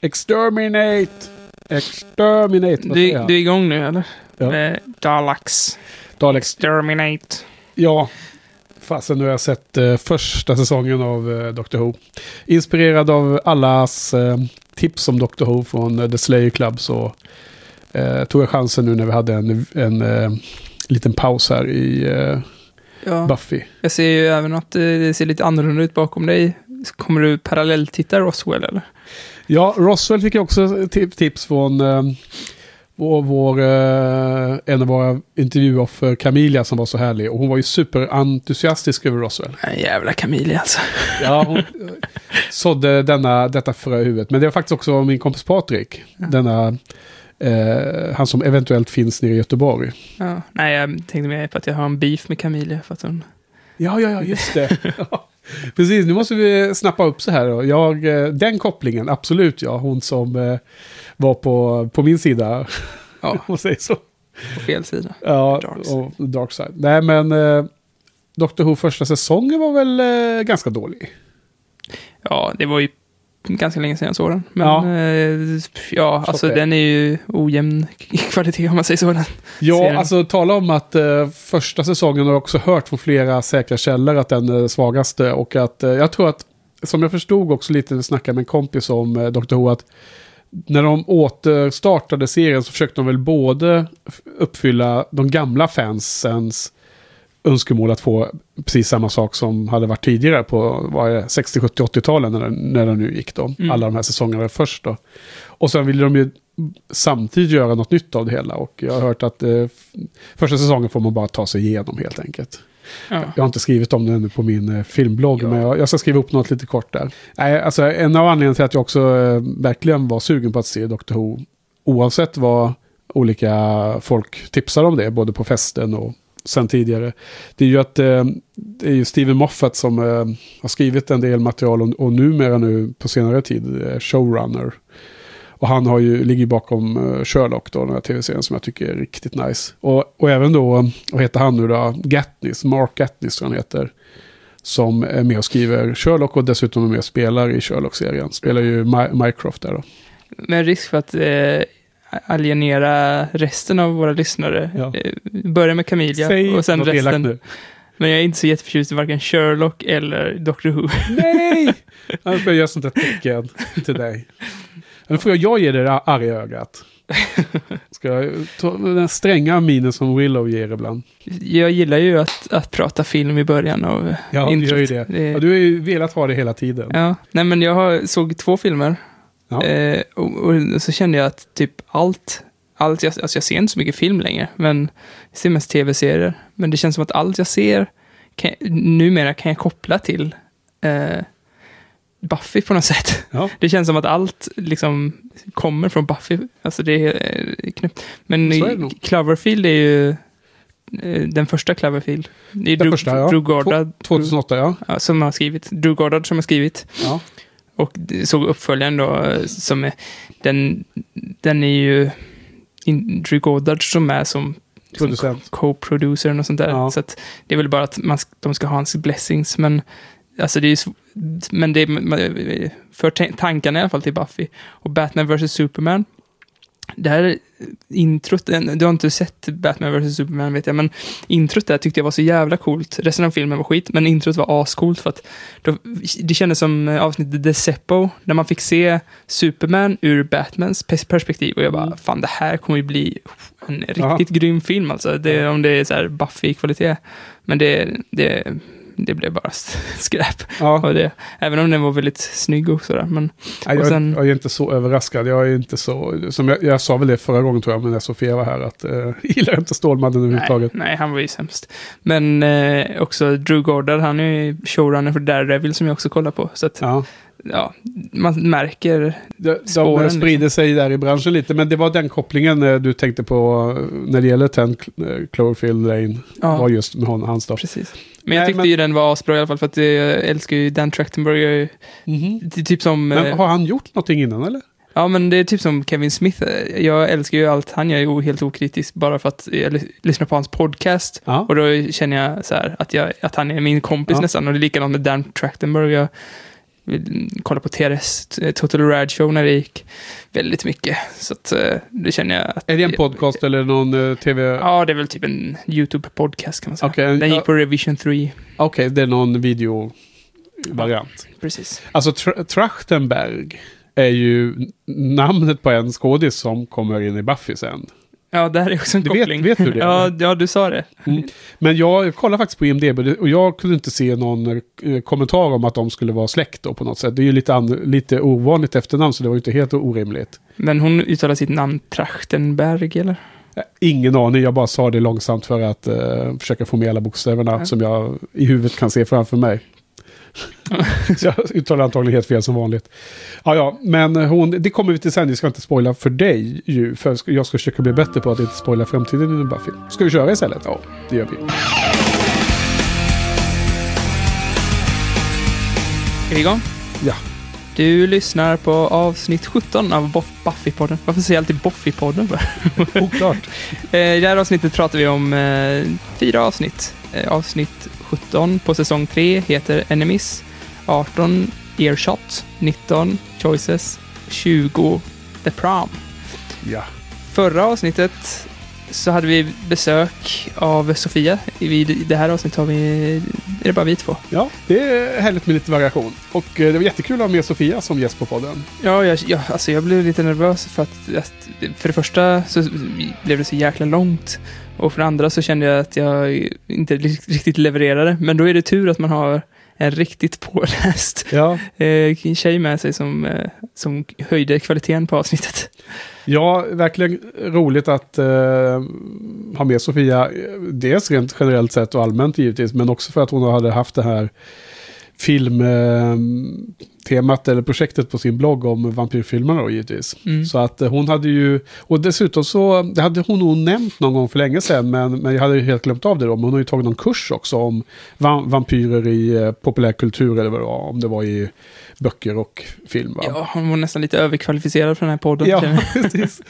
Exterminate! Exterminate! Vad Du, säger du är igång nu eller? Ja. Med Daleks. Daleks Exterminate. Ja, fasen nu har jag sett eh, första säsongen av eh, Doctor Who. Inspirerad av allas eh, tips om Doctor Who från eh, The Slayer Club så eh, tog jag chansen nu när vi hade en, en eh, liten paus här i eh, Ja. Buffy. Jag ser ju även att eh, det ser lite annorlunda ut bakom dig. Kommer du parallelltitta Roswell eller? Ja, Roswell fick också tip- tips från eh, vår, vår, eh, en av våra intervjuoffer, Camilla, som var så härlig. Och hon var ju superentusiastisk över Roswell. Nej, jävla Camille alltså. Ja, hon sådde denna, detta frö i huvudet. Men det var faktiskt också min kompis Patrik. Denna, eh, han som eventuellt finns nere i Göteborg. Ja. Nej, jag tänkte mer på att jag har en beef med Camille för att hon... Ja, ja, ja, just det. Ja. Precis, nu måste vi snappa upp så här. Då. Jag, eh, den kopplingen, absolut ja. Hon som eh, var på, på min sida, Ja, om man säger så. på fel sida. Ja, Dark side. och Dark Side. Nej, men eh, Doctor Who första säsongen var väl eh, ganska dålig. Ja, det var ju ganska länge sedan jag såg den. Men Ja. eh, ja alltså det. den är ju ojämn kvalitet om man säger så. Ja, serien. alltså tala om att eh, första säsongen har jag också hört från flera säkra källor att den är svagaste. Och att eh, jag tror att, som jag förstod också lite när jag snackade med en kompis om eh, Dr. Who, att när de återstartade serien så försökte de väl både uppfylla de gamla fansens önskemål att få precis samma sak som hade varit tidigare på vad är det, 60, 70, 80-talen när, när den nu gick då. Mm. Alla de här säsongerna först då. Och sen ville de ju samtidigt göra något nytt av det hela. Och jag har hört att eh, första säsongen får man bara ta sig igenom helt enkelt. Ja. Jag har inte skrivit om det ännu på min eh, filmblogg, Ja. men jag, jag ska skriva upp något lite kort där. Nej, alltså, en av anledningarna till att jag också eh, verkligen var sugen på att se Doctor Who, oavsett vad olika folk tipsar om det, både på festen och sen tidigare, det är ju att eh, det är ju Steven Moffat som eh, har skrivit en del material och, och numera nu på senare tid eh, showrunner. Och han har ju, ligger bakom eh, Sherlock då, den här tv-serien som jag tycker är riktigt nice. Och, och även då, vad heter han nu då? Gatniss, Mark Gatniss tror han heter. Som är med och skriver Sherlock och dessutom är med och spelar i Sherlock-serien. Spelar ju My- Mycroft där då. Med risk för att eh, alienera resten av våra lyssnare. Ja. Eh, börja med Camilla Säg och sen resten. nu. Men jag är inte så jätteförtjust i varken Sherlock eller Doctor Who. Nej! Annars får jag göra sånt där tecken till dig. Nu får jag, jag ge dig det arga ögat. Ska jag ta den stränga minen som Willow ger ibland. Jag gillar ju att, att prata film i början av Ja, du introt. gör ju det. Det- Ja, du har ju velat ha det hela tiden. Ja, nej men jag har, såg två filmer. Ja. Eh, och, och så kände jag att typ allt, allt jag, alltså jag ser inte så mycket film längre, men jag ser mest tv-serier. Men det känns som att allt jag ser, kan, numera kan jag koppla till eh, Buffy på något sätt. Ja. Det känns som att allt liksom kommer från Buffy. Alltså det är eh, knäppt. Men är. Cloverfield är ju eh, den första Cloverfield. Det är Den Drew, första, ja. Drew Goddard 2008 ja. ja, som har skrivit. Drew Goddard som har skrivit. ja. Och såg uppföljaren då som är, den, den är ju in, Drew Goddard som är som co-producer och sånt där. Ja. Så det är väl bara att man, de ska ha hans blessings, men alltså det är men det för ta- tankarna i alla fall till Buffy. Och Batman vs. Superman, det här introt, en- du har inte sett Batman vs. Superman vet jag, men introt där tyckte jag var så jävla coolt. Resten av filmen var skit, men introt var ascoolt för att då, det kändes som eh, avsnittet The Seppo, när man fick se Superman ur Batmans pers- perspektiv och jag bara, Mm. fan det här kommer ju bli en riktigt Ja. grym film alltså, det, om det är så här Buffy-kvalitet. Men det, det, det blev bara skräp ja. av det. Även om den var väldigt snygg och sådär. Men Nej, och jag, sen- jag är inte så överraskad. Jag är inte så... Som jag, jag sa väl det förra gången tror jag, men när Sofia var här, att eh, gillar inte Stålmannen nej, överhuvudtaget. nej, han var ju sämst. Men eh, också Drew Goddard, han är ju showrunner för Daredevil som jag också kollar på. Så att, ja. Ja. man märker De, de Spåren, eh, sprider sig där i branschen lite, men det var den kopplingen eh, du tänkte på eh, när det gäller 10 Cl- eh, Cloverfield Lane. Ja. Var just med hon, hans då. Precis. Men jag Nej, tyckte men- ju den var asbra i alla fall för att jag älskar ju Dan Trachtenberg. Det är typ som... Men har han gjort någonting innan eller? Ja, men det är typ som Kevin Smith. Jag älskar ju allt han gör helt okritiskt bara för att jag ly- lyssnar på hans podcast. Ja. Och då känner jag så här att, jag, att han är min kompis Ja. nästan. Och det är likadant med Dan Trachtenberg. Jag Vi kollade på TRS, Total Rad Show, när det gick väldigt mycket. Så att eh, det känner jag att... Är det en podcast eller någon eh, tv? Ja, det är väl typ en YouTube-podcast kan man säga. Okej, Den gick på Revision 3. Okej, det är någon videovariant. Precis. Alltså Tr- Trachtenberg är ju namnet på en skådis som kommer in i Buffy sen. Ja, där är också en Du vet- koppling. vet du det? ja, ja, du sa det. Men jag kollade faktiskt på IMDB och jag kunde inte se någon eh, kommentar om att de skulle vara släkt då på något sätt. Det är ju lite, lite ovanligt efternamn så det var ju inte helt orimligt. Men hon uttalar sitt namn Trachtenberg, eller? Eh, Ingen aning, jag bara sa det långsamt för att eh, försöka få med alla bokstäverna Ja. som jag i huvudet kan se framför mig. Så jag uttalar antagligen helt fel som vanligt. Ja, ja, men hon, det kommer vi till sen. Vi ska inte spoila för dig ju. För jag ska försöka bli bättre på att inte spoila framtiden i Buffy. Ska vi köra istället? Ja, det gör vi. Är vi igång? Ja. Du lyssnar på avsnitt 17 av Buffy-podden. Varför säger jag alltid Buffy-podden? Oklart. Eh, I det här avsnittet pratar vi om eh, fyra avsnitt. Eh, avsnitt 17 på säsong 3 heter Enemies. 18 Earshot. 19 Choices. 20 The Prom. Ja. Förra avsnittet så hade vi besök av Sofia. I det här avsnittet har vi, är det bara vi två. ja, det är härligt med lite variation. Och eh, det var jättekul att ha med Sofia som gäst på podden. Ja, jag, jag, alltså jag blev lite nervös för att, för det första så blev det så jäkla långt och för det andra så kände jag att jag inte riktigt levererade. Men då är det tur att man har en riktigt påläst Ja. eh, tjej med sig som, eh, som höjde kvaliteten på avsnittet. Ja, verkligen roligt att eh, ha med Sofia. eh, Dels rent generellt sett och allmänt givetvis, men också för att hon hade haft det här filmtemat eller projektet på sin blogg om vampyrfilmerna då givetvis. Mm. Så att eh, hon hade ju, och dessutom så, det hade hon nog nämnt någon gång för länge sedan, men, men jag hade ju helt glömt av det då. Men hon har ju tagit någon kurs också om va- vampyrer i eh, populärkultur eller vad det var, om det var i böcker och film. Va? Ja, hon var nästan lite överkvalificerad för den här podden. Ja, precis.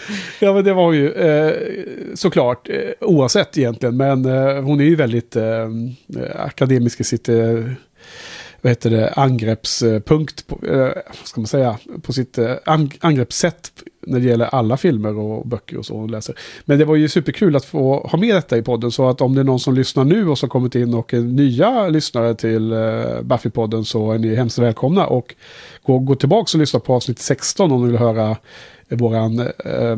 Ja, men det var ju eh, såklart, eh, oavsett egentligen, men eh, hon är ju väldigt eh, akademisk i sitt, vad heter det, angreppspunkt, på, eh, ska man säga, på sitt eh, ang angreppssätt när det gäller alla filmer och böcker och så hon läser. Men det var ju superkul att få ha med detta i podden, så att om det är någon som lyssnar nu och som kommit in och är nya lyssnare till eh, Buffy-podden så är ni hemskt välkomna och gå, gå tillbaka och lyssna på avsnitt 16 om ni vill höra våran, eh,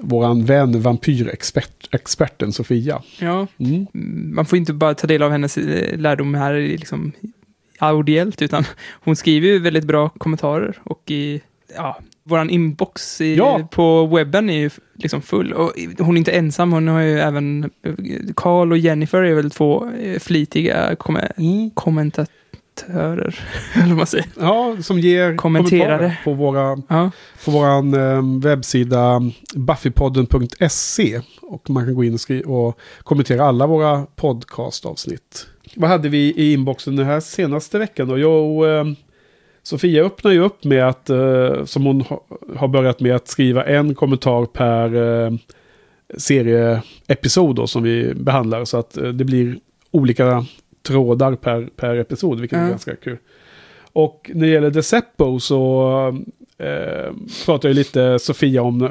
våran vän vampyrexperten Sofia. Ja, Mm. man får inte bara ta del av hennes lärdom här liksom audiellt, utan hon skriver ju väldigt bra kommentarer och i, ja, våran inbox i, Ja. på webben är ju liksom full. Och hon är inte ensam, hon har ju även, Carl och Jennifer är väl två eh, flitiga kom kommentatörer, eller vad man säger. Ja, som ger Kommenterare. på, våra, Ja, på våran eh, webbsida buffypodden.se. Och man kan gå in och, och kommentera alla våra podcastavsnitt. Vad hade vi i inboxen den här senaste veckan då? Jo, eh, Sofia öppnar ju upp med att, eh, som hon ha, har börjat med att skriva en kommentar per eh, serieepisod då, som vi behandlar. Så att eh, det blir olika trådar per, per episod, vilket är Ja. ganska kul. Och när det gäller Deceppo så eh, pratar ju lite Sofia om eh,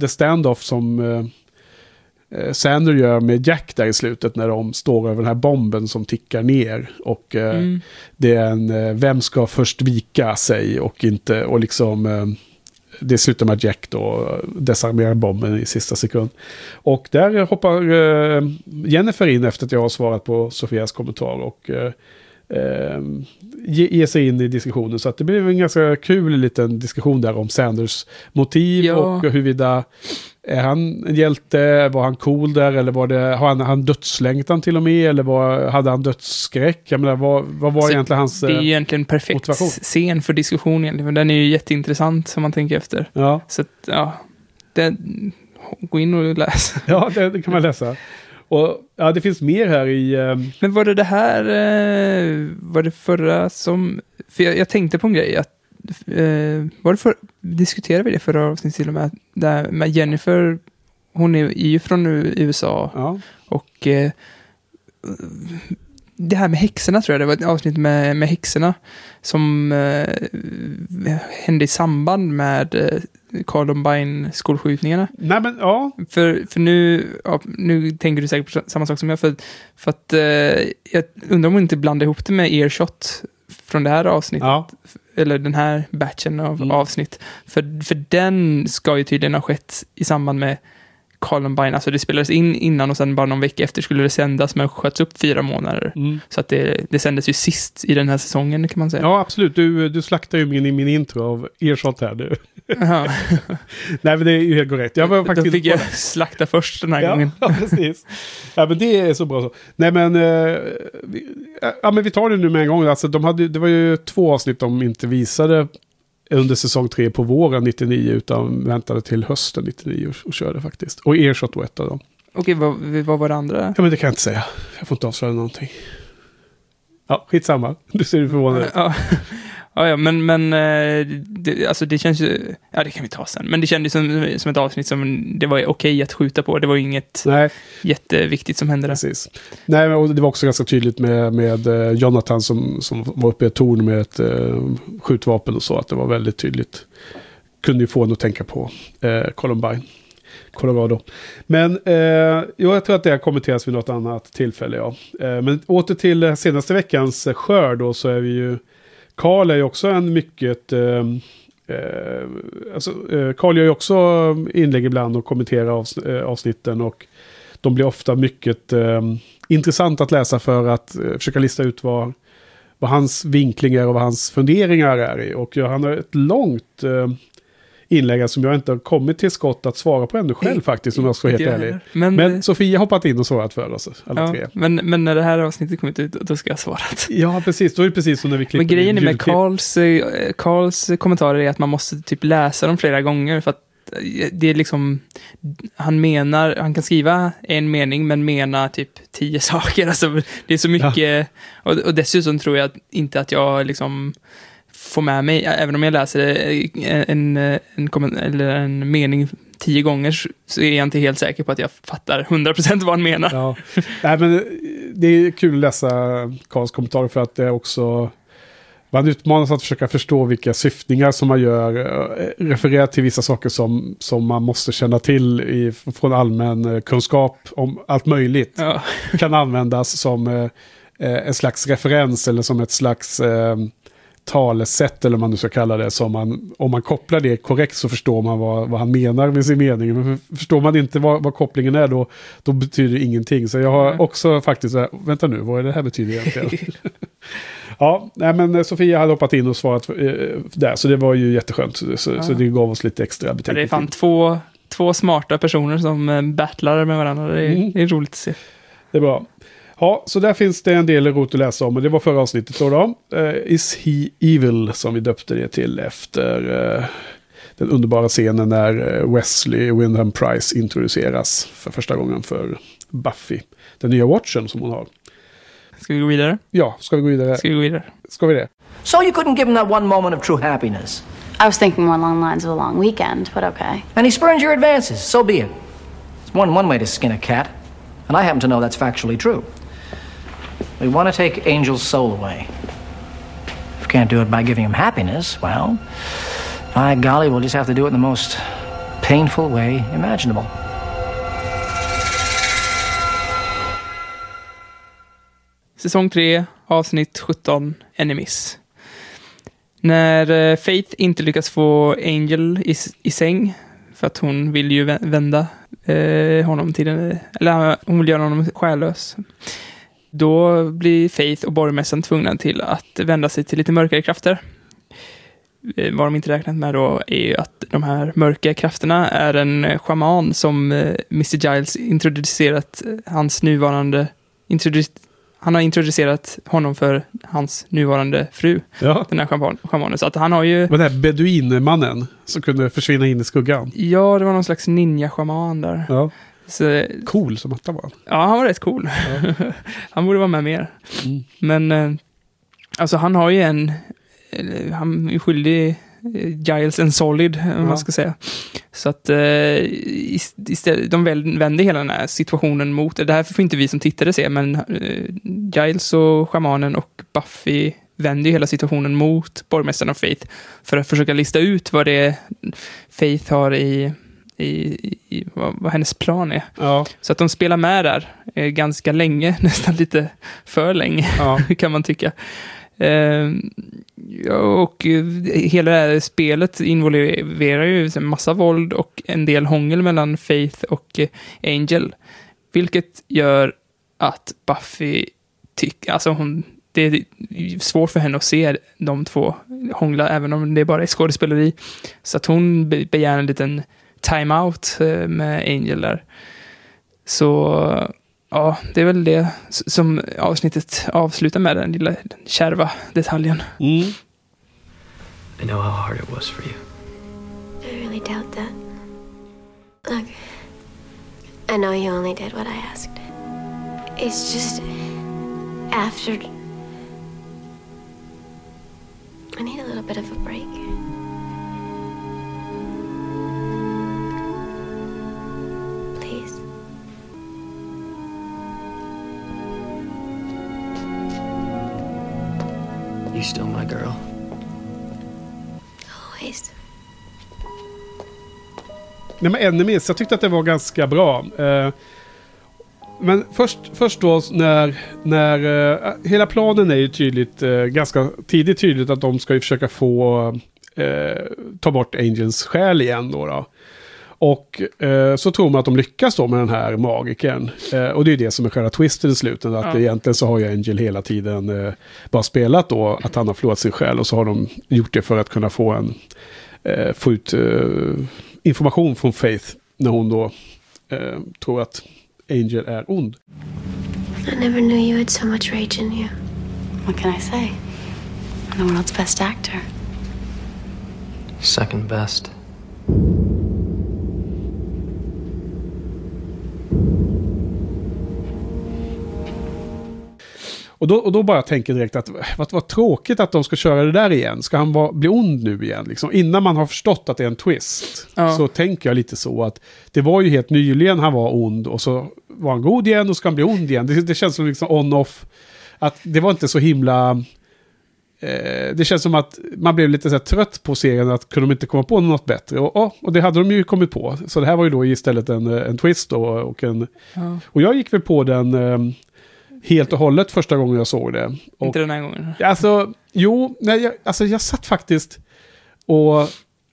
the standoff som eh, Sander gör med Jack där i slutet när de står över den här bomben som tickar ner. Och eh, mm. det är en, eh, vem ska först vika sig och inte, och liksom, eh, det slutar med att Jack då desarmerar bomben i sista sekund. Och där hoppar eh, Jennifer in efter att jag har svarat på Sofias kommentar och eh, eh, ge, ge sig in i diskussionen. Så att det blev en ganska kul liten diskussion där om Sanders motiv Ja. och huruvida är han en hjälte? Var han cool där? Eller var det, har han, han dödslängtan till och med? Eller var, hade han dödsskräck? Jag menar, vad, vad var Så egentligen hans... det är ju egentligen perfekt motivation. scen för diskussion egentligen, för den är ju jätteintressant om man tänker efter. Ja, Så att, ja, det, gå in och läs. ja det, det kan man läsa. Och ja, det finns mer här i... eh, Men var det det här, eh, var det förra som, för jag, jag tänkte på en grej, att, eh, var det för, diskuterade vi det förra avsnittet till och med, där med Jennifer, hon är, är ju från USA. Ja, och eh, det här med häxorna tror jag, det var ett avsnitt med, med häxorna som eh, hände i samband med eh, Columbine-skolskjutningarna. Nej men ja, För, för nu, ja, nu tänker du säkert på samma sak som jag, för, för att eh, jag undrar om hon inte blandar ihop det med Earshot från det här avsnittet, ja. Eller den här batchen av Mm. avsnitt. För, för den ska ju tydligen ha skett i samband med Columbine, alltså det spelades in innan och sen bara någon vecka efter skulle det sändas, men sköts upp fyra månader. Mm. Så att det, det sändes ju sist i den här säsongen kan man säga. Ja, absolut. Du, du slaktar ju min, min intro av Earshot här nu. Nej, men det är ju helt korrekt. Jag var Då faktiskt fick inne jag slakta först den här Ja, gången. ja, precis. Ja, men det är så bra så. Nej, men, eh, vi, ja, men vi tar det nu med en gång. Alltså, de hade, det var ju två avsnitt de inte visade under säsong tre på våren 99, utan väntade till hösten 99 och, och körde faktiskt. Och Earshot var ett av dem. Okej, vad, vad var det andra? Ja, men det kan jag inte säga. Jag får inte avslöja någonting. Ja, skitsamma. Du ser förvånad ut. Ja, ja, ja men, men eh, det, alltså det känns ju, ja det kan vi ta sen, men det kändes som, som ett avsnitt som det var okej att skjuta på. Det var ju inget Nej, jätteviktigt som hände där. precis. Nej, och det var också ganska tydligt med, med eh, Jonathan som, som var uppe i ett torn med ett eh, skjutvapen och så, att det var väldigt tydligt. Kunde ju få en att tänka på eh, Columbine, Colorado. Men eh, jag tror att det har kommenterats vid något annat tillfälle, ja. Eh, men åter till senaste veckans skörd då, så är vi ju... Karl är ju också en mycket... Eh, eh, alltså, eh, Karl gör ju också inlägg ibland och kommenterar avs eh, avsnitten och de blir ofta mycket eh, intressanta att läsa för att eh, försöka lista ut vad, vad hans vinklingar och vad hans funderingar är i. Och ja, han har ett långt eh, inlägg som jag inte har kommit till skott att svara på ännu själv faktiskt, om jag ska vara helt ärlig. Men, Men Sofia har hoppat in och svarat för oss, alla ja, tre. men, men när det här avsnittet kommit ut, då ska jag ha svarat. Ja, precis. Då är det precis som när vi klipper Men grejen är med. Karls, eh, Karls kommentarer är att man måste typ läsa dem flera gånger för att eh, det är liksom, han menar, han kan skriva en mening men mena typ tio saker. Alltså, det är så mycket, och, och dessutom tror jag inte att jag liksom får med mig, även om jag läser eh, en, en, en, komment- eller en mening tio gånger så är jag inte helt säker på att jag fattar 100% vad han menar. Ja. Nej, men eh, det är kul att läsa Karls kommentarer för att det är också... Man utmanas att försöka förstå vilka syftningar som man gör. eh, Referera till vissa saker som, som man måste känna till i, från allmän eh, kunskap om allt möjligt. Ja. Kan användas som eh, eh, en slags referens eller som ett slags eh, talesätt eller vad man nu ska kalla det. Som man, om man kopplar det korrekt så förstår man vad, vad han menar med sin mening. Men för- förstår man inte vad, vad kopplingen är då, då betyder det ingenting. Så jag har Nej. också faktiskt, här, vänta nu, vad är det här betyder egentligen? ja, nej, men eh, Sofia hade hoppat in och svarat eh, där, så det var ju jätteskönt. Så, Ja. så det gav oss lite extra Ja, Det är betänketid. fan två, två smarta personer som eh, battlar med varandra. Det är, Mm. det är roligt att se. Det är bra. Ja, så där finns det en del rot att läsa om. Och det var förra avsnittet då. då. Eh, Is He Evil som vi döpte det till efter eh, den underbara scenen när eh, Wesley Wyndham Price introduceras för första gången för Buffy. Den nya watchen som hon har. Ska vi gå vidare? Ja, ska vi gå vidare? Ska vi gå vidare? Ska vi det? So you couldn't give him that one moment of true happiness. I was thinking more along the lines of a long weekend, but okay. And he spurned your advances. So be it. It's one, one way to skin a cat. And I happen to know that's factually true. We want to take Angel's soul away. If we can't do it by giving him happiness, well, by golly, we'll just have to do it in the most painful way imaginable. Säsong 3, avsnitt 17, Enemies. När eh, Faith inte lyckas få Angel i, i säng, för att hon vill ju vända eh, honom till den... eller hon vill göra honom själlös. Då blir Faith och borgmästaren tvungna till att vända sig till lite mörkare krafter. Eh, Vad de inte räknat med då är ju att de här mörka krafterna är en eh, shaman som eh, Mr. Giles introducerat hans nuvarande introdu- han har introducerat honom för hans nuvarande fru, Ja. den här schaman- schamanen. Så att han har ju, Men den här beduinmannen som kunde försvinna in i skuggan. ja, det var någon slags ninja-schaman där. Ja. Så, Cool som att var. ja, han var rätt cool. han borde vara med mer. Mm. Men, eh, alltså han har ju en, eller, han är skyldig eh, Giles and Solid, om Ja. man ska säga. Så att eh, ist- istället, de väl- vänder hela den här situationen mot, det här får inte vi som tittare se, men eh, Giles och shamanen och Buffy vänder ju hela situationen mot borgmästaren och Faith för att försöka lista ut vad det är Faith har i, i, i vad, vad hennes plan är. Ja, Så att de spelar med där eh, ganska länge, nästan lite för länge ja. kan man tycka. Eh, ja, och eh, hela det här spelet involverar ju en massa våld och en del hångel mellan Faith och eh, Angel. Vilket gör att Buffy tycker, alltså hon, det är svårt för henne att se de två hångla, även om det bara är skådespeleri. Så att hon be- begär en liten time-out eh, med Angel där. Så ja, det är väl det som avsnittet avslutar med, den lilla kärva detaljen. Mm. I know how hard it was for you. I really doubt that. Look, I know you only did what I asked. It's just after. I need a little bit of a break. Girl. Always. Nej, men Enemies, jag tyckte att det var ganska bra. Eh, men först, först då när, när eh, hela planen är ju tydligt, eh, ganska tidigt tydligt att de ska ju försöka få ta bort Angels själ igen då. då. Och eh, så tror man att de lyckas då med den här magiken. Eh, och det är det som är själva twisten i slutet. Att Ja. egentligen så har ju Angel hela tiden eh, bara spelat då att han har förlorat sin själ. Och så har de gjort det för att kunna få en eh, få ut eh, information från Faith när hon då eh, tror att Angel är ond. I never knew you had so much rage in you. What can I say? I'm the world's best actor. Second best. Och då, och då bara tänker jag direkt att vad, vad tråkigt att de ska köra det där igen. Ska han vara, bli ond nu igen? Liksom? Innan man har förstått att det är en twist. Ja. Så tänker jag lite så att det var ju helt nyligen han var ond och så var han god igen och ska han bli ond igen. Det, det känns som liksom on-off. Att det var inte så himla... Eh, det känns som att man blev lite så trött på serien att kunde de inte komma på något bättre. Och, och, och det hade de ju kommit på. Så det här var ju då istället en, eh, en twist då. Och, en, Ja. och jag gick väl på den eh, helt och hållet första gången jag såg det. Och, Inte den här gången. Alltså, jo, nej, jag, alltså jag satt faktiskt och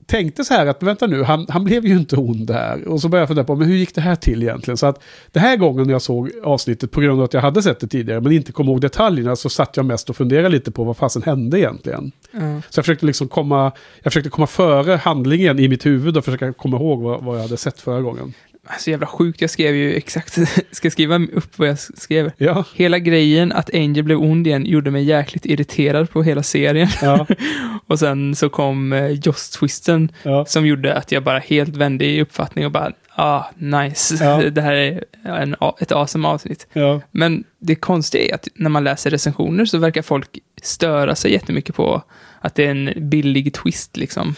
tänkte så här att vänta nu, han, han blev ju inte ond här. Och så började jag fundera på, men hur gick det här till egentligen? Så att den här gången när jag såg avsnittet, på grund av att jag hade sett det tidigare, men inte kom ihåg detaljerna, så satt jag mest och funderade lite på vad fasen hände egentligen. Ja. Så jag försökte liksom komma, jag försökte komma före handlingen i mitt huvud och försöka komma ihåg vad, vad jag hade sett förra gången. Så jävla sjukt, jag skrev ju exakt, ska jag skriva upp vad jag skrev? Ja, Hela grejen att Angel blev ond igen gjorde mig jäkligt irriterad på hela serien. ja, Och sen så kom eh, Joss-twisten ja. som gjorde att jag bara helt vände i uppfattning och bara, ah, nice. Ja. Det här är en, ett awesome avsnitt. ja. Men det konstiga är att när man läser recensioner så verkar folk störa sig jättemycket på att det är en billig twist liksom.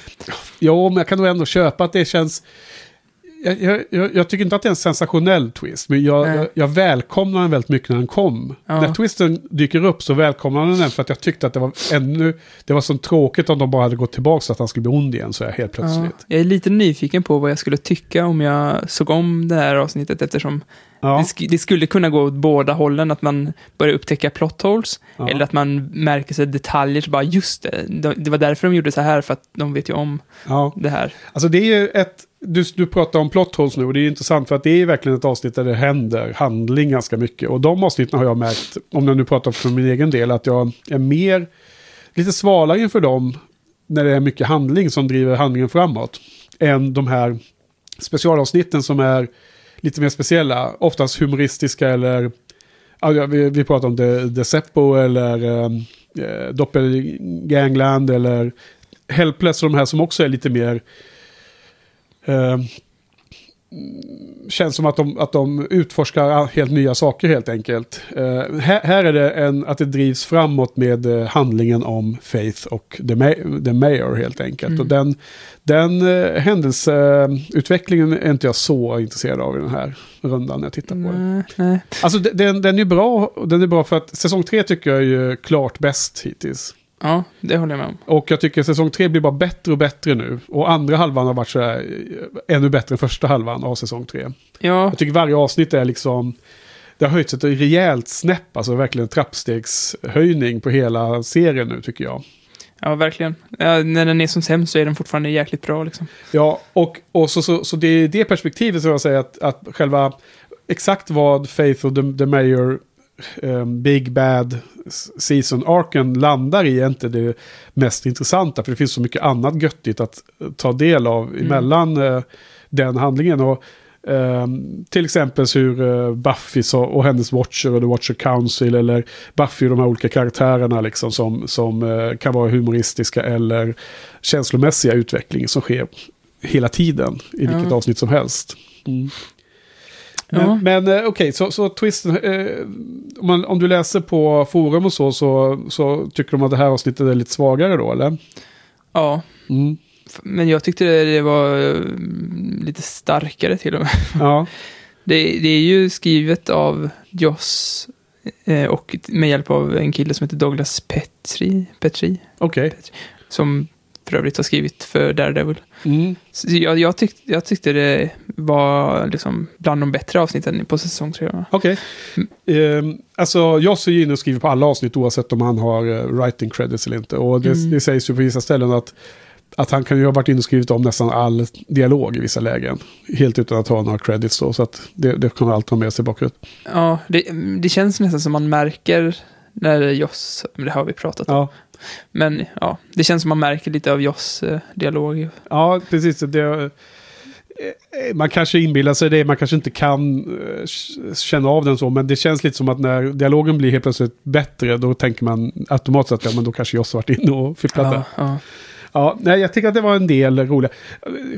Jo, men jag kan nog ändå köpa att det känns... Jag, jag, jag, tycker inte att det är en sensationell twist, men jag, jag, välkomnar den väldigt mycket när den kom. Ja. När twisten dyker upp så välkomnar jag den för att jag tyckte att det var ännu... Det var så tråkigt om de bara hade gått tillbaka så att han skulle bli ond igen så här helt Ja, plötsligt. jag är lite nyfiken på vad jag skulle tycka om jag såg om det här avsnittet eftersom Ja, det, sk- det skulle kunna gå åt båda hållen, att man börjar upptäcka plot holes, ja. eller att man märker sig detaljer, så bara just det, det- var därför de gjorde så här, för att de vet ju om ja. det här. Alltså det är ju ett... Du, du pratar om plot holes nu och det är intressant för att det är verkligen ett avsnitt där det händer handling ganska mycket. Och de avsnitten har jag märkt, om jag nu pratar för min egen del, att jag är mer... Lite svalare inför dem när det är mycket handling som driver handlingen framåt. Än de här specialavsnitten som är lite mer speciella. Oftast humoristiska eller... Ja, vi, vi pratar om The, Seppo eller ehm, eh, Doppelgangland eller Helpless och de här som också är lite mer... eh, känns som att de, att de utforskar helt nya saker helt enkelt. Eh, här, här är det en, att det drivs framåt med eh, handlingen om Faith och The, Ma- The Mayor helt enkelt. Mm. Och den, den eh, händelseutvecklingen är inte jag så intresserad av i den här rundan när jag tittar på den. Nej, nej. Alltså de- den, den är bra, den är bra för att säsong tre tycker jag är klart bäst hittills. Ja, det håller jag med om. Och jag tycker säsong tre blir bara bättre och bättre nu. Och andra halvan har varit så här, eh, ännu bättre än första halvan av säsong tre. Ja, Jag tycker varje avsnitt är liksom... Det har höjts ett rejält snäpp, alltså verkligen en trappstegshöjning på hela serien nu tycker jag. ja verkligen. Ja, när den är som sämst så är den fortfarande jäkligt bra liksom. Ja, och, och så, så, så det är det perspektivet som jag säger att, att själva exakt vad Faith och The, the Mayor eh, Big Bad Season Arken landar i är inte det mest intressanta. För det finns så mycket annat göttigt att eh, ta del av emellan eh, den handlingen. Och, eh, till exempel hur eh, Buffy så, och hennes Watcher och The Watcher Council eller Buffy och de här olika karaktärerna liksom som, som eh, kan vara humoristiska eller känslomässiga utveckling som sker hela tiden i vilket Ja. avsnitt som helst. Mm. Men, Ja. men eh, okej, så, så twisten, eh, om, man, om du läser på forum och så, så, så tycker de att det här avsnittet är lite svagare då, eller? Ja, Mm. men jag tyckte det, var mm, lite starkare till och med. Ja, Det, det är ju skrivet av Joss eh, och med hjälp av en kille som heter Douglas Petri, Petri okej. som för övrigt har skrivit för Daredevil. Mm. Jag, jag, tyck, jag tyckte det var liksom bland de bättre avsnitten på säsong tre. Okej. Ehm, alltså, Joss är ju inne och skriver på alla avsnitt oavsett om han har uh, writing credits eller inte. Och det, Mm. det sägs ju på vissa ställen att, att han kan ju ha varit inne och skrivit om nästan all dialog i vissa lägen. Helt utan att ha några credits då. Så att det, det kan allt ha med sig bakåt. Ja, det, det känns nästan som man märker när Joss, men det har vi pratat om. Ja. Men ja, det känns som man märker lite av Joss eh, dialog. Ja, precis. Det, eh, man kanske inbillar sig det, man kanske inte kan eh, känna av den så, men det känns lite som att när dialogen blir helt plötsligt bättre, då tänker man automatiskt att ja, men då kanske Joss har varit inne och fipplat där. Ja, ja. Ja, nej, jag tycker att det var en del roliga.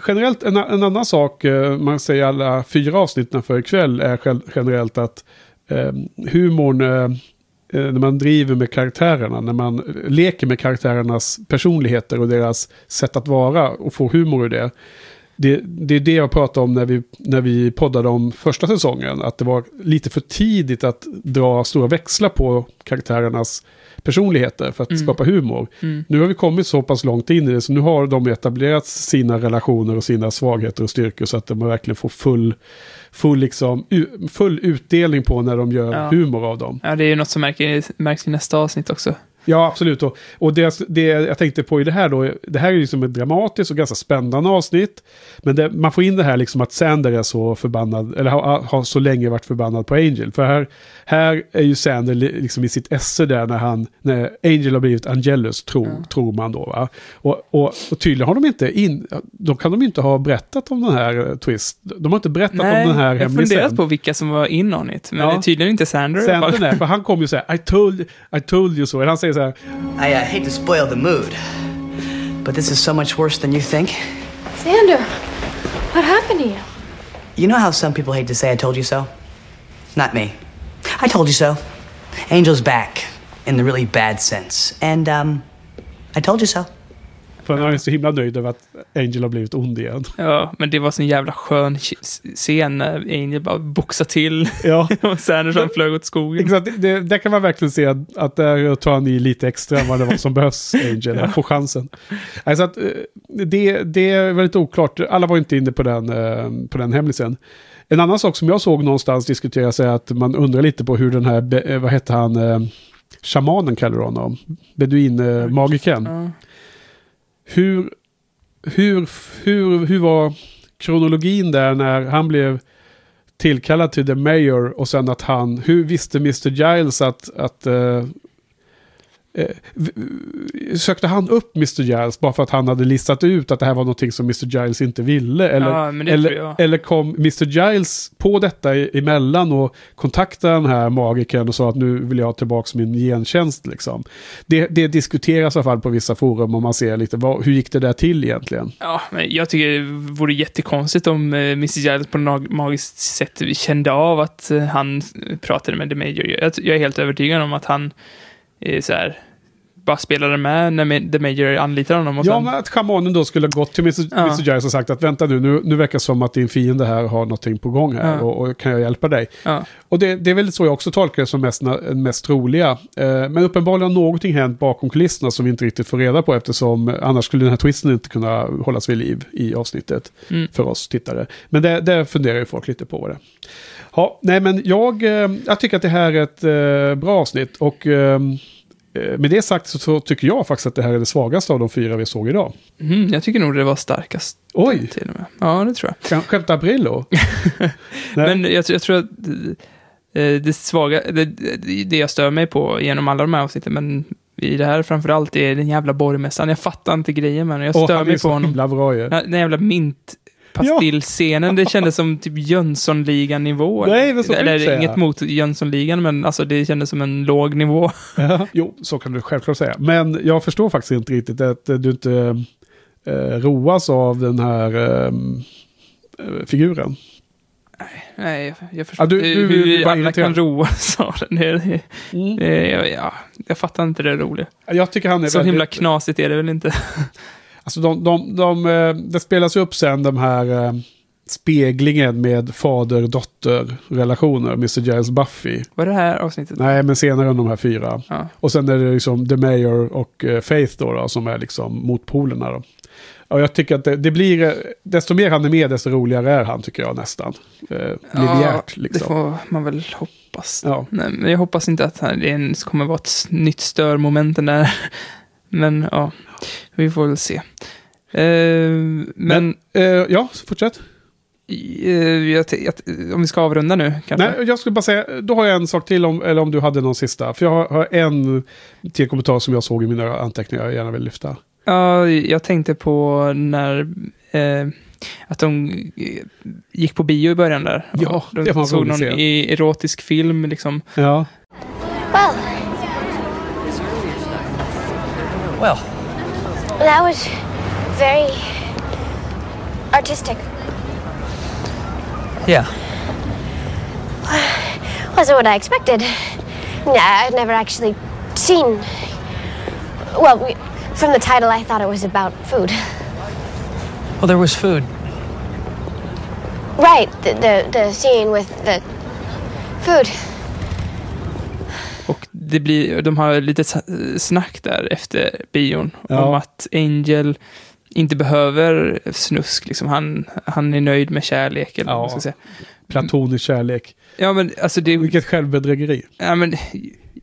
Generellt, en, en annan sak, eh, man säger alla fyra avsnitten för ikväll, är gen- generellt att eh, humorn, eh, eh, när man driver med karaktärerna, när man leker med karaktärernas personligheter och deras sätt att vara och får humor ur det. Det, det är det jag pratade om när vi, när vi poddade om första säsongen. Att det var lite för tidigt att dra stora växlar på karaktärernas personligheter för att Mm. skapa humor. Mm. Nu har vi kommit så pass långt in i det så nu har de etablerat sina relationer och sina svagheter och styrkor så att de verkligen får full, full, liksom, full utdelning på när de gör Ja. humor av dem. ja, det är ju något som märks i nästa avsnitt också. Ja, absolut. Och, och det, det jag tänkte på i det här då, det här är ju liksom ett dramatiskt och ganska spännande avsnitt. Men det, man får in det här liksom att Sander är så förbannad, eller har, har så länge varit förbannad på Angel. För här, här är ju Sander li- liksom i sitt esse där när han, när Angel har blivit Angelus, tror, tror man då va. Och, och, och tydligen har de inte in, då kan de inte ha berättat om den här eh, twist. De har inte berättat om den här jag har hemlisen. funderat på vilka som var in on it, men Ja. tydligen inte Sander. Sander är, för han kom ju så här, I told, I told you so. Eller han säger så här, I uh, hate to spoil the mood, but this is so much worse than you think. Xander, what happened to you? You know how some people hate to say I told you so? Not me. I told you so. Angel's back in the really bad sense. And, um, I told you so. För han är så himla nöjd över att Angel har blivit ond igen. Ja, men det var så en jävla skön scen när Angel bara boxade till Ja, och Sander som flög åt skogen. exakt. Det, där kan man verkligen se att, att där tar han i lite extra än vad det var som behövs Angel. Att få chansen. Alltså att, eh, det, det är väldigt oklart. Alla var inte inne på den, eh, på den hemlisen. En annan sak som jag såg någonstans diskuteras är att man undrar lite på hur den här, eh, vad hette han, shamanen kallar du honom, beduin-magiken. Ja hur, hur, hur, hur var kronologin där när han blev tillkallad till The Mayor och sen att han, hur visste Mr. Giles att, att, uh, eh, sökte han upp Mr. Giles bara för att han hade listat ut att det här var någonting som Mr. Giles inte ville? Eller, Ja, eller, eller kom Mr. Giles på detta emellan och kontaktade den här magikern och sa att nu vill jag ha tillbaka min gentjänst liksom. Det, det diskuteras i alla fall på vissa forum och man ser lite vad, hur gick det där till egentligen? Ja, men jag tycker det vore jättekonstigt om eh, Mr. Giles på något magiskt sätt kände av att eh, han pratade med The Major. Jag, jag är helt övertygad om att han så här, bara spelade med när The Major anlitade honom. Och Ja, sen, men att schamanen då skulle ha gått till Mr. Ja. Mr. Giles och sagt att vänta nu, nu, nu verkar det som att din fiende här har någonting på gång här Ja. och, och kan jag hjälpa dig? ja. Och det, det är väl så jag också tolkar det som mest, mest troliga. Eh, men uppenbarligen har någonting hänt bakom kulisserna som vi inte riktigt får reda på eftersom eh, annars skulle den här twisten inte kunna hållas vid liv i avsnittet Mm. för oss tittare. Men det, det funderar ju folk lite på. Det. Ja, nej men jag, eh, jag tycker att det här är ett eh, bra avsnitt och eh, med det sagt så, så tycker jag faktiskt att det här är det svagaste av de fyra vi såg idag. Mm, jag tycker nog det var starkast. Oj, Till och med. Ja, det tror jag. kan skämta Brillo? Nej. Men jag, jag tror att eh, det svaga, det, det jag stör mig på genom alla de här avsnitten, men i det här framförallt, är den jävla borgmästaren. Jag fattar inte grejen med honom. Jag stör är mig på honom. bra. Den den jävla mint pastillscenen, det kändes som typ Jönssonligan-nivå. Nej, men så kan du Eller säga. inget mot Jönssonligan, men alltså det kändes som en låg nivå. Ja. Jo, så kan du självklart säga. Men jag förstår faktiskt inte riktigt att du inte eh, roas av den här ehm, eh, figuren. Nej, jag, jag förstår du- inte du- hur du är bara alla kan roas av den. Det, det, det, ja, ja, jag fattar inte det roliga. Jag tycker han är Så väldigt... himla knasigt är det väl inte? Alltså de, de, de, eh, det spelas upp sen de här eh, speglingen med fader-dotter-relationer, Mr. Giles Buffy. Var det här avsnittet? Nej, men senare än de här fyra. Ja. Och sen är det liksom The Mayor och eh, Faith då, då som är liksom motpolerna. Då. Och jag tycker att det, det blir, desto mer han är med, desto roligare är han tycker jag nästan. Eh, Det liksom. får man väl hoppas. Ja. Nej, men jag hoppas inte att det ens kommer vara ett nytt störmoment den där. Men ja, vi får väl se. Eh, men Eh, ja, fortsätt. eh, jag, jag, om vi ska avrunda nu kanske? Nej, jag skulle bara säga, då har jag en sak till om, eller om du hade någon sista. För jag har, har en till kommentar som jag såg i mina anteckningar jag gärna vill lyfta. Ja, jag tänkte på när att de gick på bio i början där. Ja, de det var såg någon scen. i erotisk film liksom. Ja. Well, Well, that was very artistic. yeah. Wasn't what I expected. Nah, I'd never actually seen. Well, we, from the title, I thought it was about food. Well, there was food. Right, the the, the scene with the food. Och det blir, de har lite snack där efter bion Ja. om att Angel inte behöver snusk. Liksom. Han, han är nöjd med kärlek. Eller vad man Ja. ska säga. Platonisk kärlek. Ja, men alltså det, Vilket självbedrägeri. ja, men,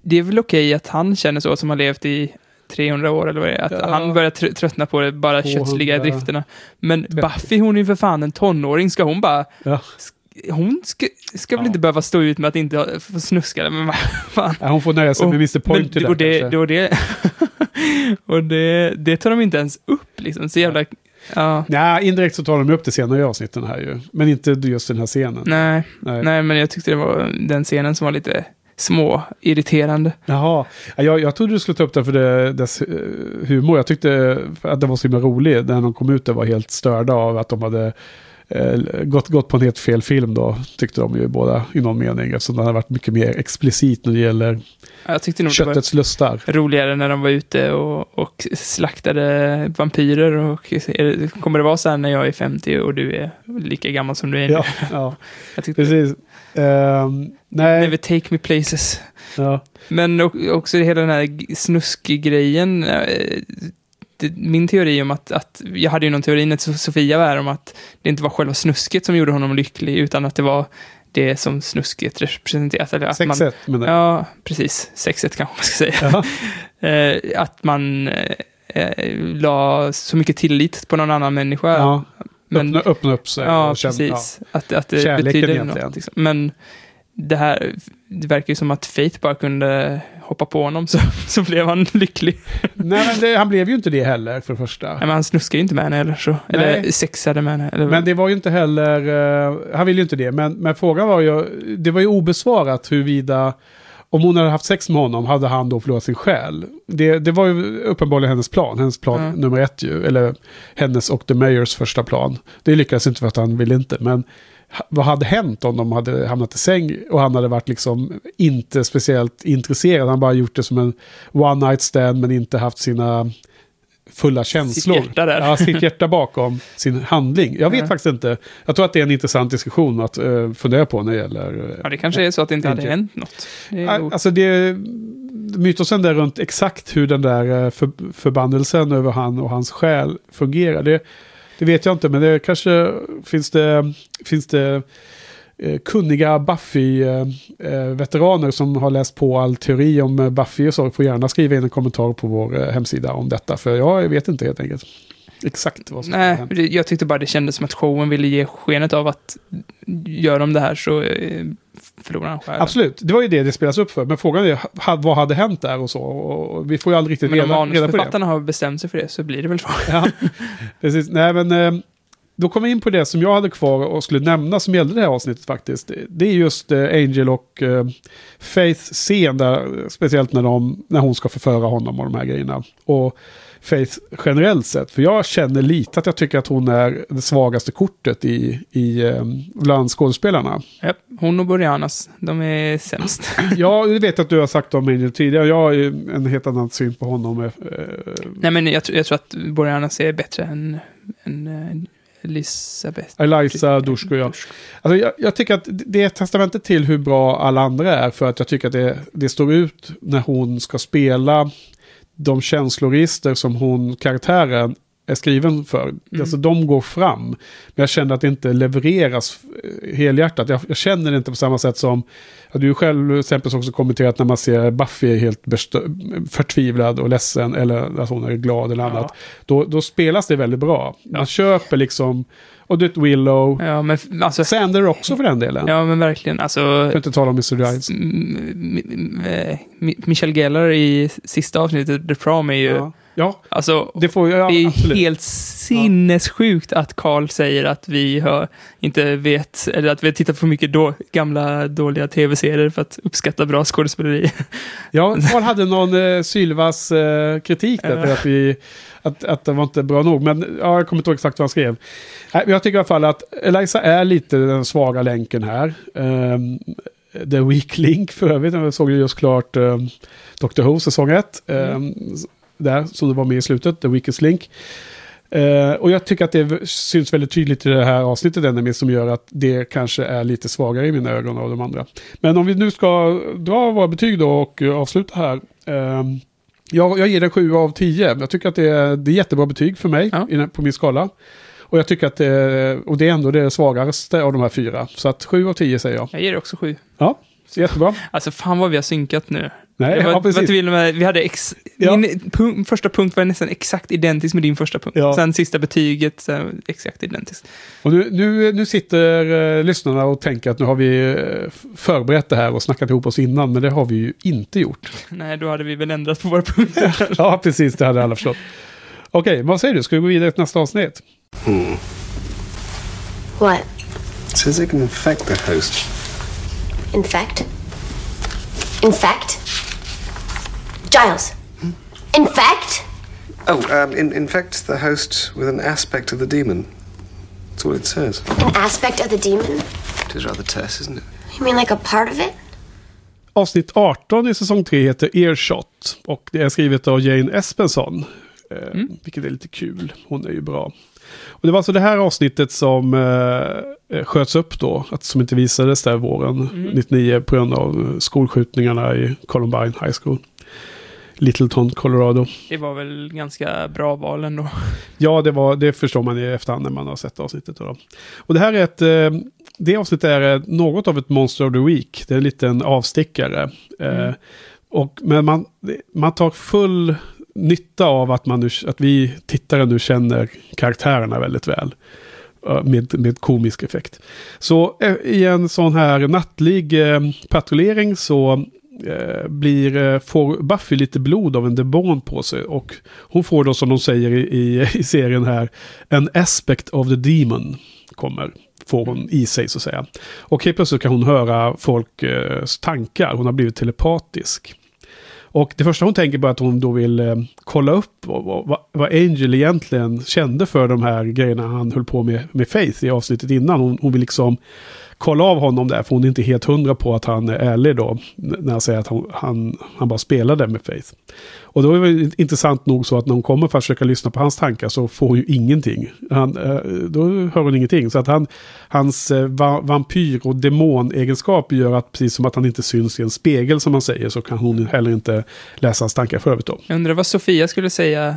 det är väl okej att han känner så som har levt i 300 år eller vad det är. Att Ja. han börjar tr- tröttna på det bara 200. kötsliga drifterna. Men 30. Buffy, hon är ju för fan en tonåring. Ska hon bara... Ja. Hon ska, ska väl Ja. inte behöva stå ut med att inte få snuska. Men vad fan. Ja, hon får nöja sig Och- med Mr. Men Point det, där och det, och det, och det, tar de inte ens upp liksom. Så jävla... Ja. Ja, indirekt så tar de upp det senare i avsnitten här ju. Men inte just den här scenen. Nej, Nej. nej, men jag tyckte det var den scenen som var lite små irriterande. Jaha, Ja, jag, jag trodde du skulle ta upp det för det, dess eh, humor. Jag tyckte att det var så himla rolig. När de kom ut där var helt störda av att de hade gått, gått på en helt fel film då. Tyckte de ju båda i någon mening. Eftersom den hade varit mycket mer explicit när det gäller Jag tyckte nog det var köttets lustar. roligare när de var ute och, och slaktade vampyrer. Och är kommer det vara så här när jag är 50 och du är lika gammal som du är nu? Ja, ja Jag tyckte, precis. Ehm, nej, Never take me places. ja. Men också hela den här snuskgrejen. Det- Min teori om att, att, jag hade ju någon teori när So- Sofia var här om att det inte var själva snusket som gjorde honom lycklig, utan att det var det som snusket representerat. Eller att man, Sexet jag. Ja, precis. Sexet kanske man ska säga. Ja. Eh, att man eh, eh, la så mycket tillit på någon annan människa. Ja, men, öppna, öppna upp sig. ja, och känna- precis. Att, att det Kärleken betyder egentligen. något. Liksom. Men det här, det verkar ju som att Faith bara kunde hoppa på honom så, så blev han lycklig. Nej, men det, han blev ju inte det heller för det första. Nej, men han snuskade ju inte med henne eller så. Eller Nej. sexade med henne. Eller, Men det var ju inte heller, eh, han ville ju inte det, men, men frågan var ju, det var ju obesvarat huruvida, om hon hade haft sex med honom, hade han då förlorat sin själ? Det, det var ju uppenbarligen hennes plan, hennes plan Mm. nummer ett ju, eller hennes och The Mayors första plan. Det lyckades inte för att han ville inte, men vad hade hänt om de hade hamnat i säng och han hade varit liksom inte speciellt intresserad, han bara gjort det som en one night stand men inte haft sina fulla känslor. hjärta där. Ja, sitt hjärta bakom sin handling. Jag vet Ja. faktiskt inte. Jag tror att det är en intressant diskussion att uh, fundera på när det gäller... eh, ja, det kanske är så att det inte hade hänt något. Det är Alltså det, mytosen där runt exakt hur den där eh, för, förbannelsen över han och hans själ fungerar. Det, det vet jag inte, men det kanske finns det, finns det eh, kunniga Buffy-veteraner eh, eh, som har läst på all teori om eh, Buffy och så får gärna skriva in en kommentar på vår eh, hemsida om detta. För jag vet inte helt enkelt exakt vad som Nej, hänt. det- jag tyckte bara det kändes som att showen ville ge skenet av att gör de det här så eh, förlorar han själen. Absolut, det var ju det det spelas upp för. Men frågan är vad hade hänt där och så. Och vi får ju aldrig riktigt Men om reda, reda på det. manusförfattarna har bestämt sig för det så blir det väl så. Ja, precis. Nej, men eh, då kommer vi in på det som jag hade kvar och skulle nämna som gällde det här avsnittet faktiskt. Det är just eh, Angel och Faiths scen där, speciellt när, de, när hon ska förföra honom och de här grejerna. Och Faith generellt sett, för jag känner lite att jag tycker att hon är det svagaste kortet i, i bland skådespelarna. Ja, hon och Boreanas, de är sämst. Ja, det vet jag att du har sagt om Angel tidigare. Jag har ju en helt annan syn på honom. Eh, Nej, men jag, tror- jag tror att Boreanas är bättre än, än eh, Elisabeth. Eliza Dushku, ja. Alltså jag, jag tycker att det är testamentet till hur bra alla andra är. För att jag tycker att det, det står ut när hon ska spela de känsloregister som hon, karaktären, är skriven för. Mm. Alltså de går fram. Men jag känner att det inte levereras eh, helhjärtat. Jag, jag känner det inte på samma sätt som... Ja, du själv till exempel också kommenterat när man ser Buffy är helt förtvivlad och ledsen. Eller att hon är glad eller annat. Då, då spelas det väldigt bra. Man köper liksom... Och du vet Willow. Ja, men alltså... Sander också för den delen. Ja, men verkligen. Alltså... Jag får inte tala om Mr. Giles. Eh, Mi- Michelle Gellar i sista avsnittet, The Prom, är ju... Ja, ja Alltså, det får jag det är absolut. helt sinnessjukt att Carl säger att vi har, inte vet, eller att vi har tittat på mycket då, gamla dåliga tv-serier för att uppskatta bra skådespeleri. Ja, Carl hade någon eh, sylvass eh, kritik där, för att, vi, att, att det var inte bra nog. Men ja, jag kommer inte ihåg exakt vad han skrev. Jag tycker i alla fall att Eliza är lite den svaga länken här. Um, The Weak Link för övrigt. Jag såg ju just klart um, Doctor Who säsong 1. Um, Där, som det var med i slutet. The Weakest Link. Eh, och jag tycker att det syns väldigt tydligt i det här avsnittet Enemy som gör att det kanske är lite svagare i mina ögon av de andra. Men om vi nu ska dra våra betyg då och avsluta här. ehm, jag, jag ger det 7 av 10. Jag tycker att det är, det är jättebra betyg för mig Ja. den- på min skala. Och jag tycker att det, och det är ändå det svagaste av de här fyra. Så att 7 av 10 säger jag. Jag ger det också sju. Ja, så jättebra. Alltså fan vad vi har synkat nu. Nej, det var, ja, precis. var med, vi hade ex, Ja. Min punk, första punkt var nästan exakt identisk med din första punkt. Ja. Sen sista betyget, exakt identiskt. Och nu, nu, nu sitter eh, lyssnarna och tänker att nu har vi eh, förberett det här och snackat ihop oss innan, men det har vi ju inte gjort. Nej, då hade vi väl ändrat på våra punkter. ja, precis, det hade alla förstått. Okej, vad säger du? Ska vi gå vidare till nästa avsnitt? What? It says it can infect the host. Infect? Infect? Giles. Infect? Oh, um, in- infect the host with an aspect of the demon. That's what it says. An aspect of the demon? It is rather terse, isn't it? You mean like a part of it? Avsnitt 18 i säsong 3 heter Earshot och det är skrivet av Jane Espenson. Eh, Vilket är lite kul. Hon är ju bra. Och det var alltså det här avsnittet som eh, eh, sköts upp då. Att, som inte visades där våren 99 på grund av skolskjutningarna i Columbine High School. Littleton, Colorado. Det var väl ganska bra val ändå. Ja, det, var, det förstår man i efterhand när man har sett avsnittet. Då. Och det här är ett... Eh, det avsnittet är eh, något av ett Monster of the Week. Det är en liten avstickare. Eh, och, men man, man tar full nytta av att, man nu, att vi tittare nu känner karaktärerna väldigt väl. Med, med komisk effekt. Så i en sån här nattlig eh, patrullering så Eh, blir, eh, får Buffy lite blod av en demon på sig. Och hon får då som de säger i, i, i serien här, en aspect of the demon kommer. Får hon i sig så att säga. Och helt plötsligt kan hon höra folks eh, tankar. Hon har blivit telepatisk. Och det första hon tänker på är att hon då vill eh, kolla upp vad, vad, vad, Angel egentligen kände för de här grejerna han höll på med med Faith i avsnittet innan. Hon, hon vill liksom kolla av honom där, för hon är inte helt hundra på att han är ärlig då. När han säger att hon, han, han bara spelade med Faith. Och då är det intressant nog så att när hon kommer för att försöka lyssna på hans tankar så får hon ju ingenting. Han, eh, då hör hon ingenting. Så att han, hans eh, va vampyr och demonegenskap gör att precis som att han inte syns i en spegel som man säger så kan hon heller inte läsa hans tankar för övrigt då. Jag undrar vad Sofia skulle säga.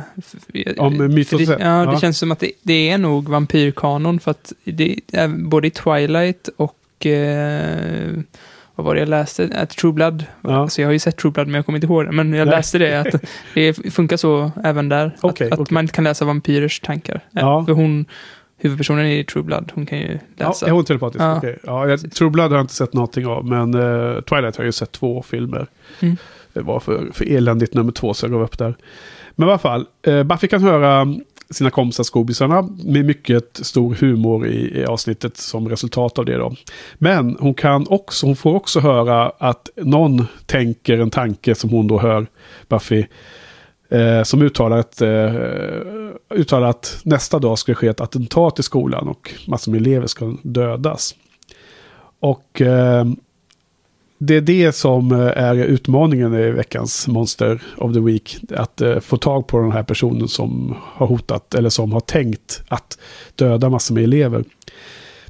Om myt och det, ja, det ja. känns som att det, det, är nog vampyrkanon för att det är både i Twilight och eh, vad var det jag läste? Att True Blood. Ja. Alltså jag har ju sett True Blood men jag kommer inte ihåg det. Men jag Nej. läste det, att det funkar så även där. Okay, att, att okay. man inte kan läsa vampyrers tankar. Ja. För hon, huvudpersonen i True Blood, hon kan ju läsa. Ja, är hon telepatisk? Ja. Okay. ja jag, True Blood har jag inte sett någonting av, men uh, Twilight har jag ju sett två filmer. Mm. Det var för, för eländigt nummer två, så jag gav upp där. Men i alla fall, uh, Buffy kan höra sina kompisar skobisarna med mycket stor humor i, i, avsnittet som resultat av det då. Men hon kan också, hon får också höra att någon tänker en tanke som hon då hör Buffy. Eh, som uttalar att, eh, uttalar att nästa dag ska det ske ett attentat i skolan och massor med elever ska dödas. Och eh, det är det som eh, är utmaningen i veckans Monster of the Week. Att eh, få tag på den här personen som har hotat eller som har tänkt att döda massor med elever.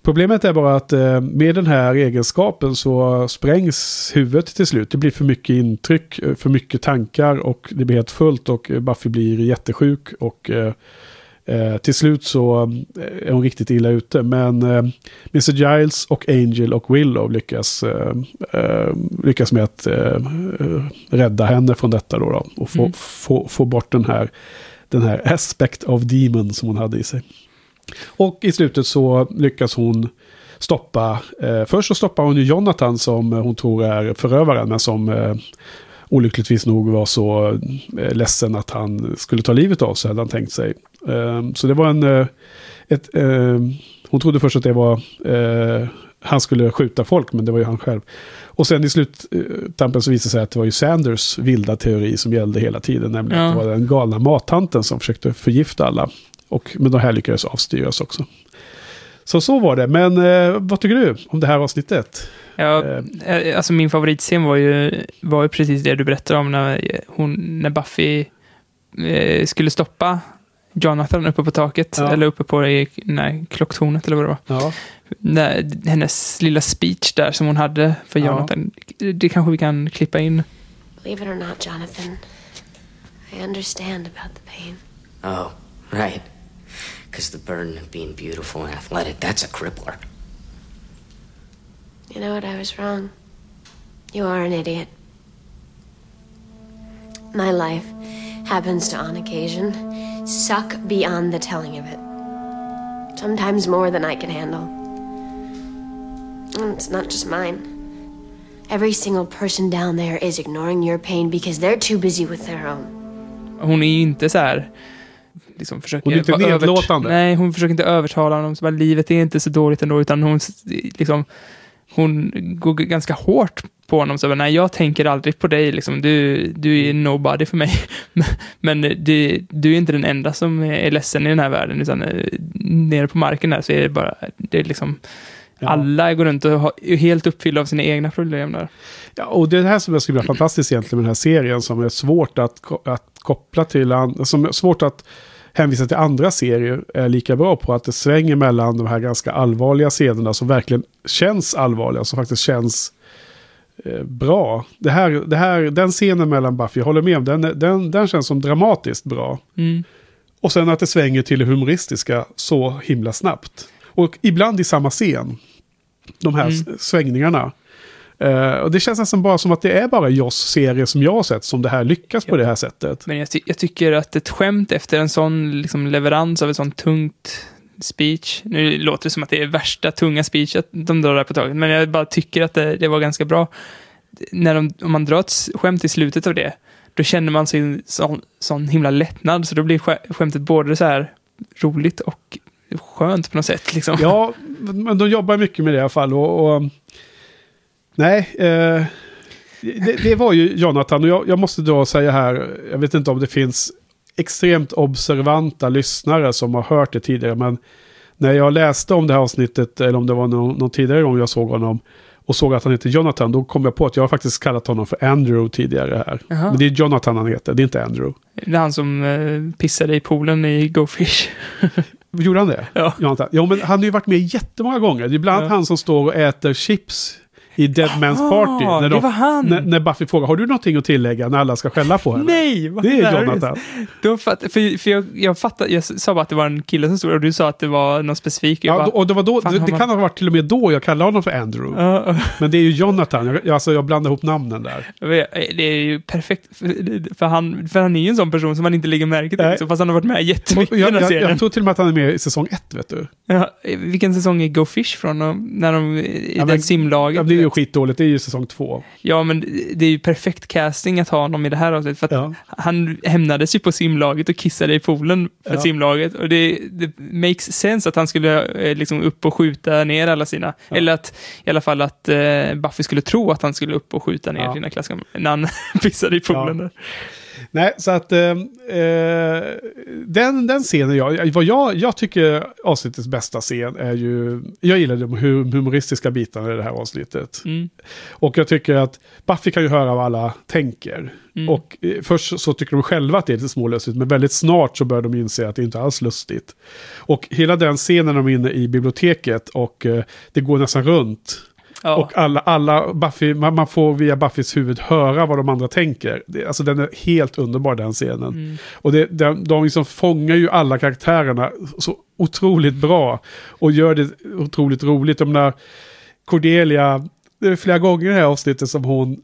Problemet är bara att eh, med den här egenskapen så sprängs huvudet till slut. Det blir för mycket intryck, för mycket tankar och det blir helt fullt och Buffy blir jättesjuk och Eh, till slut så eh, är hon riktigt illa ute. Men eh, Mr. Giles och Angel och Willow lyckas, eh, eh lyckas med att eh, rädda henne från detta då, då och få, mm. få, få bort den här, den här aspect of demon som hon hade i sig. Och i slutet så lyckas hon stoppa, först så stoppar hon ju Jonathan som hon tror är förövaren, men som olyckligtvis nog var så ledsen att han skulle ta livet av sig, hade han tänkt sig. Ehm, så det var en... Eh, ett, ehm, hon trodde först att det var... Eh, han skulle skjuta folk, men det var ju han själv. Och sen i sluttampen så visade det sig att det var ju Sanders vilda teori som gällde hela tiden. Nämligen ja. att det var den galna mattanten som försökte förgifta alla. Och, men de här lyckades avstyras också. Så så var det. Men eh, vad tycker du om det här avsnittet? Ja, eh. alltså min favoritscen var ju, var ju precis det du berättade om när, hon, när Buffy eh, skulle stoppa Jonathan uppe på taket, ja. eller uppe på det, nej, klocktornet eller vad det var. Ja. När, hennes lilla speech där som hon hade för Jonathan, ja. det kanske vi kan klippa in. Believe it or not, Jonathan, I understand about the pain. Oh, right. Because the burden of being beautiful and athletic, that's a crippler. You know what? I was wrong. You are an idiot. My life happens to, on occasion, suck beyond the telling of it. Sometimes more than I can handle. And it's not just mine. Every single person down there is ignoring your pain because they're too busy with their own. Hon är ju inte så här liksom försöker... Hon är inte nedlåtande. Nej, hon försöker inte övertala honom. Så bara, livet är inte så dåligt ändå, utan hon liksom... Hon går ganska hårt på honom. Så nej, jag tänker aldrig på dig, liksom. du, du är nobody för mig. Men du, du är inte den enda som är ledsen i den här världen, utan eh, nere på marken där så är det bara, det är liksom, ja. alla går runt och är helt uppfyllda av sina egna problem där. Ja, och det är det här som jag skulle vilja fantastiskt egentligen med den här serien, som är svårt att, att koppla till, som är svårt att hänvisa till andra serier är lika bra på att det svänger mellan de här ganska allvarliga scenerna som verkligen känns allvarliga, som faktiskt känns Eh, bra. Det här, det här, den scenen mellan Buffy, jag håller med om, den, den, den känns som dramatiskt bra. Mm. Och sen att det svänger till det humoristiska så himla snabbt. Och ibland i samma scen. De här mm. svängningarna. Uh, och det känns nästan bara som att det är bara Joss serie som jag har sett som det här lyckas ja. på det här sättet. Men jag, ty jag, tycker att ett skämt efter en sån liksom, leverans av ett sånt tungt speech. Nu låter det som att det är värsta tunga speechet de drar där på taget, men jag bara tycker att det, det var ganska bra. när de, om man drar ett skämt i slutet av det, då känner man sig sån, sån himla lättnad. Så då blir skä- skämtet både så här roligt och skönt på något sätt. Liksom. Ja, men de jobbar mycket med det i alla fall. Och, och nej, eh, det, det var ju Jonathan. Och jag, jag måste då säga här, jag vet inte om det finns extremt observanta lyssnare som har hört det tidigare. Men när jag läste om det här avsnittet, eller om det var någon, någon tidigare gång jag såg honom, och såg att han heter Jonathan, då kom jag på att jag har faktiskt kallat honom för Andrew tidigare här. Jaha. Men det är Jonathan han heter, det är inte Andrew. Det är han som eh, pissade i poolen i Go Fish. Gjorde han det? Ja. Jo, men han har ju varit med jättemånga gånger. Det är bland annat Ja. han som står och äter chips i Dead Man's Ah, Party. När, de, när, när Buffy frågar, har du någonting att tillägga när alla ska skälla på henne? Nej! vad Det är. Jonathan. Då fatt, för för jag, jag fattade, jag sa bara att det var en kille som stod och du sa att det var någon specifik. Ja, bara, och det, var då, det, det kan ha varit till och med då jag kallade honom för Andrew. Ja, ja. Men det är ju Jonathan. Jag, alltså, jag blandar ihop namnen där. Vet, Det är ju perfekt, för, för, han, för han är ju en sån person som man inte lägger märke till, så fast han har varit med Och jättemycket i jag, den här serien. jag tror till och med att han är med i säsong ett, vet du. Ja, vilken säsong är Go Fish från? Och När de, i Ja, det men- simlaget? Ja, ju skitdåligt, det är ju säsong två. Ja, men det är ju perfekt casting att ha honom i det här avsnittet. För Ja. han hämnades ju på simlaget och kissade i poolen för Ja. simlaget. Och det, det makes sense att han skulle eh, liksom upp och skjuta ner alla sina, Ja. eller att i alla fall att eh, Buffy skulle tro att han skulle upp och skjuta ner sina klasskamrater när han pissade i poolen. Där. Nej, så att eh, eh, den, den scenen, jag, vad jag, jag tycker avsnittets bästa scen är ju, jag gillar de hu- humoristiska bitarna i det här avsnittet. Mm. Och jag tycker att Buffy kan ju höra vad alla tänker. Mm. Och eh, först så tycker de själva att det är lite smålustigt, men väldigt snart så börjar de inse att det inte alls är lustigt. Och hela den scenen de är inne i biblioteket och eh, det går nästan runt. Ja. Och alla, alla Buffy, man, man får via Buffys huvud höra vad de andra tänker. Det, alltså den är helt underbar den scenen. Mm. Och det, de, de liksom fångar ju alla karaktärerna så otroligt bra. Och gör det otroligt roligt. De där Cordelia, det är flera gånger i det här avsnittet som hon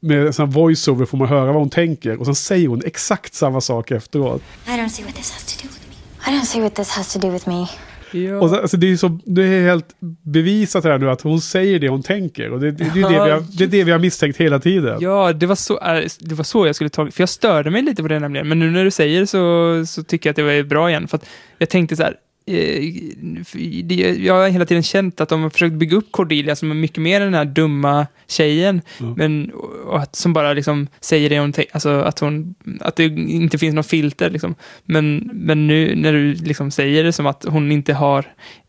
med en sån voiceover får man höra vad hon tänker. Och sen säger hon exakt samma sak efteråt. I don't see what this has to do with me. I don't see what this has to do with me. Ja. Och så, alltså det, är så, det är helt bevisat här nu att hon säger det hon tänker. Och det, det, det, är, det, vi har, det är det vi har misstänkt hela tiden. Ja, det var, så, äh, det var så jag skulle ta För jag störde mig lite på det nämligen. Men nu när du säger det så, så tycker jag att det var bra igen. För jag tänkte så här. Eh, jag har hela tiden känt att de har försökt bygga upp Cordelia som är mycket mer den här dumma tjejen. Mm. Men, och att, som bara liksom säger det hon alltså att hon, att det inte finns något filter liksom. Men, men nu när du liksom säger det som att hon inte har,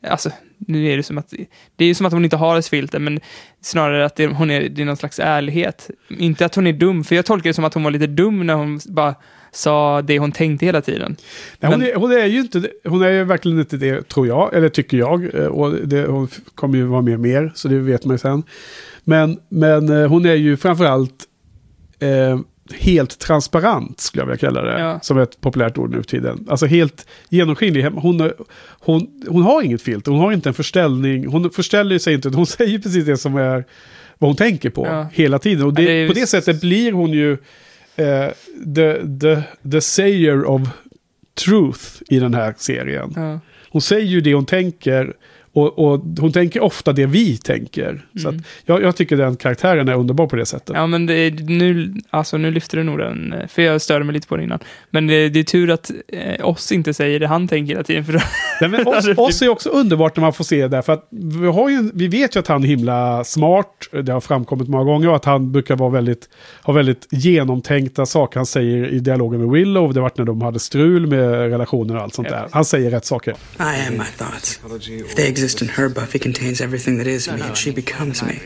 alltså nu är det som att, det är ju som att hon inte har ett filter, men snarare att det, hon är, det är någon slags ärlighet. Inte att hon är dum, för jag tolkar det som att hon var lite dum när hon bara sa det hon tänkte hela tiden. Nej, hon, Men- är, hon är ju inte hon är ju verkligen inte det, tror jag, eller tycker jag. Eh, Och det, hon kommer ju vara med mer, så det vet man ju sen. Men, men eh, hon är ju framförallt eh, helt transparent, skulle jag vilja kalla det. Ja. Som ett populärt ord nu för tiden. Alltså helt genomskinlig. Hon, är- hon, hon har inget filter, hon har inte en förställning. Hon förställer sig inte, hon säger precis det som är vad hon tänker på Ja. hela tiden. Och det, Ja, det ju- på det sättet blir hon ju eh, the, the, the sayer of truth i den här serien. Ja. Hon säger ju det hon tänker och, och hon tänker ofta det vi tänker. Så Mm. att jag, jag tycker den karaktären är underbar på det sättet. Ja, men det, nu, alltså, nu lyfter du nog den, för jag störde mig lite på det innan. Men det, det är tur att eh, oss inte säger det han tänker hela tiden. För då, Nej, men oss, oss är också underbart när man får se det. För att vi, har ju, vi vet ju att han är himla smart. Det har framkommit många gånger. Och att han brukar vara väldigt, ha väldigt genomtänkta saker han säger i dialogen med Willow. Det varit när de hade strul med relationer och allt sånt där. Han säger rätt saker. I am my thoughts. If they exist in her, Buffy contains everything that is me, and she becomes me.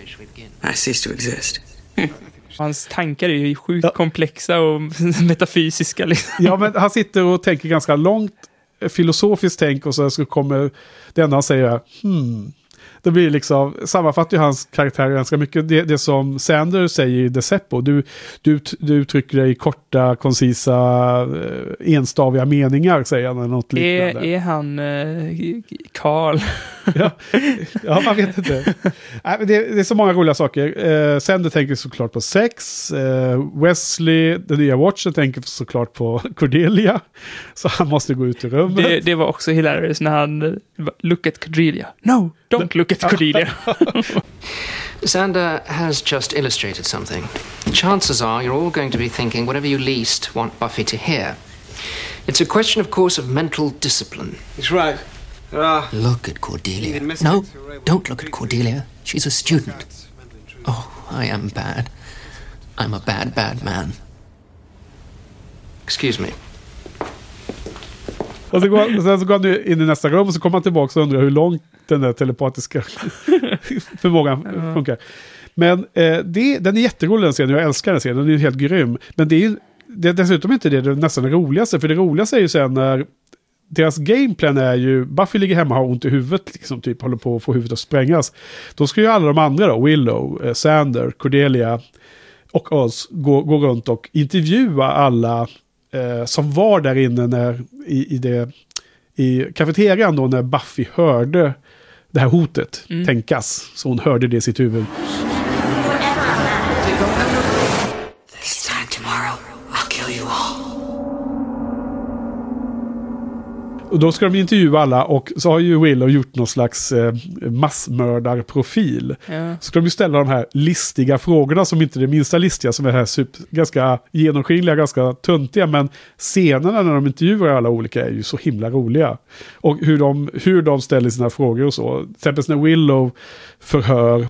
I cease to exist. hans tankar är ju sjukt komplexa och metafysiska. Liksom. Ja, men han sitter och tänker ganska långt eh, filosofiskt tänk och så så kommer det enda han säger är hmm. Det blir liksom, sammanfattar ju hans karaktär ganska mycket. Det, det som Sander säger i Deceppo. Du, du, du uttrycker dig i korta, koncisa, eh, enstaviga meningar, säger han. Eller något Är, liknande. är han eh, Karl? Ja, ja, man vet inte. Nej, men det, det är så många roliga saker. Eh, Sender tänker såklart på sex. Eh, Wesley, den nya Watchen, tänker såklart på Cordelia. Så han måste gå ut ur rummet. Det, det var också hilarious när han look at Cordelia. No, don't look at Cordelia. Xander has just illustrated something. Chances are you're all going to be thinking whatever you least want Buffy to hear. It's a question, of course, of mental discipline. He's right. Are. Look at Cordelia. No, don't look at Cordelia. She's a student. Oh, I am bad. I'm a bad, bad man. Excuse me. Och så går, sen så går han in i nästa rum och så kommer han tillbaka och undrar hur långt den där telepatiska förmågan funkar. Men eh, det, den är jätterolig den scenen, jag älskar den scenen, den är helt grym. Men det är ju det är dessutom inte det, det är nästan det roligaste, för det roligaste är ju sen när deras gameplan är ju, Buffy ligger hemma och har ont i huvudet, liksom typ håller på att få huvudet att sprängas. Då ska ju alla de andra då, Willow, eh, Sander, Cordelia och oss gå, gå runt och intervjua alla eh, som var där inne när, i, i, det, i kafeterian då när Buffy hörde det här hotet tänkas. Så hon hörde det i sitt huvud. Och då ska de intervjua alla och så har ju Willow gjort någon slags eh, massmördarprofil. Ja. Så ska de ju ställa de här listiga frågorna som inte är det minsta listiga, som är här super, ganska genomskinliga, ganska töntiga. Men scenerna när de intervjuar alla olika är ju så himla roliga. Och hur de, hur de ställer sina frågor och så. Till exempel när Willow förhör,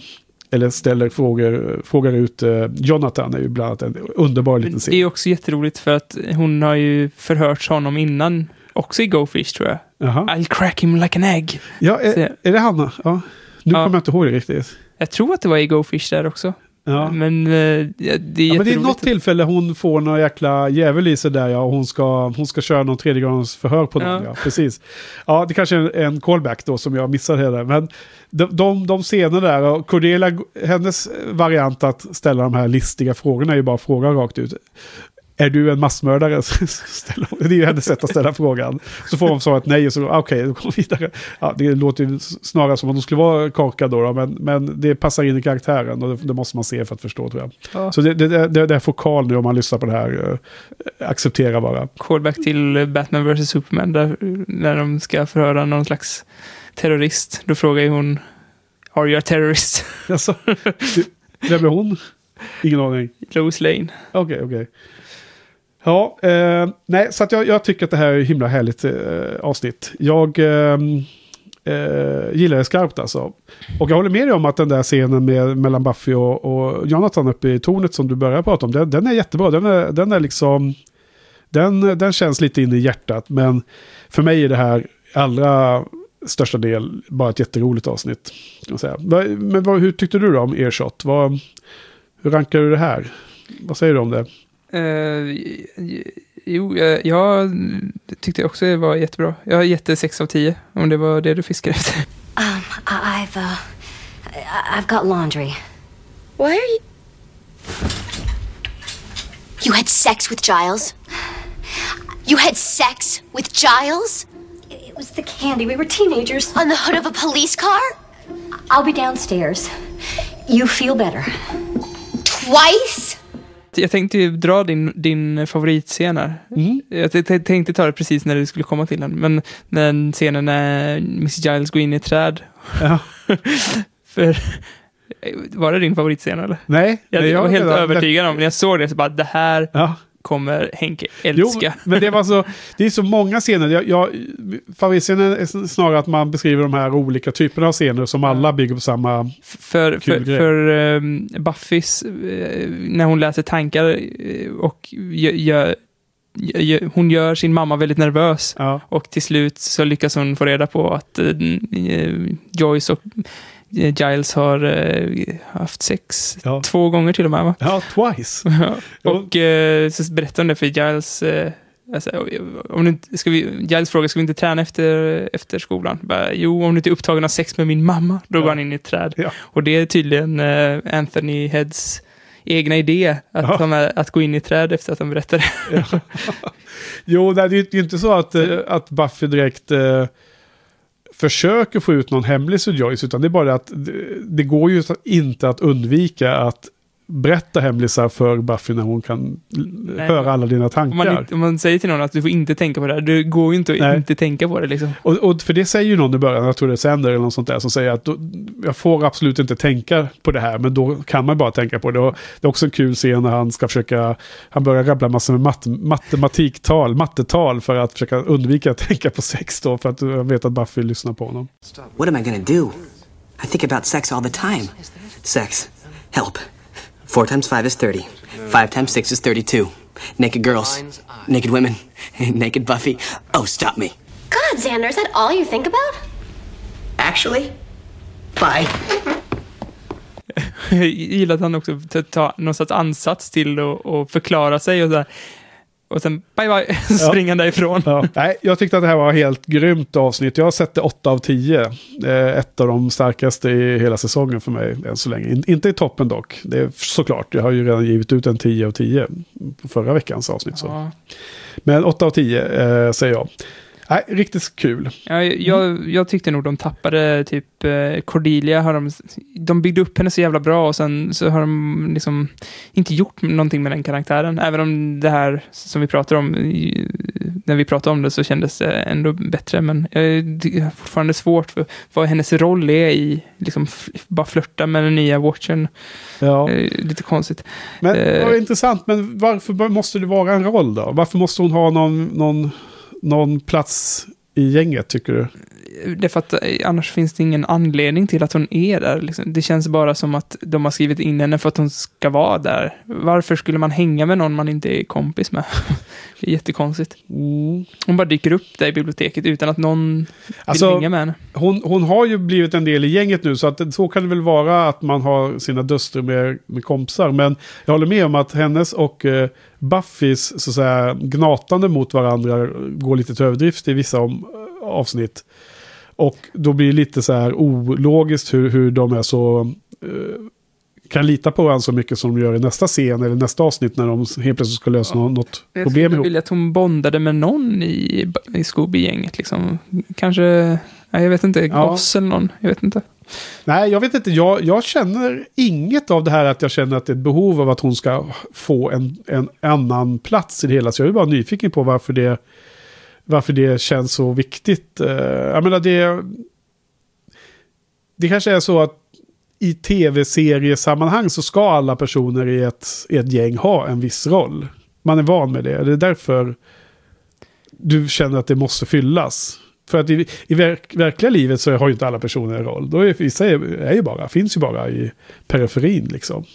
eller ställer frågor, frågar ut eh, Jonathan, är ju bland annat en underbar liten scen. det är också jätteroligt för att hon har ju förhört honom innan. Också i Go Fish tror jag. Jaha. I'll crack him like an egg. Ja, är, Så- är det Hanna? Ja. Nu Ja. kommer jag inte ihåg det riktigt. Jag tror att det var i Go Fish där också. Ja. Men eh, det är Ja, men det är något tillfälle hon får någon jäkla djävul i sig där ja, och hon ska, hon ska köra någon tredjegrads förhör på någon. Ja. Ja. precis. Ja, det kanske är en callback då som jag missade här. Men de, de, de scener där, och Cordelia, hennes variant att ställa de här listiga frågorna är ju bara fråga rakt ut. Är du en massmördare? Det är ju hennes sätt att ställa frågan. Så får hon svaret nej och så, ah, okej, då går vi vidare. Ja, det låter ju snarare som att hon skulle vara korkad då, då men, men det passar in i karaktären och det, det måste man se för att förstå tror jag. Ja. Så det, det, det, det är fokal nu om man lyssnar på det här. eh, acceptera bara. Callback till Batman vs. Superman. Där, när de ska förhöra någon slags terrorist. Då frågar ju hon Are you a terrorist? Alltså, vem är hon? Ingen aning. Lois Lane. Okej, okej. Ja, eh, nej, så att jag, jag tycker att det här är ett himla härligt eh, avsnitt. Jag ehm, eh, gillar det skarpt alltså. Och jag håller med dig om att den där scenen med, mellan Buffy och, och Jonathan uppe i tornet som du började prata om, den, den är jättebra. Den är, den är liksom... Den, den känns lite in i hjärtat, men för mig är det här allra största del bara ett jätteroligt avsnitt. Säga. Men vad, hur tyckte du då om Earshot? Vad, hur rankar du det här? Vad säger du om det? Eh, jo, jag, jag tyckte också det var jättebra. Jag har gett det 6 av 10, om det var det du fiskade efter. Um, I've, uh, I've got laundry. Why are you. You had sex with Giles? You had sex with Giles? It was the candy. We were teenagers. On the hood of a police car? I'll be downstairs. You feel better. Twice? Jag tänkte ju dra din, din favoritscen här. Mm. Jag tänkte ta det precis när du skulle komma till den. Men den scenen när Miss Giles går in i ett träd. Ja. För, var det din favoritscen eller? Nej, Jag, nej, var helt redan- övertygad om, när jag såg det så bara, det här Ja. Kommer Henke Jo, älska. men det var så, det är så många scener. Jag, jag, favoritscenen är snarare att man beskriver de här olika typerna av scener som alla bygger på samma... För, för, grej. för um, Buffys, eh, när hon läser tankar eh, och gö- gör, gö- hon gör sin mamma väldigt nervös. Ja, Och till slut så lyckas hon få reda på att eh, Joyce och eh, Giles har eh, haft sex Ja. två gånger till och med. Va? ja twice. och eh, så berättar hon det för Giles. Eh, alltså, om du inte, ska vi, Giles frågar, ska vi inte träna efter, efter skolan? Bara, jo, om du inte är upptagen av sex med min mamma. Då Ja. går han in i ett träd. Ja. Och det är tydligen eh, Anthony Heads egna idé att, Ja. med, att gå in i träd efter att de berättar det. Jo, det är ju inte så att, eh, att Buffy direkt eh, försöker få ut någon hemlig ur utan det är bara att det, det går ju inte att undvika att berätta hemlisar för Buffy när hon kan Nej. höra alla dina Om tankar. man, inte- om man säger till någon att du får inte tänka på det här, det går ju inte att Nej. inte tänka på det liksom. Och, och för det säger ju någon i början, jag tror det är Sander eller något sånt där, som säger att då, jag får absolut inte tänka på det här, men då kan man bara tänka på det. Och det är också en kul scen när han ska försöka, han börjar rabbla massor med mat, matematiktal, mattetal för att försöka undvika att tänka på sex då, för att jag vet att Buffy lyssnar på honom. What am I gonna do? I think about sex all the time. Sex. Help. Four times five is 30. Five times six is 32. Naked girls. Naked women. Naked Buffy. Oh, stop me. God, Xander, is that all you think about? Actually? Bye. Jag gillar att han också tar- tar någon sorts ansats till att och förklara sig och så där. Och sen bye bye, så springer därifrån. Ja. Nej, jag tyckte att det här var helt grymt avsnitt. Jag har sett det 8 av 10. Eh, ett av de starkaste i hela säsongen för mig än så länge. In, inte i toppen dock. Det är såklart. Jag har ju redan givit ut en 10 av 10 på förra veckans avsnitt. Så. Ja. Men 8 av 10 eh, säger jag. Nej, riktigt kul. Ja, jag, jag tyckte nog de tappade typ eh, Cordelia. Har de, de byggde upp henne så jävla bra och sen så har de liksom inte gjort någonting med den karaktären. Även om det här som vi pratar om, när vi pratade om det så kändes det ändå bättre. Men jag det är fortfarande svårt för vad hennes roll är i, liksom bara flörta med den nya watchen. Ja. Eh, Lite konstigt. Men Eh, vad intressant, men varför måste det vara en roll då? Varför måste hon ha någon, någon, någon plats i gänget tycker du? Det är för att eh, annars finns det ingen anledning till att hon är där. Liksom. Det känns bara som att de har skrivit in henne för att hon ska vara där. Varför skulle man hänga med någon man inte är kompis med? det är jättekonstigt. Hon bara dyker upp där i biblioteket utan att någon vill Alltså, hänga med henne. Hon, hon har ju blivit en del i gänget nu, så att så kan det väl vara att man har sina döster med, med kompisar. Men jag håller med om att hennes och eh, Buffys så att säga, gnatande mot varandra går lite till överdrift i vissa om, avsnitt. Och då blir det lite så här ologiskt hur, hur de är så... Eh, kan lita på varandra så mycket som de gör i nästa scen eller nästa avsnitt när de helt plötsligt ska lösa nå- något Jag problem skulle ihop. vilja att hon bondade med någon i, i Scooby-gänget. Liksom. Kanske, nej, jag vet inte, Ja. Goss eller någon. Jag vet inte. Nej, jag vet inte. Jag, jag känner inget av det här att jag känner att det är ett behov av att hon ska få en, en annan plats i det hela. Så jag är bara nyfiken på varför det, varför det känns så viktigt. Eh, jag menar, det... Det kanske är så att i tv-seriesammanhang så ska alla personer i ett, i ett gäng ha en viss roll. Man är van med det. Det är därför du känner att det måste fyllas. För att i, i verk, verkliga livet så har ju inte alla personer en roll. Då är vissa är, är ju bara, finns ju bara i periferin liksom.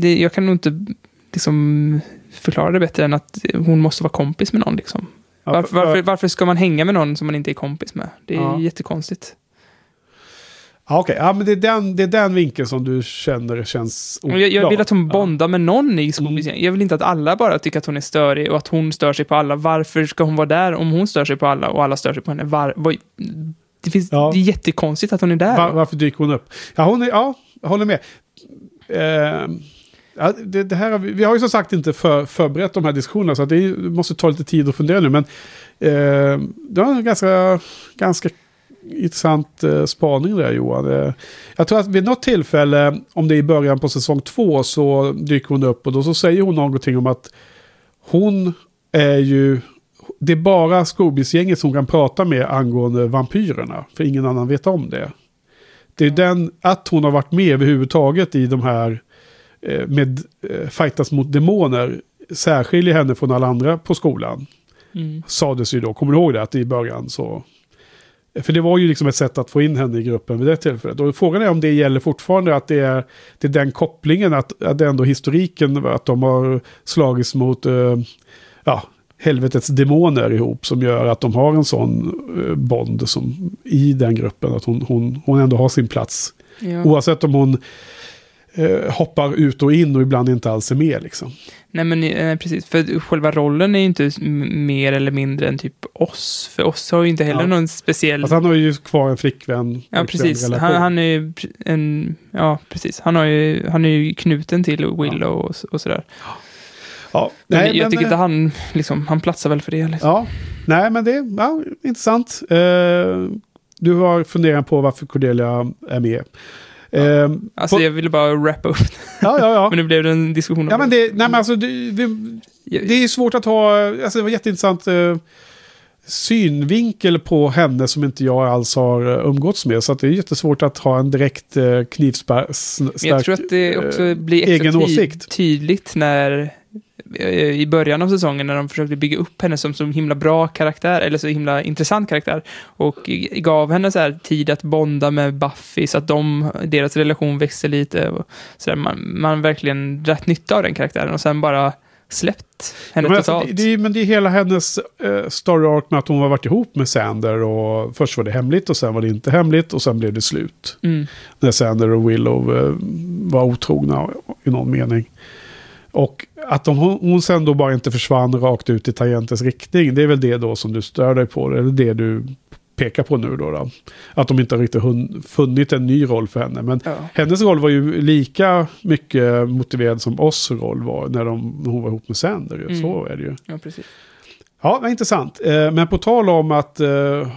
Det, jag kan nog inte liksom, förklara det bättre än att hon måste vara kompis med någon. Liksom. Ja, Varför, för- varför, varför ska man hänga med någon som man inte är kompis med? Det är Ja. jättekonstigt. Ja, okej. Ja, men det är, den, det är den vinkeln som du känner känns Och Jag, jag vill oklar. att hon bondar med någon i Scooby. Mm. Jag vill inte att alla bara tycker att hon är störig och att hon stör sig på alla. Varför ska hon vara där om hon stör sig på alla och alla stör sig på henne? Var, vad, det, finns, Ja. det är jättekonstigt att hon är där. Var, varför dyker hon upp? Ja, hon är, ja jag håller med. Eh, ja, det, det här, vi, vi har ju som sagt inte för, förberett de här diskussionerna så det är- måste ta lite tid att fundera nu. Men eh, det var en ganska, ganska intressant eh, spaning där Johan. Eh, jag tror att vid något tillfälle, om det är i början på säsong två, så dyker hon upp och då så säger hon någonting om att hon är ju... Det är bara Scoobies-gänget som kan prata med angående vampyrerna. För ingen annan vet om det. Det är den, att hon har varit med överhuvudtaget i de här med eh, fightas mot demoner särskiljer henne från alla andra på skolan. Mm. Sades ju då, kommer du ihåg det? Att i början så... För det var ju liksom ett sätt att få in henne i gruppen vid det tillfället. Och frågan är om det gäller fortfarande att det är, det är den kopplingen, att, att ändå historiken, att de har slagits mot eh, ja, helvetets demoner ihop som gör att de har en sån eh, bond som, i den gruppen. Att hon, hon, hon ändå har sin plats. Ja. Oavsett om hon eh, hoppar ut och in och ibland inte alls är med. Liksom. Nej, men eh, precis. För själva rollen är ju inte mer eller mindre än typ oss. För oss har ju inte heller Ja. någon speciell... Alltså han har ju kvar en flickvän. Ja, precis. Han, han är ju en... Ja, precis. Han, har ju, han är ju knuten till Willow och, s- och sådär. ja, Men nej, jag men, tycker eh, inte han, liksom, han platsar väl för det. Liksom. Ja, nej men det är ja, intressant. Eh, du har funderat på varför Cordelia är med. Eh, Alltså på- jag ville bara wrappa upp Ja, ja, ja. Men nu blev det en diskussion om Ja, men det, nej, men alltså, det, det, det är svårt att ha, alltså det var jätteintressant eh, synvinkel på henne som inte jag alls har eh, umgåtts med. Så att det är jättesvårt att ha en direkt eh, knivstark jag tror att det också blir extra ty- tydligt när eh, i början av säsongen när de försökte bygga upp henne som så himla bra karaktär, eller så himla intressant karaktär, och gav henne så här tid att bonda med Buffy så att de, deras relation växte lite. Och så där, man, man verkligen rätt nytta av den karaktären och sen bara släppt henne men, alltså, totalt. det, det, men det är hela hennes eh, story arc med att hon har varit ihop med Sander och först var det hemligt och sen var det inte hemligt och sen blev det slut. Mm. När Sander och Willow eh, var otrogna i någon mening. Och att de, hon sen då bara inte försvann rakt ut i tangentens riktning, det är väl det då som du stör dig på, eller det du pekar på nu då. då. Att de inte har riktigt funnit en ny roll för henne. Men Ja. hennes roll var ju lika mycket motiverad som oss roll var när, de, hon var ihop med Sander. Mm. Så är det ju. Ja, precis. Ja, intressant. Eh, Men på tal om att eh,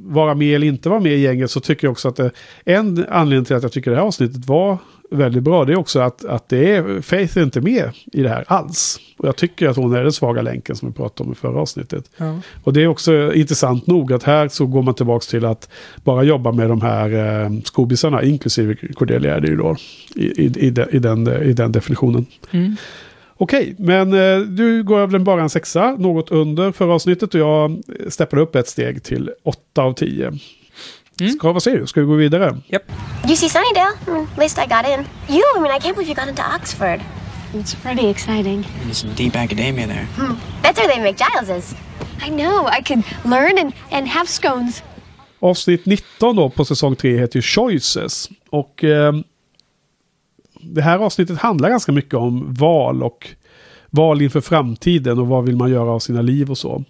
vara med eller inte vara med i gänget så tycker jag också att eh, en anledning till att jag tycker det här avsnittet var väldigt bra det är också att, att det är, Faith är inte med i det här alls. Och jag tycker att hon är den svaga länken som vi pratade om i förra avsnittet. Ja. Och det är också intressant nog att här så går man tillbaka till att bara jobba med de här eh, skobisarna, inklusive Cordelia är det ju då, i, i, i, de, i, den, i den definitionen. Mm. Okej, men eh, du går över bara en sexa, något under förra avsnittet och jag steppar upp ett steg till åtta av tio. Ska, vad säger du? Ska vi gå vidare? Yep. You see Sunnydale? I mean, at least I got in. You, I mean, I can't believe you got into Oxford. It's pretty exciting. There's some deep academia there. That's where they make Giles's. I know. I could learn and, and have scones. Avsnitt 19 då på säsong 3 heter ju Choices. Och eh, det här avsnittet handlar ganska mycket om val och val inför framtiden och vad vill man göra av sina liv och så.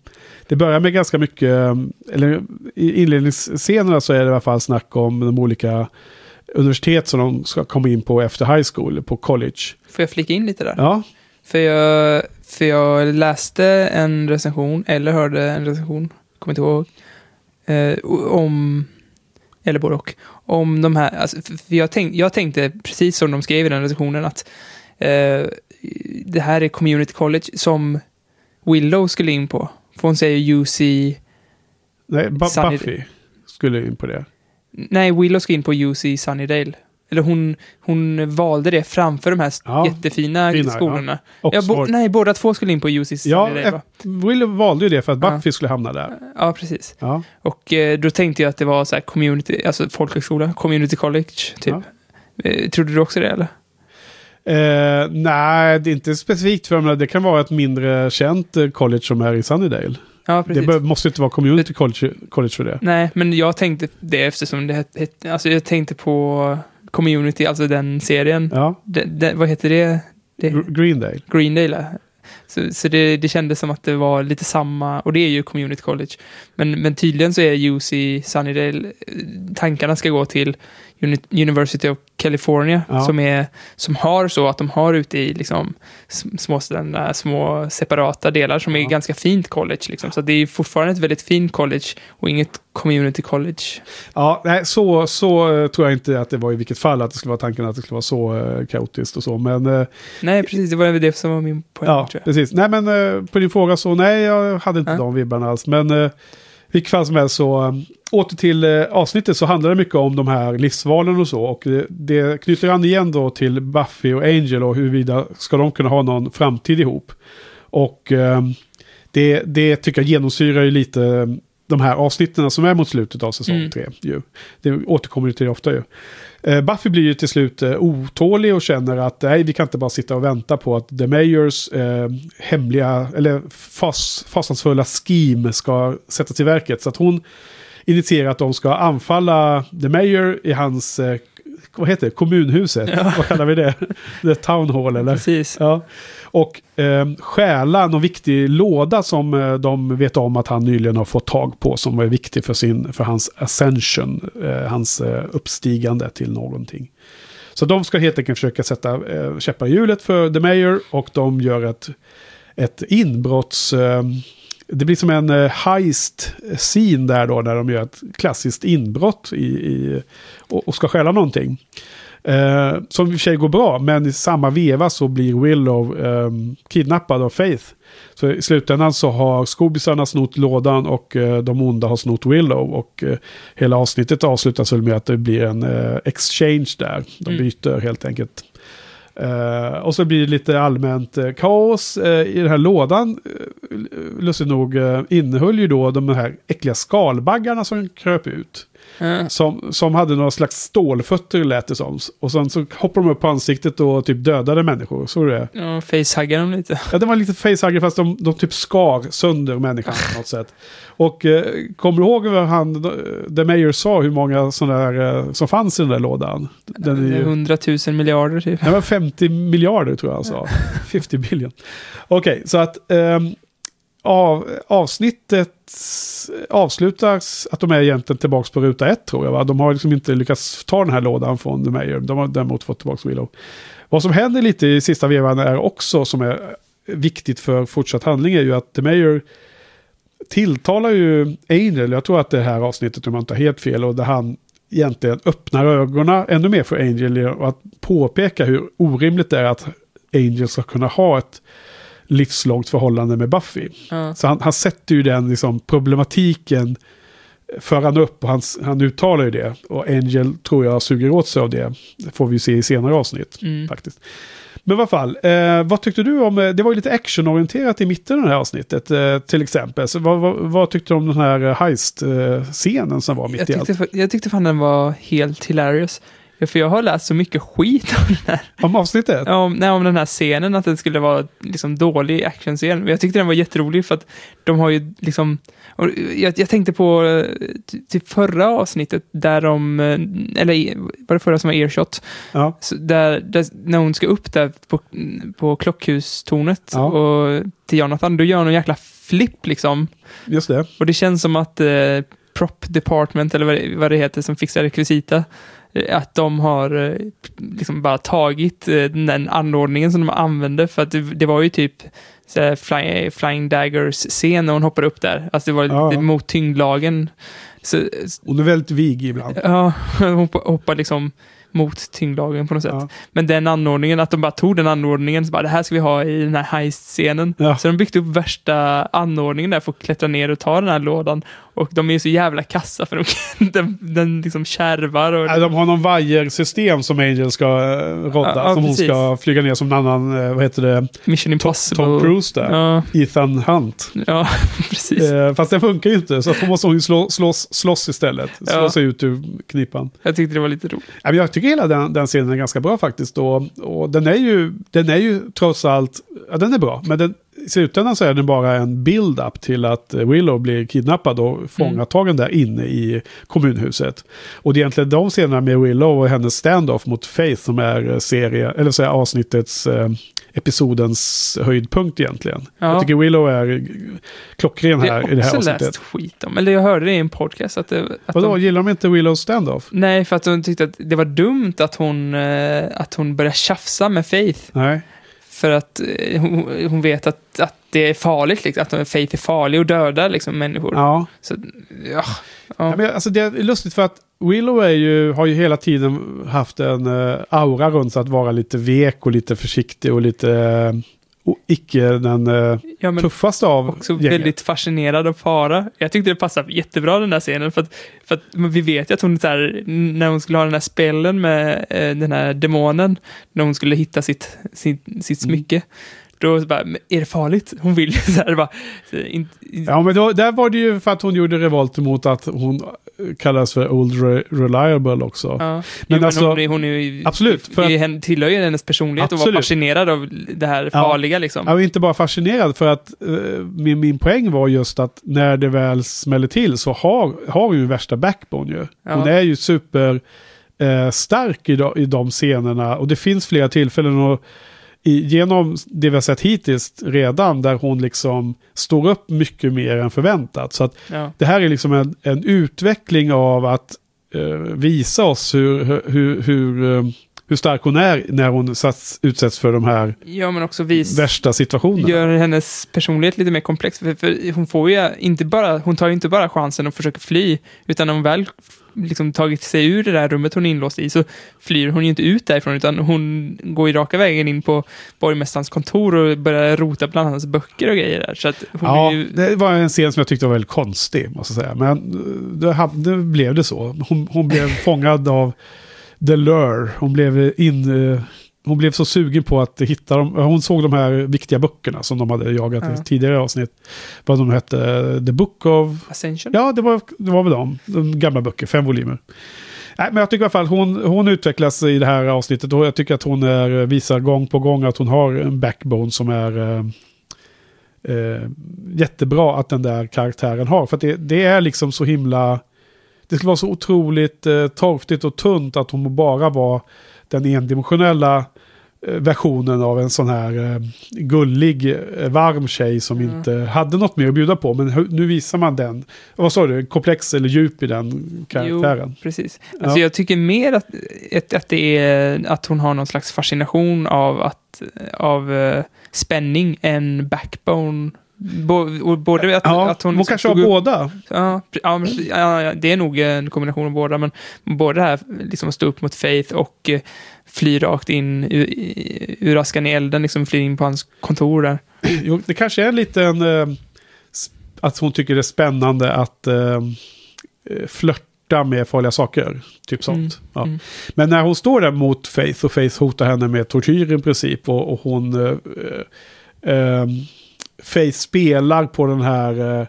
Det börjar med ganska mycket, eller i inledningsscenerna så är det i alla fall snack om de olika universitet som de ska komma in på efter high school, på college. Får jag flika in lite där? Ja, För jag, för jag läste en recension, eller hörde en recension, kommer inte ihåg, eh, om, eller både och, om de här, alltså, jag, tänk, jag tänkte precis som de skrev i den recensionen att eh, det här är community college som Willow skulle in på. För hon säger UC, nej, Bu- Sunny- Buffy skulle in på det. nej Willow ska in på UC Sunnydale. Eller hon, hon valde det framför de här Ja, jättefina fina, skolorna. ja. Ja, bo, nej, båda två skulle in på UC Ja, Sunnydale va? eh, Willow valde ju det för att Ja. Buffy skulle hamna där. Ja, precis. Ja. Och eh, då tänkte jag att det var så här community, alltså folkhögskola, community college, typ. Eh, trodde du också det eller? Eh, nej, det är inte specifikt för mig. Det kan vara ett mindre känt eh, college som är i Sunnydale. Ja, Det precis. bör, måste inte vara community college, college för det. Nej, men jag tänkte det eftersom det hette, het, alltså jag tänkte på community, alltså den serien. Ja. Det, det, vad heter det? det Gr- Greendale. Greendale. Så, så det, det kändes som att det var lite samma, och det är ju community college. Men, men tydligen så är UC Sunnydale, eh, tankarna ska gå till University of California, Ja. som, är, som har så att de har ute i liksom, sm- små, små separata delar som är ganska fint college. Liksom. Så det är fortfarande ett väldigt fint college och inget community college. Ja, nej, så, så eh, tror jag inte att det var i vilket fall att det skulle vara tanken att det skulle vara så eh, kaotiskt och så. Men eh, Nej, precis, det var det som var min poäng. ja, precis. Nej, men på din fråga så nej, jag hade inte Ja. de vibbarna alls. Men vilket fall som helst så eh, åter till eh, avsnittet så handlar det mycket om de här livsvalen och så. Och det, det knyter an igen då till Buffy och Angel och huruvida ska de kunna ha någon framtid ihop. Och eh, det, det tycker jag genomsyrar ju lite de här avsnitten som är mot slutet av säsong Mm. tre. Ju. Det återkommer ju till det ofta ju. Eh, Buffy blir ju till slut eh, otålig och känner att nej, vi kan inte bara sitta och vänta på att The Mayors eh, hemliga, eller fas, fasansfulla scheme ska sättas i verket. Så att hon initierar att de ska anfalla The Mayor i hans, eh, vad heter det, kommunhuset. Vad kallar vi det? The Town Hall eller? Precis. Ja. Och eh, stjäla någon viktig låda som eh, de vet om att han nyligen har fått tag på. Som är viktig för, sin, för hans ascension, eh, hans eh, uppstigande till någonting. Så de ska helt enkelt försöka sätta eh, käppar i hjulet för The Mayor och de gör ett, ett inbrotts... Eh, det blir som en eh, heist-scene där då, där de gör ett klassiskt inbrott i, i, och, och ska stjäla någonting. Uh, som i och för sig går bra, men i samma veva så blir Willow um, kidnappad av Faith. Så i slutändan så har skobisarna snott lådan och uh, de onda har snott Willow. Och uh, hela avsnittet avslutas väl med att det blir en exchange där. De Mm. byter helt enkelt. Uh, och så blir det lite allmänt kaos i den här lådan. Lustigt nog innehöll ju då de här äckliga skalbaggarna som kröp ut. Som, som hade några slags stålfötter lät det som. Och sen så hoppade de upp på ansiktet och typ dödade människor. Så det. Ja, facehuggar dem lite. Ja, det var lite facehugger fast de, de typ skar sönder människan på något sätt. Och eh, kommer du ihåg vad han, The Mayor sa hur många sådana där eh, som fanns i den där lådan? Den är ju... 100 000 miljarder typ. Det var 50 miljarder tror jag han sa. 50 billion. Okej, så att ehm, av, avsnittet avslutas att de är egentligen tillbaka på ruta ett tror jag. Va? De har liksom inte lyckats ta den här lådan från The Mayor. De har däremot fått tillbaka Willow. Vad som händer lite i sista vevan är också som är viktigt för fortsatt handling är ju att The Mayor tilltalar ju Angel, jag tror att det här avsnittet om jag inte har helt fel, och där han egentligen öppnar ögonen ännu mer för Angel och att påpeka hur orimligt det är att Angel ska kunna ha ett livslångt förhållande med Buffy. Ja. Så han, han sätter ju den liksom, problematiken för han upp och han, han uttalar ju det. Och Angel tror jag suger åt sig av det. Det får vi se i senare avsnitt Mm. faktiskt. Men i alla fall, eh, vad tyckte du om, eh, det var ju lite actionorienterat i mitten av det här avsnittet eh, till exempel. Så vad, vad, vad tyckte du om den här eh, heist-scenen som var mitt Jag i allt? tyckte, jag tyckte fan den var helt hilarious. För jag har läst så mycket skit om den här. Om avsnittet? Om, nej, om den här scenen, att den skulle vara liksom dålig actionscen. Men jag tyckte den var jätterolig för att de har ju liksom... Jag, jag tänkte på eh, ty- typ förra avsnittet där de, eh, eller var det förra som var Earshot? Ja. Där, där, när hon ska upp där på, på klockhustornet Ja. och till Jonathan, då gör hon en jäkla flipp liksom. Just det. Och det känns som att eh, Prop Department, eller vad det, vad det heter, som fixar rekvisita, att de har eh, liksom bara tagit eh, den anordningen som de använde, för att det, det var ju typ fly, Flying Daggers-scen när hon hoppar upp där. Alltså det var Ja. lite mot tyngdlagen. Så, Hon är väldigt vig ibland. Ja, hon hoppar, liksom mot tyngdlagen på något sätt. Men den anordningen, att de bara tog den anordningen, så bara det här ska vi ha i den här heist-scenen. Så de byggt upp värsta anordningen där för att klättra ner och ta den här lådan. Och de är ju så jävla kassa för de, den, den liksom kärvar. Och, de har någon vajersystem som Angel ska uh, rodda. Ja, ja, som hon precis. ska flyga ner som en annan, eh, vad heter det? Mission Impossible. Tom Cruise där. Ethan Hunt. Ja, precis. Eh, fast den funkar ju inte, så hon måste hon slå, slåss, slåss istället. Slå sig ut ur knipan. Jag tyckte det var lite roligt. Ja, Jag tycker hela den, den scenen är ganska bra faktiskt. Och, och den, är ju, den är ju trots allt, ja den är bra. Men den, i slutändan så är den bara en build-up till att eh, Willow blir kidnappad och fångatagen där inne i kommunhuset. Och det är egentligen de scenerna med Willow och hennes standoff mot Faith som är eh, serie, eller så är avsnittets, eh, episodens höjdpunkt egentligen. Ja. Jag tycker Willow är klockren Jag här har i det här också avsnittet. läst skit om, eller jag hörde det i en podcast. Att det, att Vadå, de, gillar de inte Willows standoff? Nej, för att hon tyckte att det var dumt att hon, eh, att hon började tjafsa med Faith. Nej. För att eh, hon, hon vet att, att det är farligt, liksom, att Faith är farlig och dödar liksom, människor. Ja. Så, ja, Ja, men alltså det är lustigt för att Willow är ju, har ju hela tiden haft en eh, aura runt sig att vara lite vek och lite försiktig och lite eh, och icke den eh, Ja, tuffaste av också gänget. väldigt fascinerad av fara. Jag tyckte det passade jättebra den där scenen, för att, för att vi vet ju att hon här, när hon skulle ha den här spellen med eh, den här demonen, när hon skulle hitta sitt, sitt, sitt Mm. Då bara, "Men är det farligt? Hon vill ju så här bara, så, in, in, Ja, men då, där var det ju för att hon gjorde revolt mot att hon eh, kallas för Old Re- Reliable också. Ja. Men Men alltså, hon, hon är ju, absolut, för det tillhör ju hennes personlighet att vara Absolut. fascinerad av det här farliga liksom. Jag var inte bara fascinerad för att eh, min, min poäng var just att när det väl smäller till så har, har hon ju värsta backbone ju. Hon Ja. är ju super eh, stark i, de, i de scenerna och det finns flera tillfällen och genom det vi har sett hittills redan där hon liksom står upp mycket mer än förväntat. Så att Ja. det här är liksom en, en utveckling av att eh, visa oss hur, hur, hur eh, hur stark hon är när hon sats, utsätts för de här Ja, men också vis... värsta situationerna. Gör hennes personlighet lite mer komplex. För, för hon får ju inte bara, hon tar ju inte bara chansen och försöker fly, utan när hon väl liksom tagit sig ur det där rummet hon är inlåst i så flyr hon ju inte ut därifrån utan hon går ju raka vägen in på borgmästarens kontor och börjar rota bland hans böcker och grejer där. Så att Ja, ju, det var en scen som jag tyckte var väldigt konstig, måste jag säga. Men eh, det, hade, det blev det så. Hon, hon blev fångad av The Lure. Hon blev in... Hon blev så sugen på att hitta dem. Hon såg de här viktiga böckerna som de hade jagat Ja. i tidigare avsnitt. Vad de hette. The Book of... Ascension? Ja, det var, det var väl de. De gamla böcker, fem volymer. Nej, men jag tycker i alla fall hon, hon utvecklas i det här avsnittet och jag tycker att hon är, visar gång på gång att hon har en backbone som är eh, eh, jättebra att den där karaktären har. För det, det är liksom så himla... Det skulle vara så otroligt eh, torftigt och tunt att hon bara var den endimensionella versionen av en sån här eh, gullig, eh, varm tjej som inte hade något mer att bjuda på. Men nu visar man den, vad sa du, komplex eller djup i den karaktären. Jo, precis. Ja. Alltså jag tycker mer att, att, att det är att hon har någon slags fascination av, att, av eh, spänning än backbone. Bo, både att, Ja, att hon, hon kanske har upp- båda. Ja, det är nog en kombination av båda, men både det här liksom att stå upp mot Faith och eh, fly rakt in ur, askan i elden, liksom fly in på hans kontor där. Jo, det kanske är lite en... eh, Att hon tycker det är spännande att eh, flörta med farliga saker. Typ sånt. Mm, Ja. mm. Men när hon står där mot Faith och Faith hotar henne med tortyr i princip. Och, och hon... Eh, eh, Faith spelar på den här... Eh,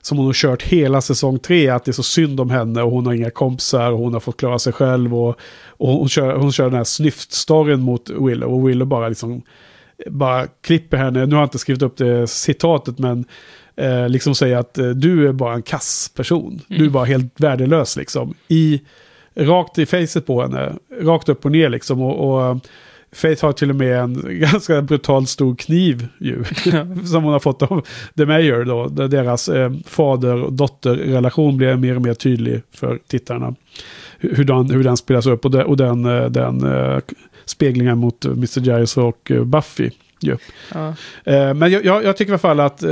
som hon har kört hela säsong tre, att det är så synd om henne och hon har inga kompisar och hon har fått klara sig själv. Och, och hon, kör, hon kör den här snyftstoryn mot Willow och Willow bara liksom bara klipper henne, nu har jag inte skrivit upp det citatet, men eh, liksom säger att eh, du är bara en kass person. Du är Mm. bara helt värdelös liksom. I, rakt i facet på henne, rakt upp och ner liksom. Och, och Faith har till och med en ganska brutalt stor kniv ju. som hon har fått av The Mayor då. Där deras eh, fader och dotterrelation blir mer och mer tydlig för tittarna. Hur, hur, den, hur den spelas upp och, de, och den, eh, den eh, speglingen mot eh, Mr. Giles och eh, Buffy. Ju. Ja. Eh, men jag, jag, jag tycker i alla fall att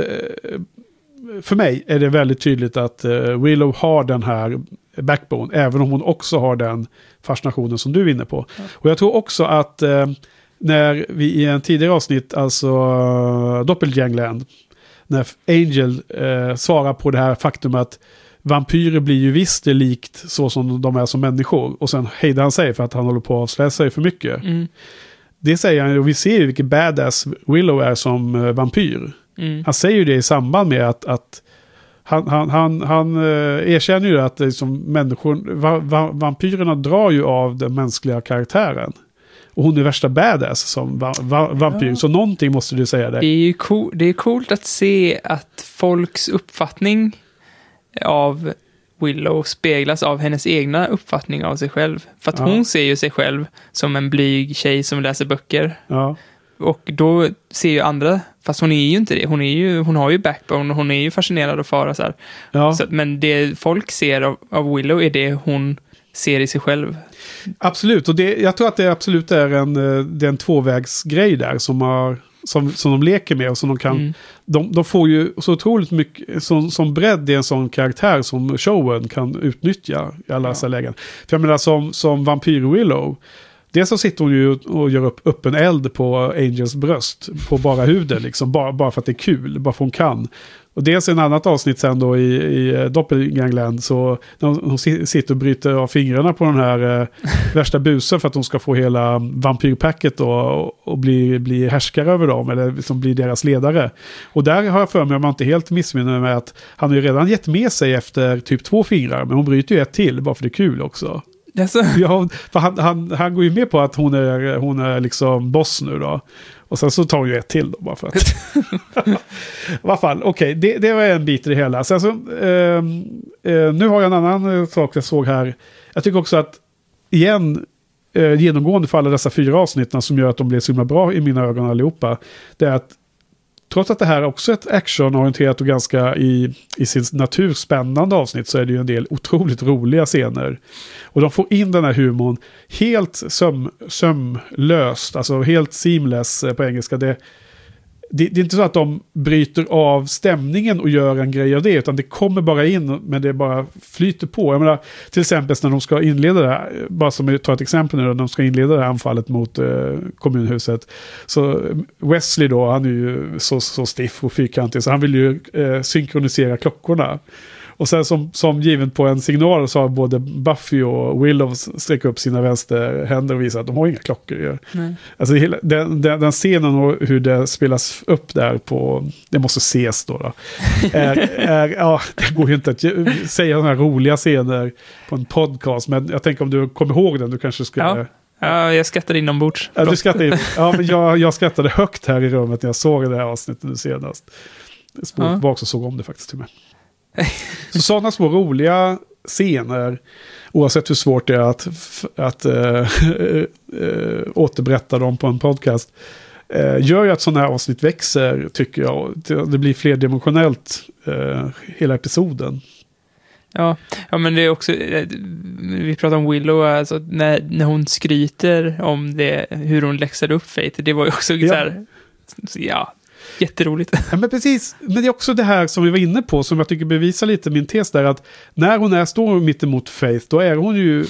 för mig är det väldigt tydligt att Willow har den här backbone, även om hon också har den fascinationen som du är inne på. Och jag tror också att eh, när vi i en tidigare avsnitt, alltså uh, Doppelgangland, när Angel eh, svarar på det här faktum att vampyrer blir ju visst likt så som de är som människor. Och sen hejdar han sig för att han håller på att avslöja sig för mycket. Mm. Det säger han och vi ser ju vilken badass Willow är som eh, vampyr. Mm. Han säger ju det i samband med att, att han, han, han, han eh, erkänner ju att liksom människor, va, va, vampyrerna drar ju av den mänskliga karaktären. Och hon är värsta badass som va, va, vampyr. Ja. Så någonting måste du säga där. Det är ju cool, det är coolt att se att folks uppfattning av Willow speglas av hennes egna uppfattning av sig själv. För att Ja. hon ser ju sig själv som en blyg tjej som läser böcker. Ja. Och då ser ju andra, fast hon är ju inte det. Hon, är ju, hon har ju backbone och hon är ju fascinerad av fara så. Ja. Så, men det folk ser av, av Willow är det hon ser i sig själv. Absolut, och det, jag tror att det absolut är en, eh, det är en tvåvägsgrej där som, har, som, som de leker med och som de kan... Mm. De, de får ju så otroligt mycket som, som bredd i en sån karaktär som showen kan utnyttja i alla dessa lägen. För jag menar som, som Vampyr Willow, Dels så sitter hon ju och gör upp öppen eld på Angels bröst. På bara huden liksom. Bara, bara för att det är kul. Bara för hon kan. Och dels i en annat avsnitt sen då i, i eh, Doppelgangland så när hon, hon sitter och bryter av fingrarna på den här eh, värsta busen för att hon ska få hela vampyrpacket då och, och bli, bli härskare över dem eller liksom bli deras ledare. Och där har jag för mig, om jag inte helt missminner mig, att han har ju redan gett med sig efter typ två fingrar, men hon bryter ju ett till bara för det är kul också. Alltså. Ja, för han, han, han går ju med på att hon är, hon är liksom boss nu då. Och sen så tar hon ju ett till då bara för att. Alla fall, okej, det, det var en bit i det hela. Sen så, ehm, eh, nu har jag en annan eh, sak jag såg här. Jag tycker också att, igen, eh, genomgående för alla dessa fyra avsnitten som gör att de blir så himla bra i mina ögon allihopa. Det är att trots att det här också är ett actionorienterat och ganska i, i sin natur spännande avsnitt så är det ju en del otroligt roliga scener. Och de får in den här humorn helt söm, sömlöst, alltså helt seamless eh, på engelska. Det, det, det, är inte så att de bryter av stämningen och gör en grej av det, utan det kommer bara in, men det bara flyter på. Jag menar, till exempel när de ska inleda det här, bara som jag tar ett exempel nu, när de ska inleda det här anfallet mot eh, kommunhuset. Så eh, Wesley då, han är ju så, så stiff och fyrkantig, så han vill ju eh, synkronisera klockorna. Och sen som, som given på en signal så har både Buffy och Willow sträckt upp sina vänsterhänder och visat att de har inga klockor. Ju. Alltså hela, den, den, den, scenen och hur det spelas upp där på, det måste ses då. då är, är, ja, det går ju inte att säga sådana här roliga scener på en podcast, men jag tänker om du kommer ihåg den, du kanske skulle... Ja. Ja, jag skrattade inombords. Ja, du skrattade in. ja men jag, jag skrattade högt här i rummet när jag såg det här avsnittet nu senast. Jag spolade ja. tillbaka och såg om det faktiskt till mig. Så sådana små roliga scener, oavsett hur svårt det är att, att äh, äh, återberätta dem på en podcast, äh, gör ju att sådana här avsnitt växer, tycker jag. Det blir flerdimensionellt, hela episoden. Ja, ja, men det är också, vi pratar om Willow, alltså när, när hon skryter om det, hur hon läxade upp Faith, det var ju också ja. så här, ja, Jätteroligt. Ja, men precis. Men det är också det här som vi var inne på, som jag tycker bevisar lite min tes där, att när hon är, står mitt emot Faith, då är hon ju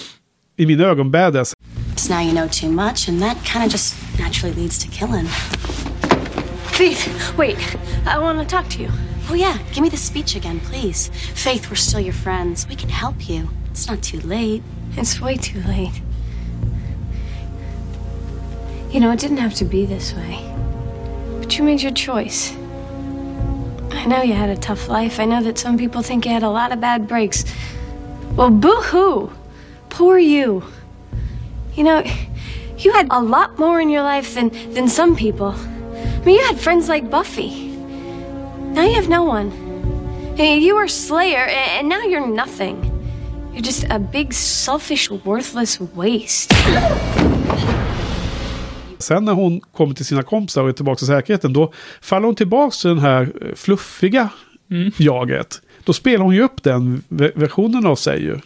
i mina ögon badass. So now you know too much and that kind of just naturally leads to killing. Faith, wait. I want to talk to you. Oh yeah, give me the speech again, please. Faith, we're still your friends. We can help you. It's not too late. It's way too late. You know, it didn't have to be this way. But you made your choice. I know you had a tough life. I know that some people think you had a lot of bad breaks. Well, boo hoo! Poor you. You know, you had a lot more in your life than, than some people. I mean, you had friends like Buffy. Now you have no one. Hey, You were Slayer, and now you're nothing. You're just a big, selfish, worthless waste. Sen när hon kommer till sina kompisar och är tillbaka till säkerheten, då faller hon tillbaka till den här eh, fluffiga mm. jaget. Då spelar hon ju upp den versionen av sig ju.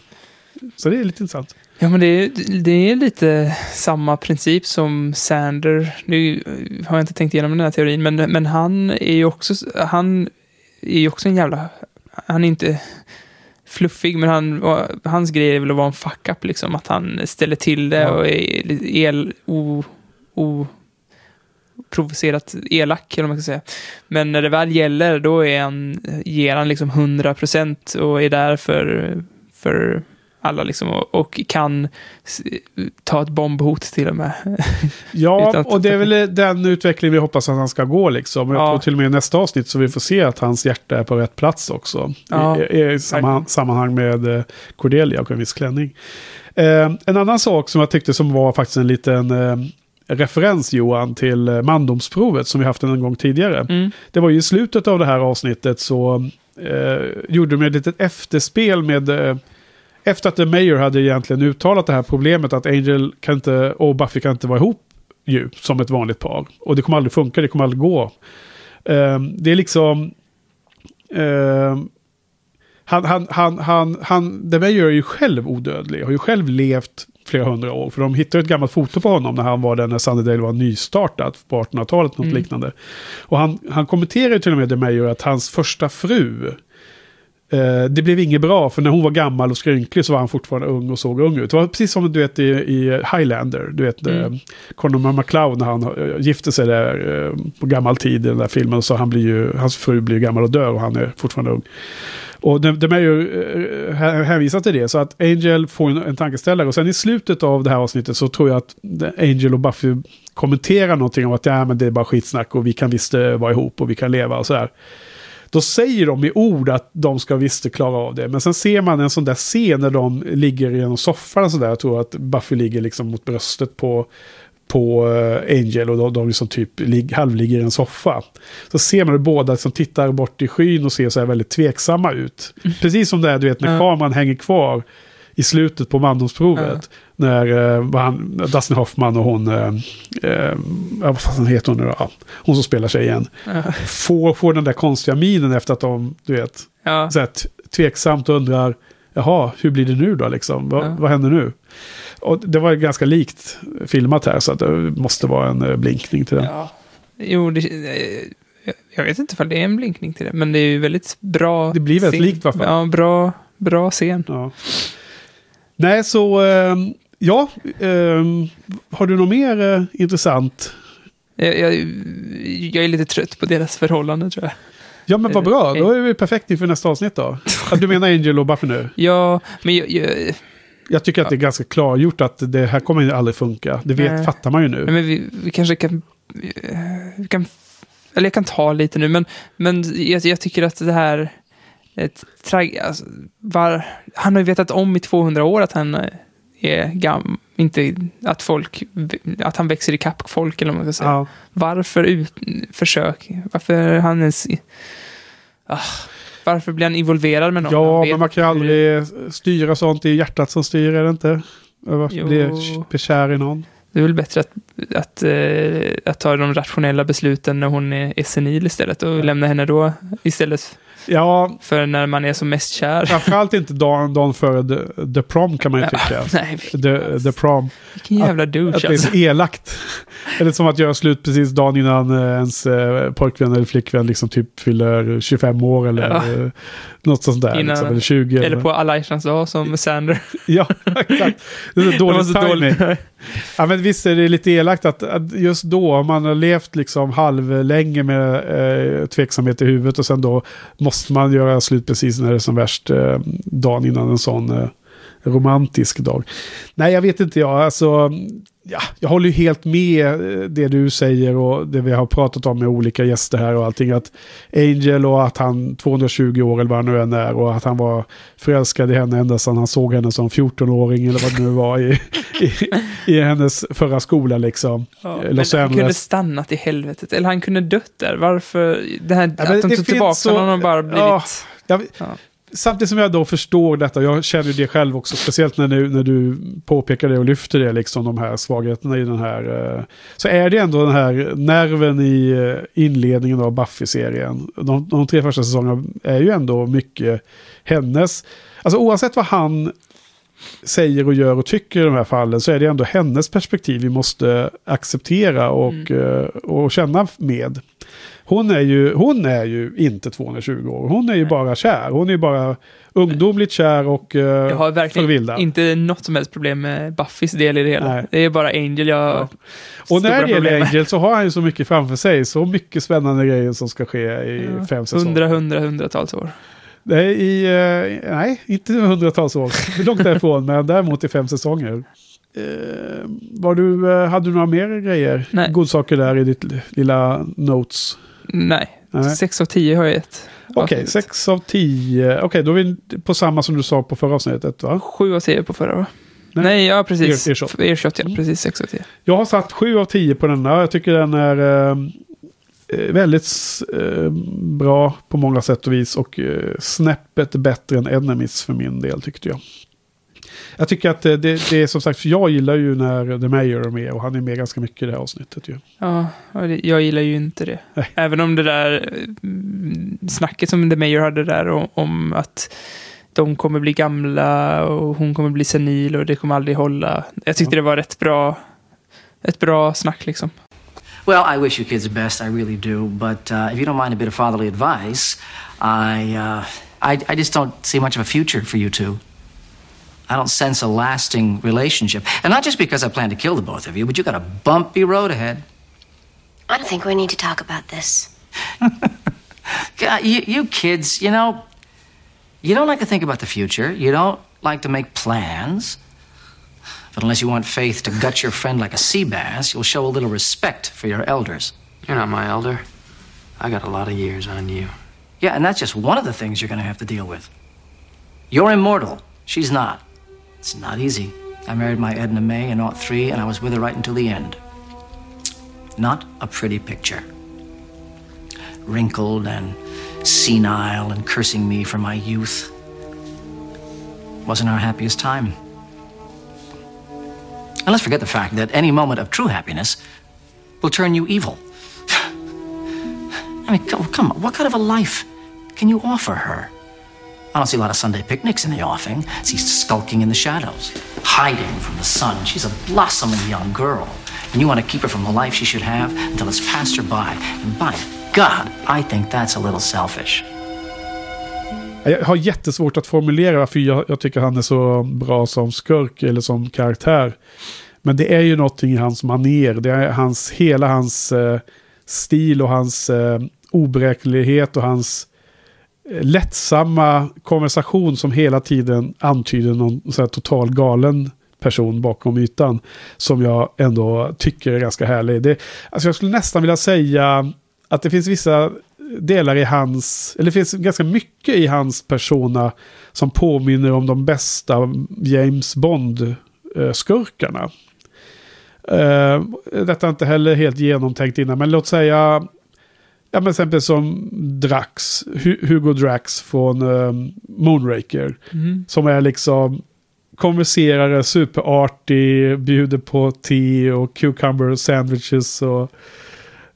Så det är lite intressant. Ja, men det är, det är lite samma princip som Sander. Nu har jag inte tänkt igenom den här teorin, men, men han är ju också, han är ju också en jävla... Han är inte fluffig, men han, hans grej är väl att vara en fuck-up, liksom. Att han ställer till det ja. och är el, o, oprovocerat elak, eller vad man ska säga. Men när det väl gäller, då är han, ger han liksom 100 procent och är där för, för alla liksom och, och, kan ta ett bombhot till och med. ja, och det är väl den utveckling vi hoppas att han ska gå liksom. Och jag tror till och med i nästa avsnitt så vi får se att hans hjärta är på rätt plats också. Ja, I, i samma, sammanhang med eh, Cordelia och en viss klänning. Eh, en annan sak som jag tyckte som var faktiskt en liten eh, referens Johan till eh, mandomsprovet som vi haft en gång tidigare. Mm. Det var ju i slutet av det här avsnittet så eh, gjorde de ett litet efterspel med eh, efter att The Mayor hade egentligen uttalat det här problemet att Angel kan inte, och Buffy kan inte vara ihop ju, som ett vanligt par. Och det kommer aldrig funka, det kommer aldrig gå. Eh, det är liksom... Han, han, han, han, han, Mayor är ju själv odödlig, har ju själv levt flera hundra år. För de hittade ett gammalt foto på honom när han var där när Sunnydale var nystartat på 1800-talet, något mm. liknande. Och han, han kommenterar ju till och med det Mayor att hans första fru, eh, det blev inget bra, för när hon var gammal och skrynklig så var han fortfarande ung och såg ung ut. Det var precis som du vet i, i Highlander, du vet mm. eh, Conor McLeod när han eh, gifte sig där på gammal tid i den där filmen. Så han blir ju, hans fru blir gammal och dör och han är fortfarande ung. Och de, de är ju eh, hänvisade till det. Så att Angel får en, en tankeställare. Och sen i slutet av det här avsnittet så tror jag att Angel och Buffy kommenterar någonting om att ja, men det är bara skitsnack och vi kan visst eh, vara ihop och vi kan leva och sådär. Då säger de i ord att de ska visst klara av det. Men sen ser man en sån där scen när de ligger i en soffa och sådär. Jag tror att Buffy ligger liksom mot bröstet på på eh, Angel och de, de liksom typ lig, halvligger i en soffa. Så ser man hur båda som tittar bort i skyn och ser så här väldigt tveksamma ut. Mm. Precis som det är, du vet, när ja. kameran hänger kvar i slutet på mandomsprovet. Ja. När eh, han, Dustin Hoffman och hon, eh, eh, vad fan heter hon nu då? Ja, hon som spelar sig igen. Får, får den där konstiga minen efter att de, du vet, så här, tveksamt undrar, jaha, hur blir det nu då liksom? Ja. vad händer nu? Och det var ganska likt filmat här, så att det måste vara en eh, blinkning till den. Ja. Jo, det, eh, jag vet inte ifall det är en blinkning till det, men det är ju väldigt bra. Det blir väldigt scen. likt i alla fall. Ja, bra, bra scen. Ja. Nej, så eh, ja, har du något mer intressant? Jag, jag, jag är lite trött på deras förhållande tror jag. Ja, men vad bra. Då är vi perfekt inför nästa avsnitt då. Du menar Angel och Buffy nu? Ja, men jag, jag, Jag tycker att det är ganska klargjort att det här kommer ju aldrig funka. Det vet, Nej. fattar man ju nu. men vi, vi kanske kan, vi kan... Eller jag kan ta lite nu, men, men jag, jag tycker att det här... Ett, trag, alltså, var, han har ju vetat om i 200 år att han är gam, inte att folk, att han växer i kapp folk eller vad man ska säga. Ja. Varför ut, försök, varför han ens, ah, varför blir han involverad med någon? Ja, men man kan ju aldrig styra sånt. Det är hjärtat som styr, är det inte? Varför Jo. bli bli kär i någon? Det är väl bättre att, att, eh, att ta de rationella besluten när hon är, är senil istället och lämna henne då istället Ja, för när man är som mest kär. framförallt inte dagen, dagen före the, the prom kan man ju tycka. Nej, The, the prom. vilken jävla Att douche det är alltså. så elakt. Eller som att göra slut precis dagen innan eh, ens eh, pojkvän eller flickvän liksom typ fyller 25 år eller Ja. eh, något sånt där. Innan- liksom, eller 20. Eller på alla hjärtans dag som Sander. Ja, exakt. Det är så dålig så timing. dåligt. Ja, men visst är det lite elakt att, att just då, man har levt liksom halvlänge med eh, tveksamhet i huvudet och sen då måste man göra slut precis när det är som värst eh, dagen innan en sån eh, romantisk dag. Nej, jag vet inte jag. Alltså, ja, jag håller ju helt med eh, det du säger och det vi har pratat om med olika gäster här och allting. Att Angel och att han 220 år eller vad han nu än är och att han var förälskad i henne ända sedan han såg henne som 14-åring eller vad det nu var i, i, i hennes förra skola liksom. Ja, Los han kunde stannat i helvetet. Eller han kunde dött där. Varför? Det här, Ja, att de tog tillbaka så- honom och bara blivit... Ja, jag, Ja. Samtidigt som jag då förstår detta, jag känner ju det själv också, speciellt när du, när du påpekar det och lyfter det, liksom de här svagheterna i den här. eh, Så är det ändå den här nerven i eh, inledningen av Buffy-serien. De, de tre första säsongerna är ju ändå mycket hennes. Alltså oavsett vad han säger och gör och tycker i de här fallen så är det ändå hennes perspektiv vi måste acceptera och, eh, och känna med. Hon är, ju, hon är ju inte 220 år, hon är ju bara kär. Hon är ju bara ungdomligt kär och uh, Jag har verkligen förvildad. inte något som helst problem med Buffys del i det hela. Nej. Det är bara Angel jag har Och stora när det gäller. Angel så har han ju så mycket framför sig. Så mycket spännande grejer som ska ske i Ja, fem säsonger. Hundra, hundra, hundratals år. Nej, i, eh, nej, inte hundratals år. Långt därifrån, men däremot i fem säsonger. Eh, var du, eh, hade du några mer grejer? Nej. Godsaker där i ditt lilla notes? Nej, Nej. sex av tio har jag gett. Okej, sex av tio. Okej, då är vi på samma som du sa på förra avsnittet, va? Sju av tio på förra va? Nej. Nej, ja precis. Ear- earshot. Earshot, ja. Precis, sex av tio. Jag har satt sju av tio på denna. Jag tycker den är eh, eh, väldigt eh, bra på många sätt och vis. Och eh, snäppet bättre än Enemies för min del tyckte jag. Jag tycker att det, det är som sagt, för jag gillar ju när The Mayor är med och han är med ganska mycket i det här avsnittet ju. Ja, jag gillar ju inte det. Nej. Även om det där mm, snacket som The Mayor hade där om, om att de kommer bli gamla och hon kommer bli senil och det kommer aldrig hålla. Jag tyckte det var rätt bra, ett bra snack liksom. Well, I wish you kids the best. I really do. But uh, if you don't mind a bit of fatherly advice, I, uh, I, I just don't see much of a future for you two. I don't sense a lasting relationship. And not just because I plan to kill the both of you, but you got a bumpy road ahead. I don't think we need to talk about this. God, you, you kids, you know, you don't like to think about the future. You don't like to make plans. But unless you want Faith to gut your friend like a sea bass, you'll show a little respect for your elders. You're not my elder. I got a lot of years on you. Yeah, and that's just one of the things you're going to have to deal with. You're immortal. She's not. It's not easy. I married my Edna May in 03, and I was with her right until the end. Not a pretty picture. Wrinkled and senile and cursing me for my youth. Wasn't our happiest time. And let's forget the fact that any moment of true happiness will turn you evil. I mean, come, come on, what kind of a life can you offer her? I don't see a lot of Sunday picnics in the offing. She's skulking in the shadows, hiding from the sun. She's a blossoming young girl. And you want to keep her from the life she should have until it's passed her by. And by God, I think that's a little selfish. Jag har jättesvårt att formulera varför jag, jag tycker han är så bra som skurk eller som karaktär. Men det är ju någonting i hans maner. Det är hans, hela hans eh, stil och hans eh, oberäknelighet och hans eh, lättsamma konversation som hela tiden antyder någon så här total galen person bakom ytan. Som jag ändå tycker är ganska härlig. Det, alltså jag skulle nästan vilja säga att det finns vissa delar i hans, eller det finns ganska mycket i hans persona som påminner om de bästa James Bond-skurkarna. Uh, detta är inte heller helt genomtänkt innan, men låt säga, ja men exempel som Drax, Hugo Drax från um, Moonraker. Mm. Som är liksom konverserare, superartig, bjuder på te och cucumber sandwiches och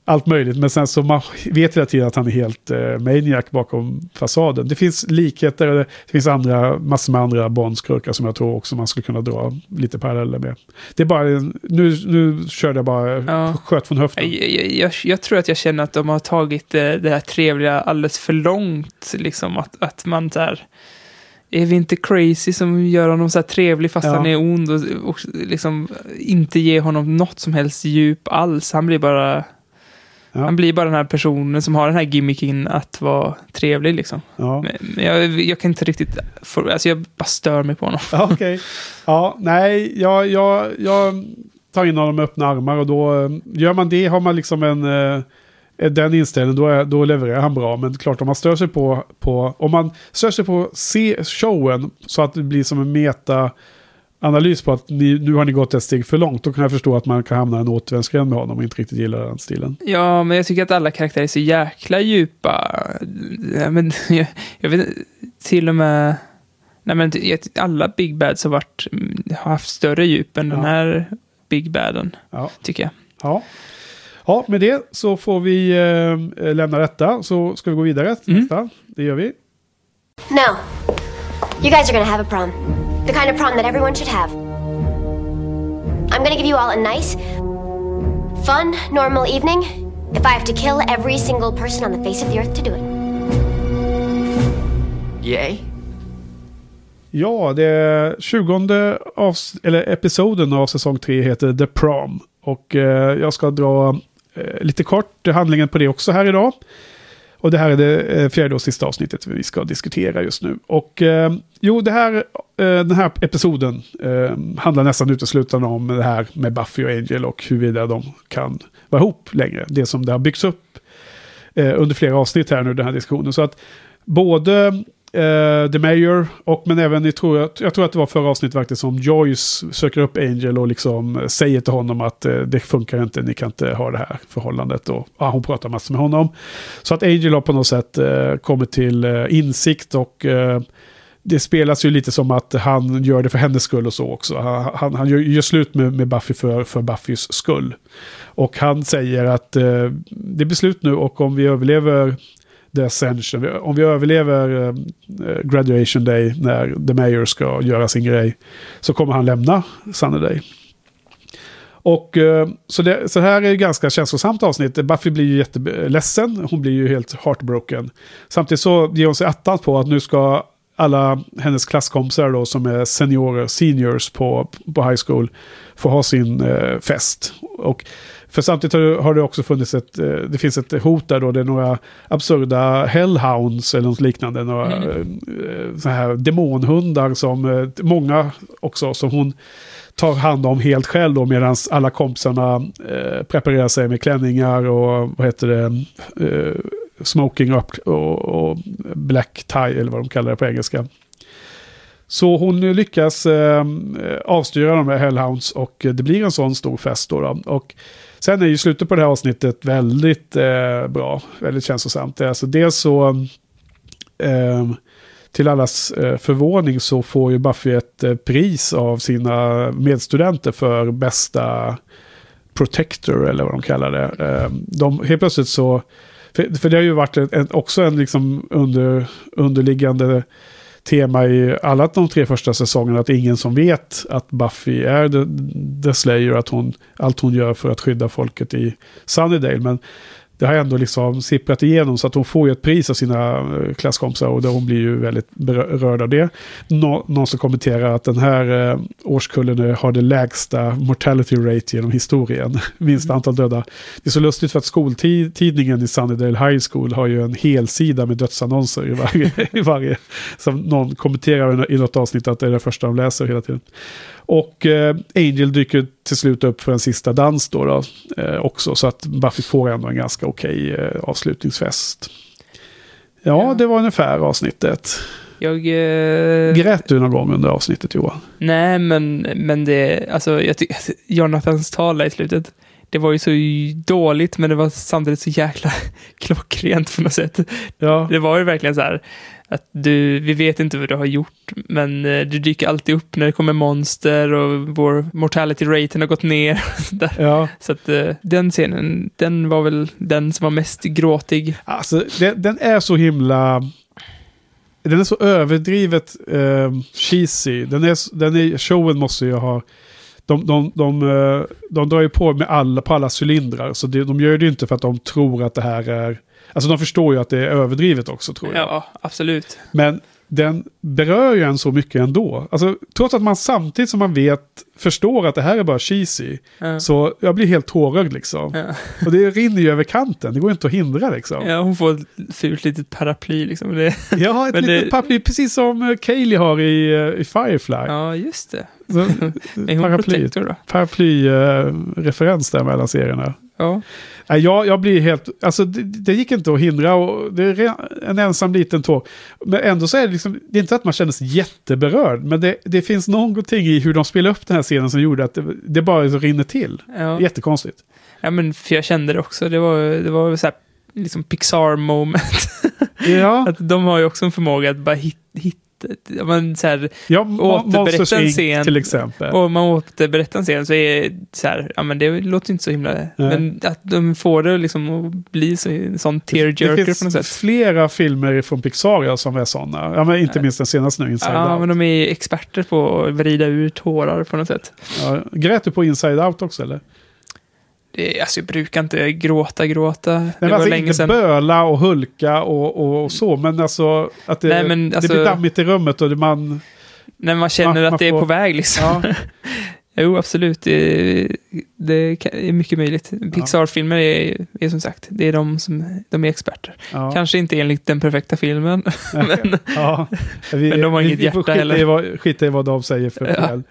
allt möjligt. Men sen så man vet hela tiden att han är helt eh, maniac bakom fasaden. Det finns likheter, det finns andra, massor med andra Bondskurkar som jag tror också man skulle kunna dra lite paralleller med. Det är bara, nu, nu körde jag bara, ja. sköt från höften. Jag, jag, jag, tror att jag känner att de har tagit det, det här trevliga alldeles för långt. Liksom att, att man där är vi inte crazy som gör honom så här trevlig fast ja. han är ond och, och liksom inte ger honom något som helst djup alls. Han blir bara Ja. Han blir bara den här personen som har den här gimmicken att vara trevlig liksom. Ja. Men jag, jag, kan inte riktigt, få, alltså jag bara stör mig på honom. Ja. Okay. Ja, nej, jag, jag, jag tar in honom med öppna armar och då gör man det har man liksom en eh, den inställningen, då, är, då levererar han bra. Men klart, om man stör sig på, på om man stör sig på se showen så att det blir som en meta analys på att ni, nu har ni gått ett steg för långt, då kan jag förstå att man kan hamna i en återvändsgränd med honom och inte riktigt gillar den stilen. Ja, men jag tycker att alla karaktärer är så jäkla djupa. Ja, men, jag, jag vet till och med... Nej, men alla Big Bads har, varit, har haft större djup än ja. den här Big Baden, ja. tycker jag. Ja. ja, med det så får vi eh, lämna detta, så ska vi gå vidare till mm. nästa. Det gör vi. No. You guys are gonna have a prom. The kind of prom that everyone should have. I'm gonna give you all a nice, fun, normal evening if I have to kill every single person on the face of the earth to do it. Yay? Ja, det 20 av, eller episoden av säsong 3 heter The Prom. Och eh, jag ska dra eh, lite kort handlingen på det också här idag. Och det här är det eh, fjärde och sista avsnittet vi ska diskutera just nu. Och eh, jo, det här, eh, den här episoden eh, handlar nästan uteslutande om det här med Buffy och Angel och huruvida de kan vara ihop längre. Det som det har byggts upp eh, under flera avsnitt här nu, den här diskussionen. Så att både eh, The Mayor, och men även, jag tror, jag tror att det var förra avsnittet faktiskt, som Joyce söker upp Angel och liksom eh, säger till honom att eh, det funkar inte, ni kan inte ha det här förhållandet. Och ja, hon pratar massor med honom. Så att Angel har på något sätt eh, kommit till eh, insikt och eh, det spelas ju lite som att han gör det för hennes skull och så också. Han, han, han gör, gör, slut med, med Buffy för, för Buffys skull. Och han säger att eh, det är beslut nu och om vi överlever The Ascension. Om vi överlever eh, eh, Graduation Day när The Mayor ska göra sin grej så kommer han lämna Sunny Och eh, så, det, så här är ju ganska känslosamt avsnitt. Buffy blir ju jätteledsen. Hon blir ju helt heartbroken. Samtidigt så ger hon sig attan på att nu ska alla hennes klasskompisar då som är seniorer, seniors på, på high school få ha sin eh, fest. Och för samtidigt har det också funnits ett, eh, det finns ett hot där då, det är några absurda hellhounds eller något liknande. Några mm. Eh, så här demonhundar som eh, många också, som hon tar hand om helt själv då medan alla kompisarna eh, preparerar sig med klänningar och vad heter det, eh, smoking up och, och, black tie eller vad de kallar det på engelska. Så hon lyckas eh, avstyra de här Hellhounds och det blir en sån stor fest då. då. Och Sen är ju slutet på det här avsnittet väldigt eh, bra, väldigt känslosamt. Alltså dels så eh, till allas eh, förvåning så får ju Buffy ett eh, pris av sina medstudenter för bästa protector eller vad de kallar det. Eh, de, helt plötsligt så, för, för det har ju varit en, en, också en liksom under, underliggande tema i alla de tre första säsongerna att ingen som vet att Buffy är the, the Slayer, att hon, allt hon gör för att skydda folket i Sunnydale. Men det har ändå liksom sipprat igenom så att hon får ju ett pris av sina eh, klasskompisar och hon blir ju väldigt berörd av det. Nå någon som kommenterar att den här eh, årskullen har det lägsta mortality rate genom historien. Minst antal döda. Det är så lustigt för att skoltidningen i Sunnydale High School har ju en helsida med dödsannonser i varje, i varje som någon kommenterar i något avsnitt att det är det första de läser hela tiden. Och eh, Angel dyker till slut upp för en sista dans då, då eh, också. Så att Buffy får ändå en ganska okej eh, avslutningsfest. Ja, ja, det var ungefär avsnittet. Jag... Eh... Grät du någon gång under avsnittet Johan? Nej, men, men det... Alltså, jag tycker... Jonathans tal i slutet. Det var ju så dåligt, men det var samtidigt så jäkla klockrent på något sätt. Ja. Det var ju verkligen så här att du, vi vet inte vad du har gjort, men eh, du dyker alltid upp när det kommer monster och vår mortality raten har gått ner. Så, ja. så att eh, den scenen, den var väl den som var mest gråtig. Alltså, den, den är så himla... Den är så överdrivet eh, cheesy. Den är, den är, showen måste ju ha... De, de, de, de, eh, de drar ju på med alla, på alla cylindrar. Så det, de gör det ju inte för att de tror att det här är Alltså de förstår ju att det är överdrivet också tror jag. Ja, absolut. Men den berör ju en så mycket ändå. Alltså, trots att man samtidigt som man vet, förstår att det här är bara cheesy. Ja. Så jag blir helt tårögd liksom. Ja. Och det rinner ju över kanten, det går inte att hindra liksom. Ja, hon får ett fult litet paraply liksom. Det, ja, ett litet det... paraply, precis som eh, Kaylee har i, eh, i Firefly. Ja, just det. Så, paraply? Paraply-referens där mellan serierna. Ja. Jag, jag blir helt, alltså det, det, gick inte att hindra och det är en ensam liten tår. Men ändå så är det liksom, det är inte att man känner sig jätteberörd, men det, det finns någonting i hur de spelar upp den här scenen som gjorde att det, det bara så rinner till. Ja. Jättekonstigt. Ja, men för jag kände det också, det var, det var så här, liksom Pixar moment. Ja. att de har ju också en förmåga att bara hitta hit, man så här, ja, återberättar en scen. till exempel. Och man återberättar en scen så är så här, ja men det låter inte så himla... Nej. Men att de får det liksom att bli så, en sån tearjerker på något sätt. Det finns flera filmer från Pixar som är sådana. Ja men inte minst den senaste nu, Inside ja, Out. men de är experter på att vrida ut tårar på något sätt. Ja, grät du på Inside Out också eller? Det, alltså jag brukar inte gråta, gråta. Nej, det var alltså länge inte sedan. böla och hulka och, och, och, så, men alltså att det, Nej, men, alltså, det blir dammigt i rummet och det man... När man känner man, att man det får, är på väg liksom. Ja. jo, absolut. Det, det, är mycket möjligt. Pixar-filmer är, är som sagt, det är de som de är experter. Ja. Kanske inte enligt den perfekta filmen, men, ja. vi, men de har vi, inget vi hjärta heller. Skita i vad de säger för fel.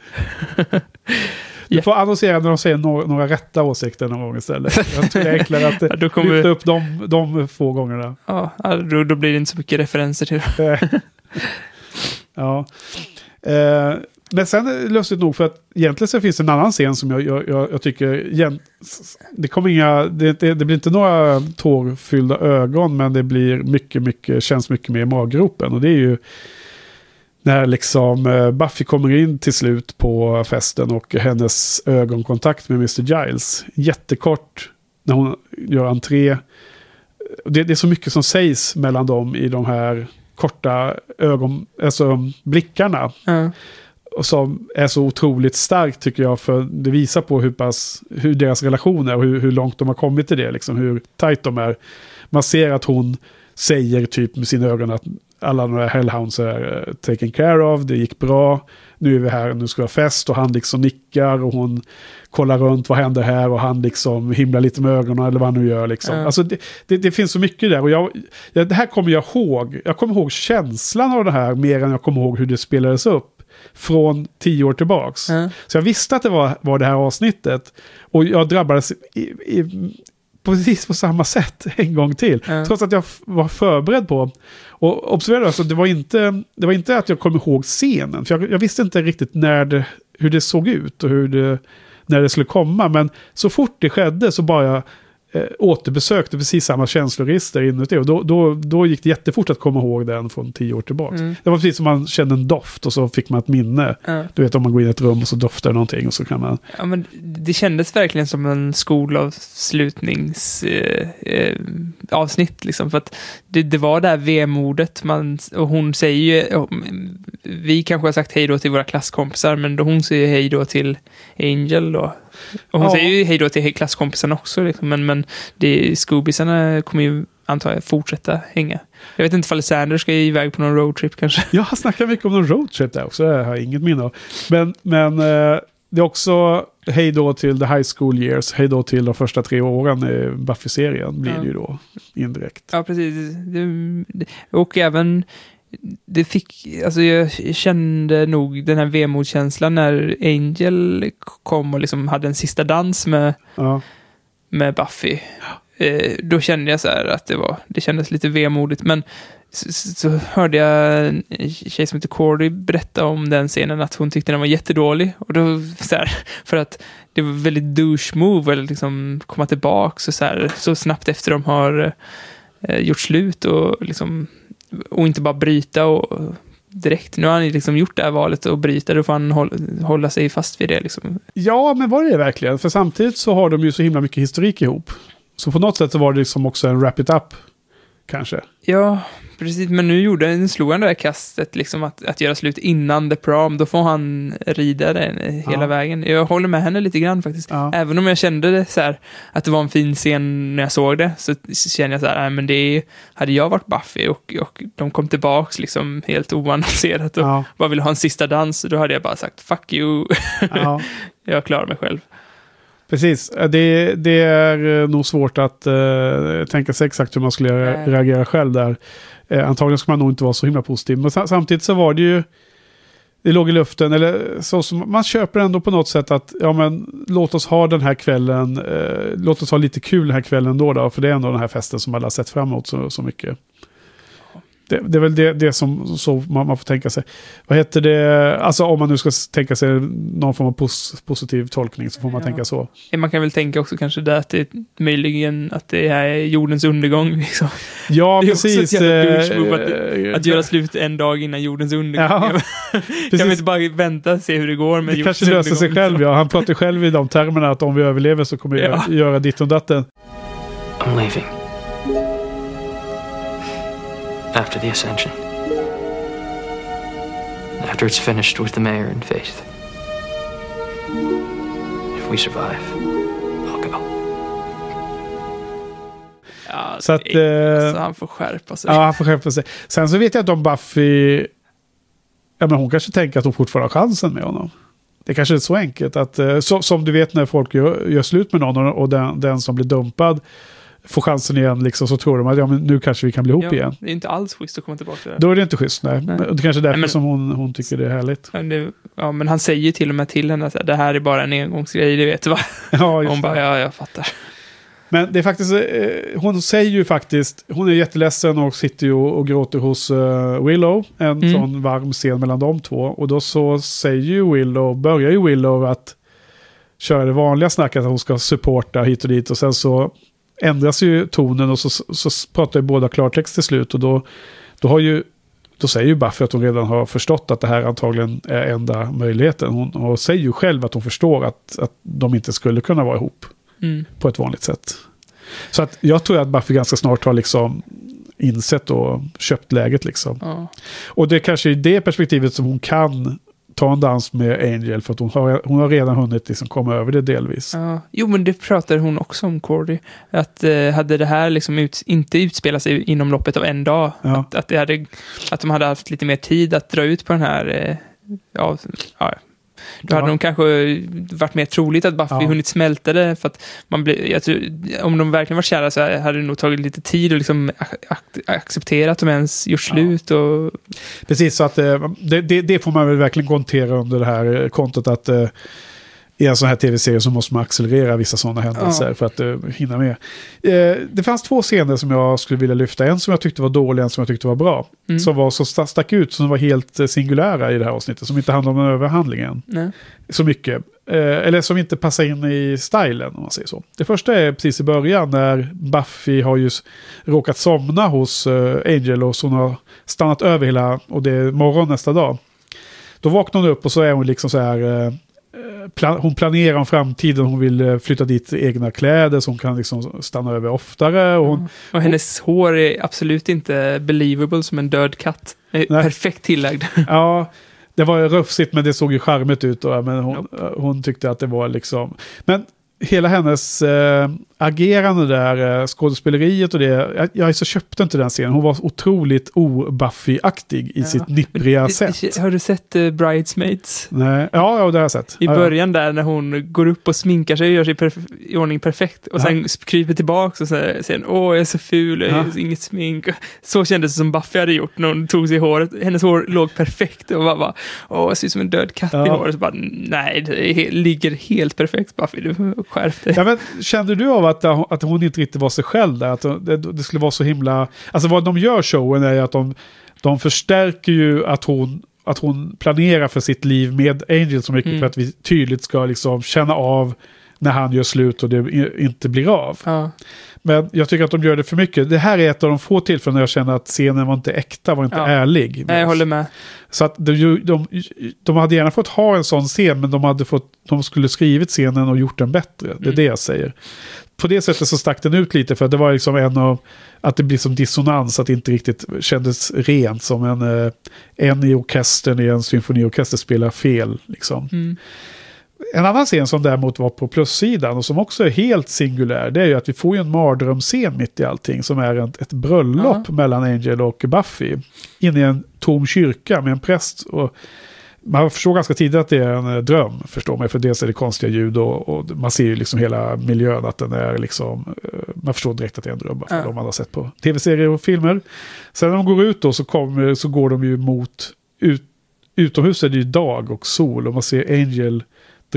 Du får annonsera när de säger några, några rätta åsikter någon gång istället. Jag tror det är enklare att ja, kommer... lyfta upp de, de få gångerna. Ja, då, då blir det inte så mycket referenser till det. ja. Eh, men sen lustigt nog för att egentligen så finns det en annan scen som jag, jag, jag tycker... Det, kommer inga, det, det, det, blir inte några tårfyllda ögon men det blir mycket, mycket, känns mycket mer i maggropen. Och det är ju när liksom eh, Buffy kommer in till slut på festen och hennes ögonkontakt med Mr. Giles. Jättekort när hon gör entré. Det, det är så mycket som sägs mellan dem i de här korta ögon, alltså blickarna. Mm. Och som är så otroligt starkt tycker jag, för det visar på hur, pass, hur deras relation är och hur, hur långt de har kommit till det, liksom hur tajt de är. Man ser att hon säger typ med sina ögon att alla några hellhounds är uh, taken care of, det gick bra, nu är vi här, nu ska vi ha fest och han liksom nickar och hon kollar runt, vad händer här och han liksom himlar lite med ögonen eller vad han nu gör liksom. Mm. Alltså det, det, det, finns så mycket där och jag, jag, det här kommer jag ihåg, jag kommer ihåg känslan av det här mer än jag kommer ihåg hur det spelades upp från tio år tillbaks. Mm. Så jag visste att det var, var det här avsnittet. Och jag drabbades i, i, precis på samma sätt en gång till. Mm. Trots att jag var förberedd på. Och observera, alltså, det, var inte, det var inte att jag kom ihåg scenen. För jag, jag visste inte riktigt när det, hur det såg ut och hur det, när det skulle komma. Men så fort det skedde så bara eh, återbesökte precis samma känsloregister inuti. Och då, då, då gick det jättefort att komma ihåg den från tio år tillbaka. Mm. Det var precis som man kände en doft och så fick man ett minne. Ja. Du vet om man går in i ett rum och så doftar det någonting och så kan man... Ja, men det kändes verkligen som en skolavslutningsavsnitt. Eh, avsnitt, liksom, för att det, det var det här vemodet. Man, och hon säger ju, vi kanske har sagt hej då till våra klasskompisar, men då hon säger hej då till Angel då. Och hon Ja. säger ju hej då till klasskompisarna också, liksom, men, men det, Scoobisarna kommer ju antar jag fortsätta hänga. Jag vet inte ifall Sanders ska iväg på någon roadtrip kanske. Jag har snackat mycket om någon roadtrip där också, det har jag inget minne av. Men, men eh, det är också hej då till the high school years, hej då till de första tre åren i Buffy-serien blir Ja. det ju då indirekt. Ja, precis. Och även, det fick, alltså jag kände nog den här vemodskänslan när Angel kom och liksom hade en sista dans med, Ja. med Buffy. Eh, då kände jag så här att det var, det kändes lite vemodigt, men så, så hörde jag en tjej som heter Cordy berätta om den scenen, att hon tyckte den var jättedålig. Och då, så här, för att det var väldigt douche move, eller liksom komma tillbaka så, så, här, så snabbt efter de har eh, gjort slut och liksom, och inte bara bryta och direkt. Nu har han ju liksom gjort det här valet och bryta, då får han hålla, hålla sig fast vid det liksom. Ja, men var det det verkligen? För samtidigt så har de ju så himla mycket historik ihop. Så på något sätt så var det liksom också en wrap it up, kanske. Ja, precis. Men nu gjorde han, slog han det där kastet, liksom att, att göra slut innan The Prom. Då får han rida den hela Ja. vägen. Jag håller med henne lite grann faktiskt. Även om jag kände det så här, att det var en fin scen när jag såg det, så känner jag så här, nej men det är, hade jag varit Buffy och, och de kom tillbaks liksom helt oannonserat och Ja. bara ville ha en sista dans, då hade jag bara sagt fuck you. Ja. jag klarar mig själv. Precis, det, det är eh, nog svårt att eh, tänka sig exakt hur man skulle Nej. reagera själv där. Eh, antagligen ska man nog inte vara så himla positiv. Men sa- samtidigt så var det ju, det låg i luften, eller så som, man köper ändå på något sätt att, ja men låt oss ha den här kvällen, eh, låt oss ha lite kul den här kvällen då, då för det är ändå den här festen som alla sett fram emot så, så mycket. Det, det är väl det, det som så man, man får tänka sig. Vad heter det, alltså om man nu ska tänka sig någon form av pos, positiv tolkning så får man Ja. tänka så. Man kan väl tänka också kanske där att det möjligen att det är jordens undergång. Liksom. Ja, det är också precis. ett jävla eh, douche move att, att göra slut en dag innan jordens undergång. Ja, kan vi inte bara vänta och se hur det går med Det jordens kanske löser sig själv, ja. Han pratar själv i de termerna att om vi överlever så kommer vi Ja. göra, göra ditt och datten. I'm leaving. After the ascension. After it's finished with the mayor and Faith. If we survive, I'll go. Ja, Så att, är- eh, alltså, han får skärpa sig. Ja, han får skärpa sig. Sen så vet jag inte om Buffy... Ja, men hon kanske tänker att hon fortfarande har chansen med honom. Det kanske är så enkelt att, eh, så, som du vet när folk gör, gör slut med någon och den, den som blir dumpad får chansen igen, liksom, så tror de att ja, men nu kanske vi kan bli ihop Ja, igen. Det är inte alls schysst att komma tillbaka till det. Då är det inte schysst, nej. Nej. Det kanske är därför Nej, men- som hon, hon tycker det är härligt. Det, ja, men han säger ju till och med till henne att det här är bara en engångsgrej, det vet du va? Ja, just hon bara, ja, jag fattar. Men det är faktiskt, eh, hon säger ju faktiskt, hon är jätteledsen och sitter ju och, och gråter hos eh, Willow. En Mm. sån varm scen mellan de två. Och då så säger ju Willow, börjar ju Willow att köra det vanliga snacket att hon ska supporta hit och dit. Och sen så ändras ju tonen och så, så, pratar ju båda klartext till slut. Och då, då har ju då säger ju Buffy att hon redan har förstått att det här antagligen är enda möjligheten. Hon, hon säger ju själv att hon förstår att, att de inte skulle kunna vara ihop Mm. på ett vanligt sätt. Så att jag tror att Buffy ganska snart har liksom insett och köpt läget liksom. Ja. Och det är kanske i det perspektivet som hon kan ta en dans med Angel för att hon har, hon har redan hunnit liksom komma över det delvis. Ja. Jo, men det pratar hon också om, Cordy. Att eh, hade det här liksom ut, inte utspelat sig inom loppet av en dag, Ja. att, att, hade, att de hade haft lite mer tid att dra ut på den här, eh, ja, ja, då hade Ja. de kanske varit mer troligt att Buffy Ja. hunnit smälta det. För att man blir, tror, om de verkligen var kära så hade det nog tagit lite tid att liksom ac- ac- acceptera att de ens gjort slut. Och, Precis, så att eh, det, det, det får man väl verkligen kontera under det här kontot att eh, i en sån här tv-serie så måste man accelerera vissa sådana händelser Ja. för att uh, hinna med. Eh, det fanns två scener som jag skulle vilja lyfta. En som jag tyckte var dålig, en som jag tyckte var bra. Mm. Som var så sta- stack ut, som var helt eh, singulära i det här avsnittet. Som inte handlade om överhandlingen Nej. så mycket. Eh, eller som inte passar in i stilen om man säger så. Det första är precis i början när Buffy har just råkat somna hos Angel och så hon har stannat över hela och det är morgon nästa dag. Då vaknar hon upp och så är hon liksom så här Plan, hon planerar om framtiden, hon vill eh, flytta dit egna kläder så hon kan liksom stanna över oftare. Och hon, Och hennes hår är absolut inte believable som en död katt. Eh, Perfekt tillagd. Ja, det var ju rufsigt men det såg ju charmigt ut. Då, men hon, hon tyckte att det var liksom... Men hela hennes äh, agerande där, äh, skådespeleriet och det. Jag, jag så köpte inte den scenen. Hon var otroligt o-Buffy-aktig i sitt nippriga sätt. Har du sett uh, Bridesmaids? Nej. Ja, ja, det har jag sett. I ja, början där när hon går upp och sminkar sig och gör sig perf- i ordning perfekt. Och Ja. sen kryper tillbaka och säger åh jag är så ful, jag har Ja. inget smink. Så kändes det som Buffy hade gjort när hon tog sig i håret. Hennes hår låg perfekt och bara, bara åh jag ser ut som en död katt i Ja. håret. Så bara, nej, det ligger helt perfekt Buffy, du skärp dig. Ja, men, kände du av att, att hon inte riktigt var sig själv där? Att det, det skulle vara så himla... Alltså vad de gör showen är att de, de förstärker ju att hon, att hon planerar för sitt liv med Angel så mycket Mm. för att vi tydligt ska liksom känna av när han gör slut och det inte blir av. Ja. Men jag tycker att de gör det för mycket. Det här är ett av de få tillfällen jag känner att scenen var inte äkta, var inte Ja. ärlig. Nej, jag håller med. Så att de, de, de hade gärna fått ha en sån scen, men de, hade fått, de skulle skrivit scenen och gjort den bättre. Det är Mm. det jag säger. På det sättet så stack den ut lite, för det var liksom en av... Att det blir som dissonans, att det inte riktigt kändes rent som en, eh, en i orkestern i en symfoniorkester spelar fel. Liksom. Mm. En annan scen som däremot var på plussidan och som också är helt singulär, det är ju att vi får ju en mardrömsscen mitt i allting som är ett, ett bröllop mellan Angel och Buffy. Inne i en tom kyrka med en präst. Och man förstår ganska tidigt att det är en eh, dröm, förstår man. För dels är det konstiga ljud och, och man ser ju liksom hela miljön att den är liksom... eh, Man förstår direkt att det är en dröm, bara för Ja. de man har sett på tv-serier och filmer. Sen när de går ut då så, kommer, så går de ju mot... Ut, utomhus är det ju dag och sol och man ser Angel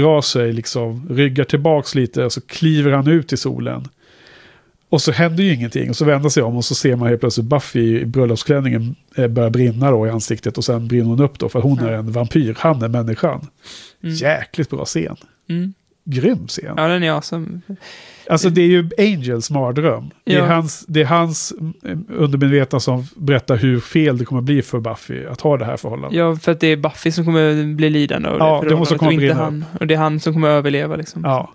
dra sig, liksom ryggar tillbaks lite och så kliver han ut i solen. Och så händer ju ingenting och så vänder sig om och så ser man helt plötsligt Buffy i bröllopsklänningen eh, börja brinna då i ansiktet och sen brinner hon upp då för hon är en vampyr, han är människan. Mm. Jäkligt bra scen. Mm. Grym scen. Ja, den är awesome. Alltså det är ju Angels mardröm. Det, är Ja. hans, det är hans mm, undermedvetna som berättar hur fel det kommer bli för Buffy att ha det här förhållandet. Ja, för att det är Buffy som kommer bli lidande av Ja, det det måste komma och inte han. Och det är han som kommer överleva liksom. Ja.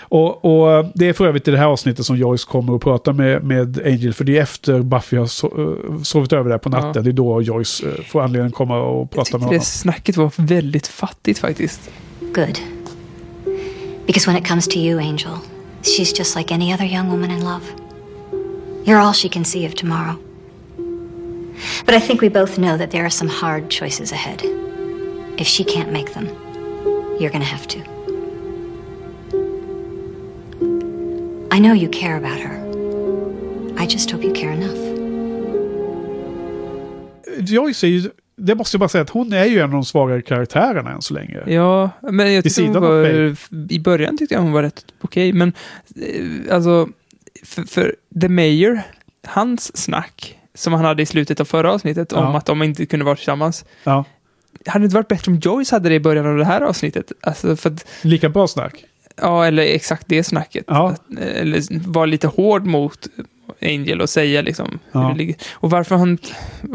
Och, och det är för övrigt i det här avsnittet som Joyce kommer och pratar med, med Angel. För det är efter Buffy har so, eh, sovit över där på natten. Ja. Det är då Joyce eh, får anledning att komma och prata med Det honom. snacket var väldigt fattigt faktiskt. Good. Because when it comes to you, Angel, she's just like any other young woman in love. You're all she can see of tomorrow. But I think we both know that there are some hard choices ahead. If she can't make them, you're gonna have to. I know you care about her. I just hope you care enough. Do you always ju, det måste jag bara säga att hon är ju en av de svagare karaktärerna än så länge. Ja, men jag tyckte hon var, i början tyckte jag hon var rätt okej, men eh, alltså, för, för The Mayor, hans snack, som han hade i slutet av förra avsnittet om Ja. att de inte kunde vara tillsammans, Ja. hade det inte varit bättre om Joyce hade det i början av det här avsnittet? Alltså för att, Lika bra snack. ja, eller exakt det snacket. Att, eh, eller vara lite hård mot Angel och säga liksom Ja. Och varför hon,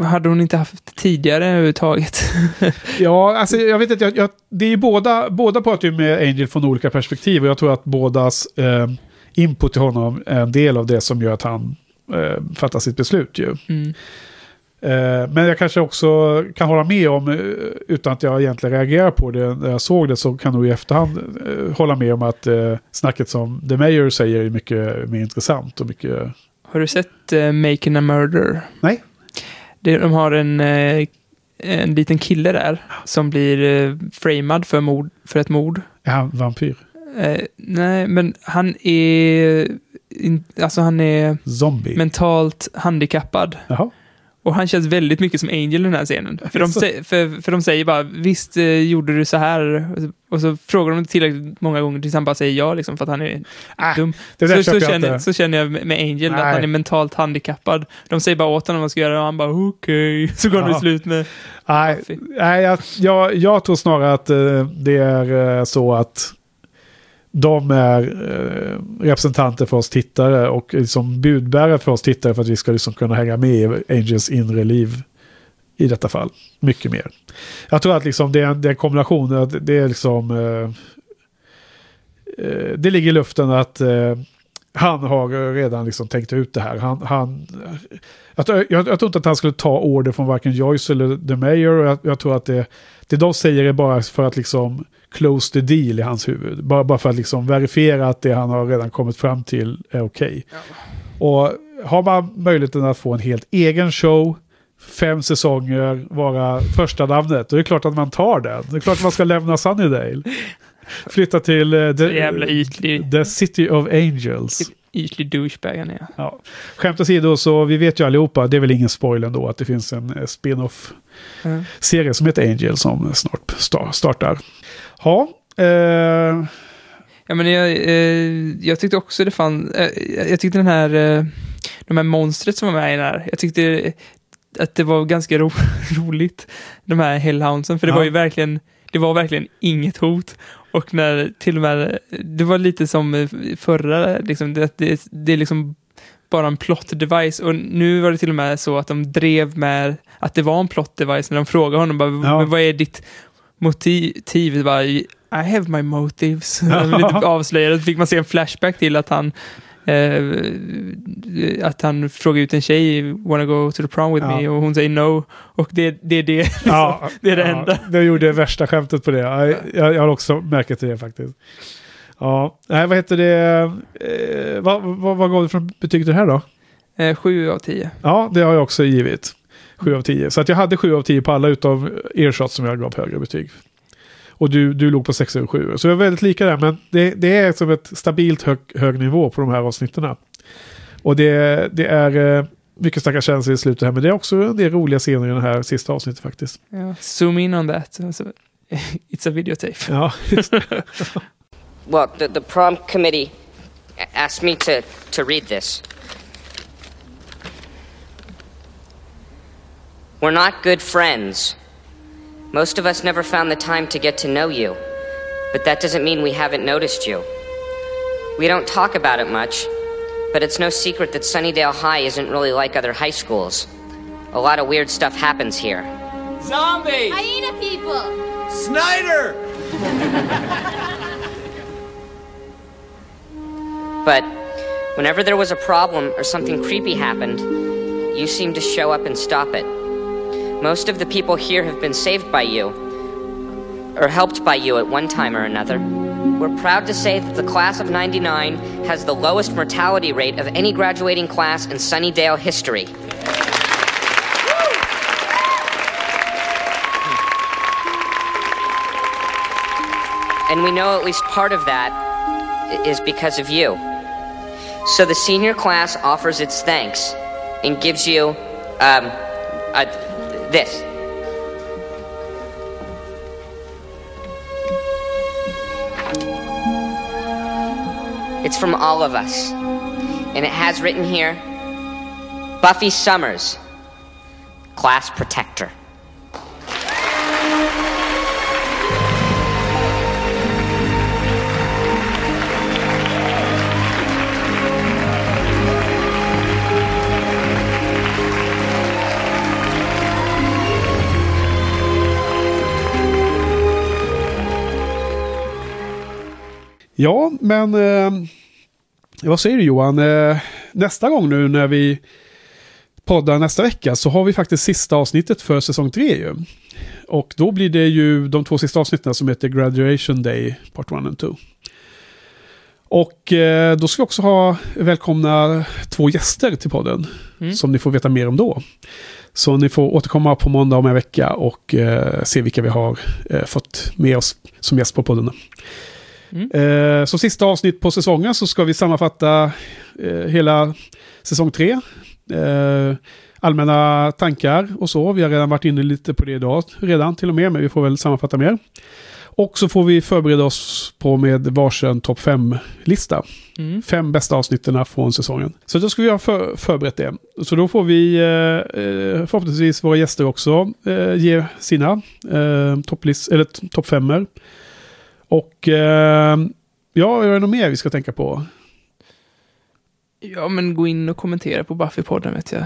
hade hon inte haft tidigare överhuvudtaget? Ja, alltså jag vet inte, jag, jag, det är ju båda, båda pratar ju med Angel från olika perspektiv och jag tror att bådas eh, input till honom är en del av det som gör att han eh, fattar sitt beslut ju. Mm. Eh, men jag kanske också kan hålla med om, eh, utan att jag egentligen reagerar på det när jag såg det, så kan nog i efterhand eh, hålla med om att eh, snacket som The Mayor säger är mycket mer intressant och mycket... Har du sett uh, Making a Murder? Nej. Det, de har en, eh, en liten kille där som blir eh, framad för, mord, för ett mord. Är han vampyr? Eh, nej, men han är, in, alltså han är Zombie? mentalt handikappad. Jaha. Och han känns väldigt mycket som Angel i den här scenen. För de, för, för de säger bara, visst eh, gjorde du så här? Och så, och så frågar de tillräckligt många gånger tills han bara säger ja, liksom, för att han är dum. Ah, där så, så, känner, så känner jag med Angel, att Nej. han är mentalt handikappad. De säger bara åt honom vad han ska göra och han bara okej. Så går Ja. slut med... Nej, nej jag, jag, jag tror snarare att eh, det är eh, så att de är eh, representanter för oss tittare och liksom budbärare för oss tittare för att vi ska liksom kunna hänga med i Angels inre liv i detta fall. Mycket mer. Jag tror att liksom det, är en, det är en kombination. Att det är liksom... Eh, eh det ligger i luften att eh, han har redan liksom tänkt ut det här. Han, han, jag, tror- jag, jag tror inte att han skulle ta order från varken Joyce eller The Mayor. Jag, jag tror att det, det de säger är bara för att liksom close the deal i hans huvud. Bara, bara för att liksom verifiera att det han har redan kommit fram till är okej. Och har man möjligheten att få en helt egen show, fem säsonger, vara första namnet, då är det klart att man tar den. Det är klart att man ska lämna Sunnydale. Flytta till jävla ytlig. the City of Angels. Ytlig douchebag han är. Ja. Skämt åsido så vi vet ju allihopa, det är väl ingen spoiler ändå, att det finns en eh, spin-off Mm. som heter Angel som snart sta- startar. Ja, eh, Ja, men jag, eh, jag tyckte också det fann... Eh, jag tyckte den här... Eh, de här monstret som var med i den här. Jag tyckte att det var ganska ro, roligt. De här Hellhoundsen. För det Ja. var ju verkligen... Det var verkligen inget hot. Och när till och med... Det var lite som förra, liksom. Det, det, det är liksom bara en plot device. Och nu var det till och med så att de drev med att det var en plot device när de frågade honom bara, Ja. vad är ditt motiv? Bara, I have my motives. Lite avslöjade. Då fick man se en flashback till att han eh, att han frågar ut en tjej, wanna go to the prom with Ja. me? Och hon säger no. Och det, det är det. Liksom. ja, det är det ja, enda. Det gjorde värsta skämtet på det. Jag, jag, jag har också märkt det faktiskt. Ja, nej, vad heter det? Eh, vad, vad, vad gav du för betyg till det här då? Eh, sju av tio. Ja, det har jag också givit. 7 av 10. Så att jag hade 7 av 10 på alla utav ershots som jag gav högre betyg. Och du, du låg på 6 och 7. Så jag är väldigt lika där, men det, det är som ett stabilt hög, hög nivå på de här avsnitten. Och det, det är eh, mycket starka känslor i slutet här, men det är också en del roliga scener i det här sista avsnittet faktiskt. Ja. Zoom in on that. It's a videotape. Ja, Well, the, the prom committee asked me to, to read this. We're not good friends. Most of us never found the time to get to know you, but that doesn't mean we haven't noticed you. We don't talk about it much, but it's no secret that Sunnydale High isn't really like other high schools. A lot of weird stuff happens here. Zombie! Hyena people! Snyder! But whenever there was a problem or something creepy happened, you seemed to show up and stop it. Most of the people here have been saved by you, or helped by you at one time or another. We're proud to say that the class of 99 has the lowest mortality rate of any graduating class in Sunnydale history. And we know at least part of that is because of you. So the senior class offers its thanks and gives you um, uh, this. It's from all of us. And it has written here Buffy Summers, class protector. Ja men eh, vad säger du Johan? Eh, nästa gång nu när vi poddar nästa vecka så har vi faktiskt sista avsnittet för säsong 3 ju. Och då blir det ju de två sista avsnitten som heter Graduation Day Part 1 and 2. Och eh, då ska vi också ha välkomna två gäster till podden. Mm. Som ni får veta mer om då. Så ni får återkomma på måndag om en vecka och eh, se vilka vi har eh, fått med oss som gäst på podden. Mm. Eh, så sista avsnitt på säsongen så ska vi sammanfatta eh, hela säsong tre. Eh, allmänna tankar och så. Vi har redan varit inne lite på det idag redan till och med, men vi får väl sammanfatta mer. Och så får vi förbereda oss på med varsin topp 5-lista. Mm. Fem bästa avsnitten från säsongen. Så då ska vi ha för, förberett det. Så då får vi eh, förhoppningsvis våra gäster också eh, ge sina eh, topplist, eller topp femmer. Och eh, ja, är det något mer vi ska tänka på? Ja, men gå in och kommentera på Buffy-podden vet jag.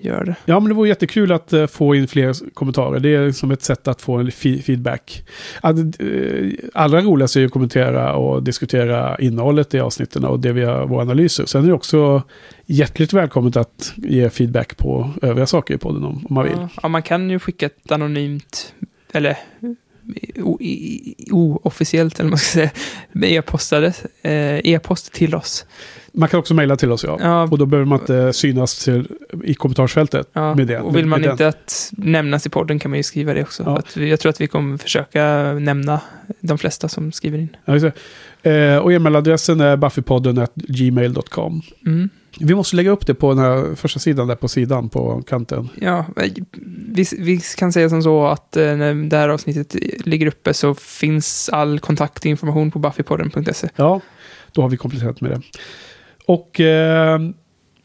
Gör det. Ja, men det vore jättekul att uh, få in fler kommentarer. Det är som ett sätt att få en feedback. Att, uh, allra roligast är ju att kommentera och diskutera innehållet i avsnitten och det vi har våra analyser. Sen är det också hjärtligt välkommet att ge feedback på övriga saker i podden om, om man vill. Ja, ja, man kan ju skicka ett anonymt, eller oofficiellt, eller man ska säga, e-postade, eh, e-post till oss. Man kan också mejla till oss, ja. ja. Och då behöver man inte synas till, i kommentarsfältet ja. med det. Och vill man inte den. att nämnas i podden kan man ju skriva det också. Ja. Att jag tror att vi kommer försöka nämna de flesta som skriver in. Ja, eh, och e-mailadressen är buffypodden gmail.com. Mm. Vi måste lägga upp det på den här första sidan där på sidan på kanten. Ja, vi, vi kan säga som så att eh, när det här avsnittet ligger uppe så finns all kontaktinformation på buffypodden.se. Ja, då har vi kompletterat med det. Och eh,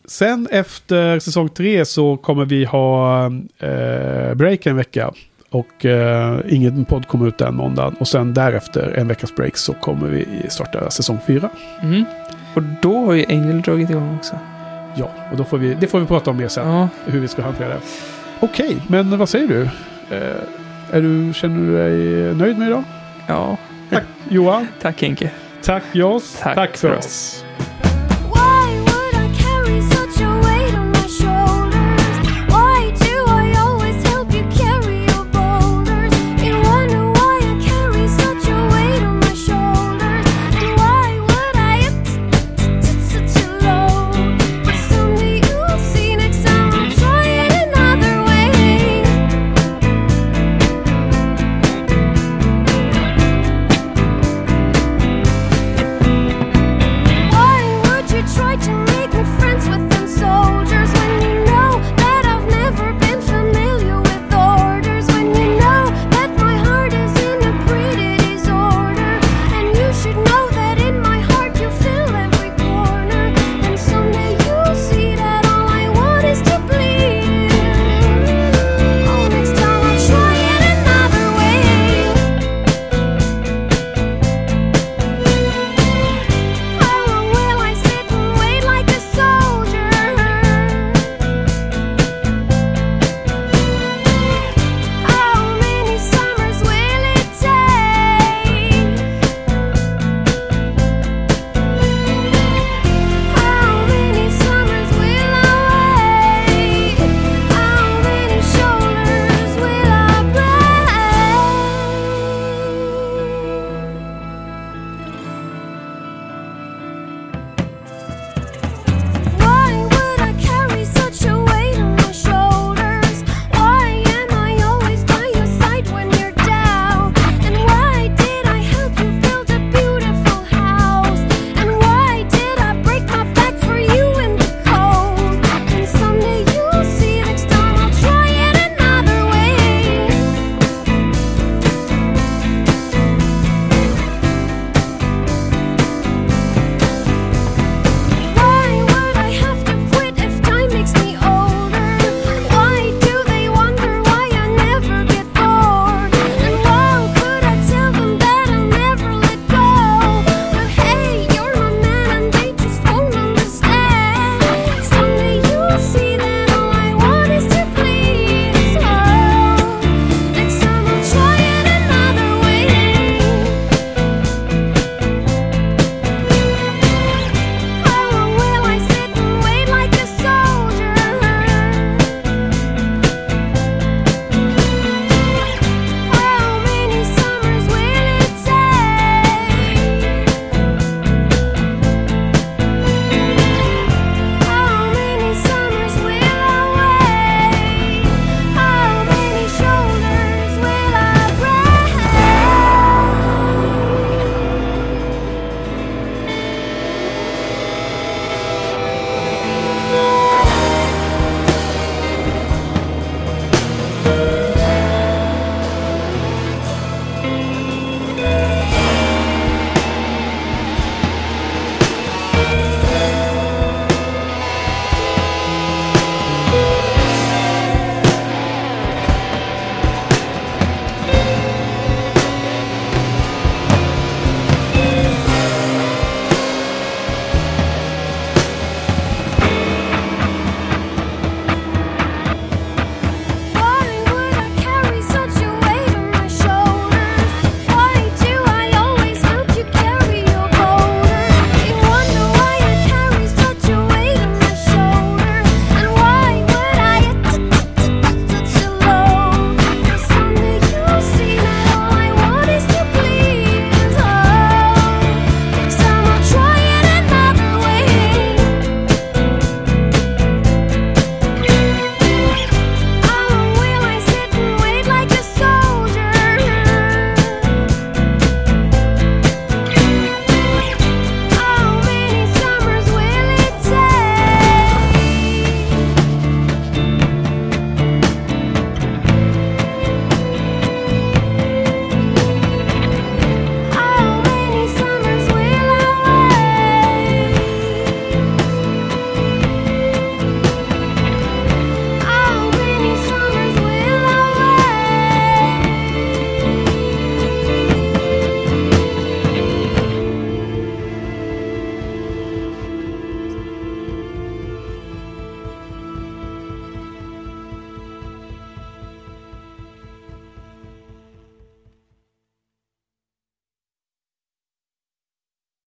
sen efter säsong tre så kommer vi ha eh, break en vecka. Och eh, ingen podd kommer ut den måndagen. Och sen därefter en veckas break så kommer vi starta säsong fyra. Mm. Och då har ju Angel dragit igång också. Ja, och då får vi, det får vi prata om mer sen. Ja. Hur vi ska hantera det. Okej, men vad säger du? Eh, är du? Känner du dig nöjd med idag? Ja. Tack Johan. Tack Henke. Tack Jos. Tack, Tack för oss.